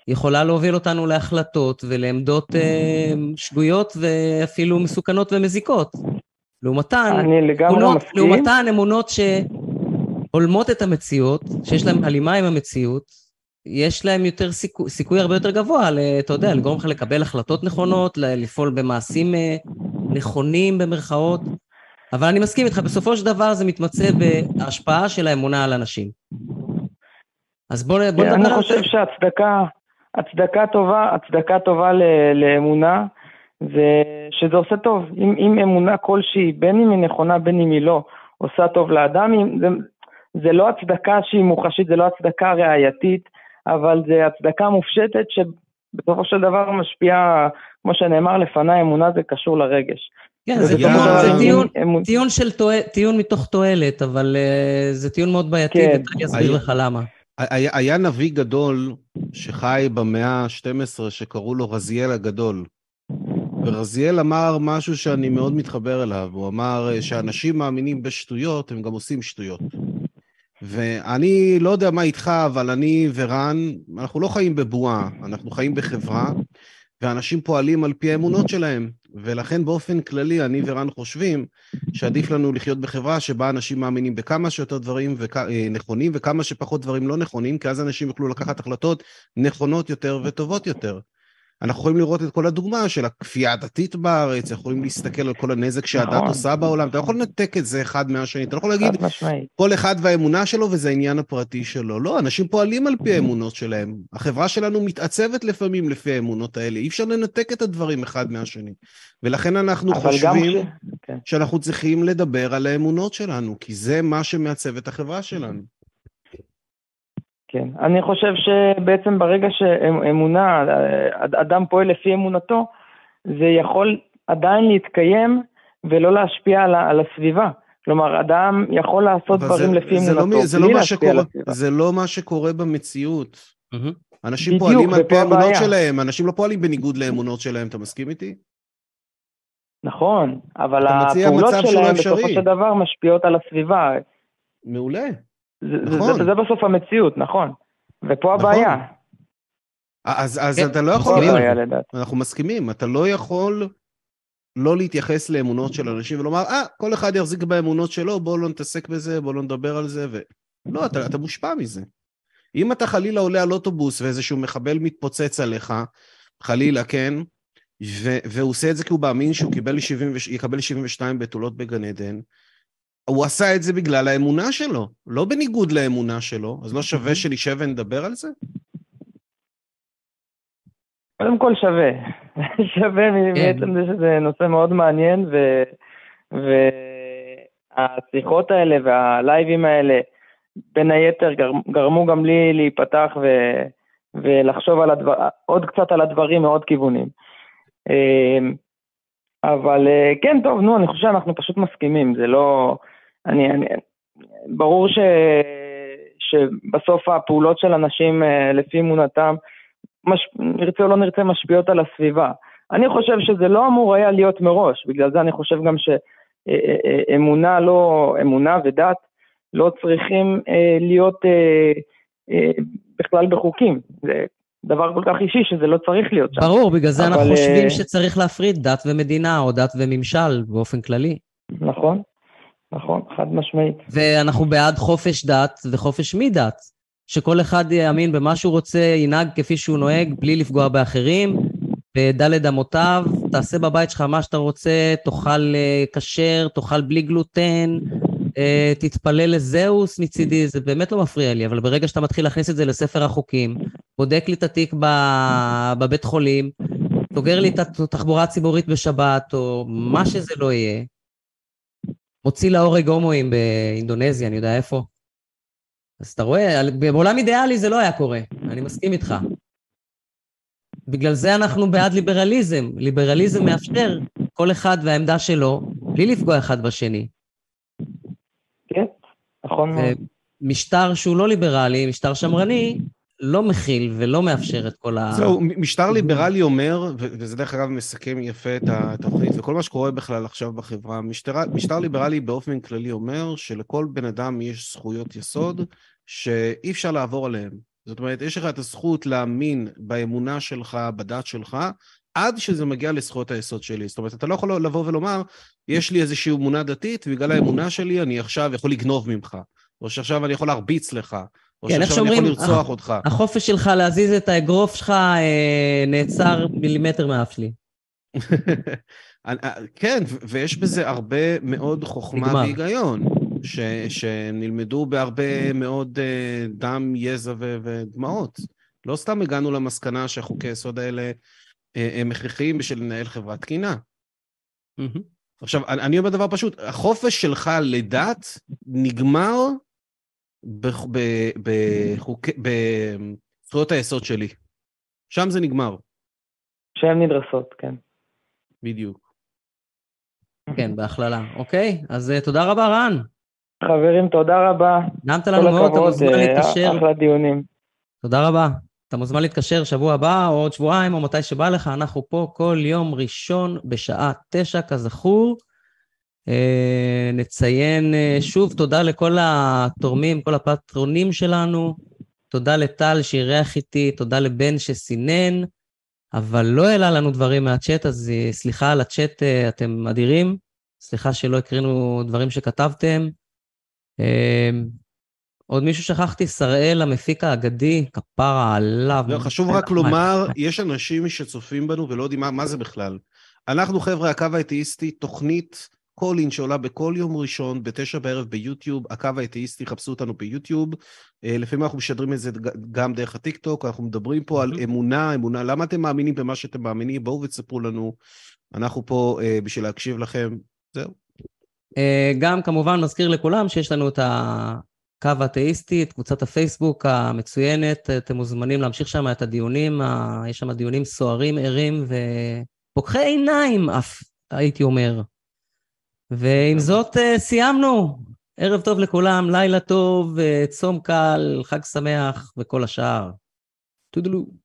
יכולה להוביל אותנו להחלטות ולעמדות אה, שגויות ואפילו מסוכנות ומזיקות. לעומתן, אמונות. לעומתן אמונות שהולמות את המציאות, שיש להן הלימה עם המציאות, יש להן יותר סיכוי, סיכוי הרבה יותר גבוה, אתה יודע, לגרום לך לקבל החלטות נכונות, לפעול במעשים אה, נכונים במרכאות. אבל אני מסכים איתך, בסופו של דבר זה מתמצה בהשפעה של האמונה על אנשים. אז בוא, בוא נדבר אני על זה. חושב שהצדקה, הצדקה טובה, הצדקה טובה ל- לאמונה, זה שזה עושה טוב. אם, אם אמונה כלשהי, בין אם היא נכונה, בין אם היא לא, עושה טוב לאדם, אם- זה, זה לא הצדקה שהיא מוחשית, זה לא הצדקה ראייתית, אבל זה הצדקה מופשטת שבסופו של דבר משפיעה, כמו שנאמר לפניי, אמונה זה קשור לרגש. כן, זה, טיעון, של זה טיעון, אמון- טיעון, של תועל, טיעון מתוך תועלת, אבל uh, זה טיעון מאוד בעייתי, כן. וטלי יסביר היה- לך למה. היה, היה נביא גדול שחי במאה ה-12 שקראו לו רזיאל הגדול. ורזיאל אמר משהו שאני מאוד מתחבר אליו, הוא אמר אה, שאנשים מאמינים בשטויות, הם גם עושים שטויות. ואני לא יודע מה איתך, אבל אני ורן, אנחנו לא חיים בבועה, אנחנו חיים בחברה, ואנשים פועלים על פי האמונות שלהם. ולכן באופן כללי, אני ורן חושבים שעדיף לנו לחיות בחברה שבה אנשים מאמינים בכמה שיותר דברים וכ... אה, נכונים וכמה שפחות דברים לא נכונים, כי אז אנשים יוכלו לקחת החלטות נכונות יותר וטובות יותר. אנחנו יכולים לראות את כל הדוגמה של הכפייה הדתית בארץ, יכולים להסתכל על כל הנזק שהדת נכון. עושה בעולם, אתה לא יכול לנתק את זה אחד מהשני, אתה לא יכול להגיד. כל אחד והאמונה שלו וזה העניין הפרטי שלו. לא, אנשים פועלים על פי האמונות שלהם. החברה שלנו מתעצבת לפעמים לפי האמונות האלה. אי אפשר לנתק את הדברים אחד מהשני. ולכן אנחנו גם חושבים כש... כן. שאנחנו צריכים לדבר על האמונות שלנו, כי זה מה שמעצב את החברה שלנו. כן, אני חושב שבעצם ברגע שאמונה, אדם פועל לפי אמונתו, זה יכול עדיין להתקיים ולא להשפיע על, על הסביבה. כלומר, אדם יכול לעשות דברים זה- לפי זה לא אמונתו, מ- זה לא בלי מה להשפיע על הסביבה. זה לא מה שקורה במציאות. מהמם. אנשים בדיוק, פועלים על פי האמונות. שלהם, אנשים לא פועלים בניגוד לאמונות שלהם, אתה מסכים איתי? נכון, אבל הפעולות שהוא שלהם לא בסופו. של דבר משפיעות על הסביבה. מעולה. זה, זה, נכון. זה, זה בסוף המציאות, נכון. ופה נכון. הבעיה. אז, אז כן, אתה לא יכול, מסכימים הבעיה. אנחנו מסכימים, אתה לא יכול לא להתייחס לאמונות של אנשים ולומר, אה, כל אחד יחזיק באמונות שלו, בואו לא נתעסק בזה, בואו לא נדבר על זה, ו... לא, אתה, אתה מושפע מזה. אם אתה חלילה עולה על אוטובוס ואיזשהו מחבל מתפוצץ עליך, חלילה, כן, ו- והוא עושה את זה כי הוא מאמין שהוא קיבל 70, וש- יקבל 72 בתולות בגן עדן, הוא עשה את זה בגלל האמונה שלו, לא בניגוד לאמונה שלו, אז לא שווה שנשב ונדבר על זה? קודם כל שווה, שווה כן. מעצם זה שזה נושא מאוד מעניין, ו... והשיחות האלה והלייבים האלה, בין היתר גרמו גם לי להיפתח ו... ולחשוב על הדבר... עוד קצת על הדברים מעוד כיוונים. אמ, אבל אה, כן, טוב, נו, אני חושב שאנחנו פשוט מסכימים, זה לא... אני... אני... ברור ש... שבסוף הפעולות של אנשים אה, לפי אמונתם מש... נרצה או לא נרצה, משפיעות על הסביבה. אני חושב שזה לא אמור היה להיות מראש, בגלל זה אני חושב גם שאמונה לא, אמונה ודת לא צריכים אה, להיות אה, בכלל בחוקים. זה דבר כל כך אישי שזה לא צריך להיות שם. ברור, בגלל זה אנחנו אבל, חושבים אה, שצריך להפריד דת ומדינה, או דת וממשל באופן כללי. נכון, נכון, חד משמעית. ואנחנו בעד חופש דת וחופש מדת. שכל אחד יאמין במה שהוא רוצה, ינהג כפי שהוא נוהג, בלי לפגוע באחרים, בדלת אמותיו, תעשה בבית שלך מה שאתה רוצה, תאכל אה, כשר, תאכל בלי גלוטן, אה, תתפלל לזהוס מצידי, זה באמת לא מפריע לי, אבל ברגע שאתה מתחיל להכניס את זה לספר החוקים, בודק לי את התיק ב- בבית חולים, סוגר לי את התחבורה הציבורית בשבת, או מה שזה לא יהיה, מוציא להורג הומואים באינדונזיה, אני יודע איפה. אז אתה רואה, בעולם אידיאלי זה לא היה קורה, אני מסכים איתך. בגלל זה אנחנו בעד ליברליזם. ליברליזם מאפשר כל אחד והעמדה שלו, בלי לפגוע אחד בשני. נכון מאוד. משטר שהוא לא ליברלי, משטר שמרני, לא מכיל ולא מאפשר את כל ה... זהו, משטר ליברלי אומר, וזה דרך אגב מסכם יפה את התוכנית, וכל מה שקורה בכלל עכשיו בחברה, משטר, משטר ליברלי באופן כללי אומר שלכל בן אדם יש זכויות יסוד שאי אפשר לעבור עליהן. זאת אומרת, יש לך את הזכות להאמין באמונה שלך, בדת שלך, עד שזה מגיע לזכויות היסוד שלי. זאת אומרת, אתה לא יכול לבוא ולומר, יש לי איזושהי אמונה דתית, ובגלל האמונה שלי אני עכשיו יכול לגנוב ממך, או שעכשיו אני יכול להרביץ לך, או כן, שעכשיו אני יכול לרצוח אותך. החופש שלך להזיז את האגרוף שלך אה, נעצר מילימטר מאף שלי. כן, ו- ויש בזה הרבה מאוד חוכמה נגמר. והיגיון, ש- שנלמדו בהרבה מאוד אה, דם, יזע ו- ודמעות. לא סתם הגענו למסקנה שהחוקי היסוד האלה אה, הם הכרחיים בשביל לנהל חברת תקינה. עכשיו, אני אומר דבר פשוט, החופש שלך לדת נגמר בזכויות היסוד שלי. שם זה נגמר, שהן נדרסות, כן. בדיוק. כן, בהכללה. אוקיי, אז אה, תודה רבה, רן. חברים, תודה רבה. נעמת לנו מאוד, אתה מוזמן אה, להתקשר. אחלה דיונים. תודה רבה. אתה מוזמן להתקשר שבוע הבא או עוד שבועיים או מתי שבא לך, אנחנו פה כל יום ראשון בשעה תשע, כזכור. אה, נציין אה, שוב תודה לכל התורמים, כל הפטרונים שלנו. תודה לטל שאירח איתי, תודה לבן שסינן, אבל לא העלה לנו דברים מהצ'אט, אז אה, סליחה על הצ'אט, אתם אדירים. סליחה שלא הקרינו דברים שכתבתם. עוד מישהו שכחתי, שראל המפיק האגדי, כפרה עליו. לא, חשוב רק לומר, יש אנשים שצופים בנו ולא יודעים מה, מה זה בכלל. אנחנו חבר'ה, הקו האתאיסטי, תוכנית קולין שעולה בכל יום ראשון, בתשע בערב ביוטיוב, הקו האתאיסטי, חפשו אותנו ביוטיוב. אה, לפעמים אנחנו משדרים את זה גם דרך הטיקטוק, אנחנו מדברים פה על אמונה, אמונה, למה אתם מאמינים במה שאתם מאמינים? בואו ותספרו לנו. אנחנו פה אה, בשביל להקשיב לכם. זהו. אה, גם כמובן מזכיר לכולם שיש לנו את הקו האתאיסטי, את קבוצת הפייסבוק המצוינת, אתם מוזמנים להמשיך שם את הדיונים, ה- יש שם דיונים סוערים, ערים ופוקחי עיניים אף, הייתי אומר. ועם זאת אה, סיימנו. ערב טוב לכולם, לילה טוב, אה, צום קל, חג שמח וכל השאר. תודלו.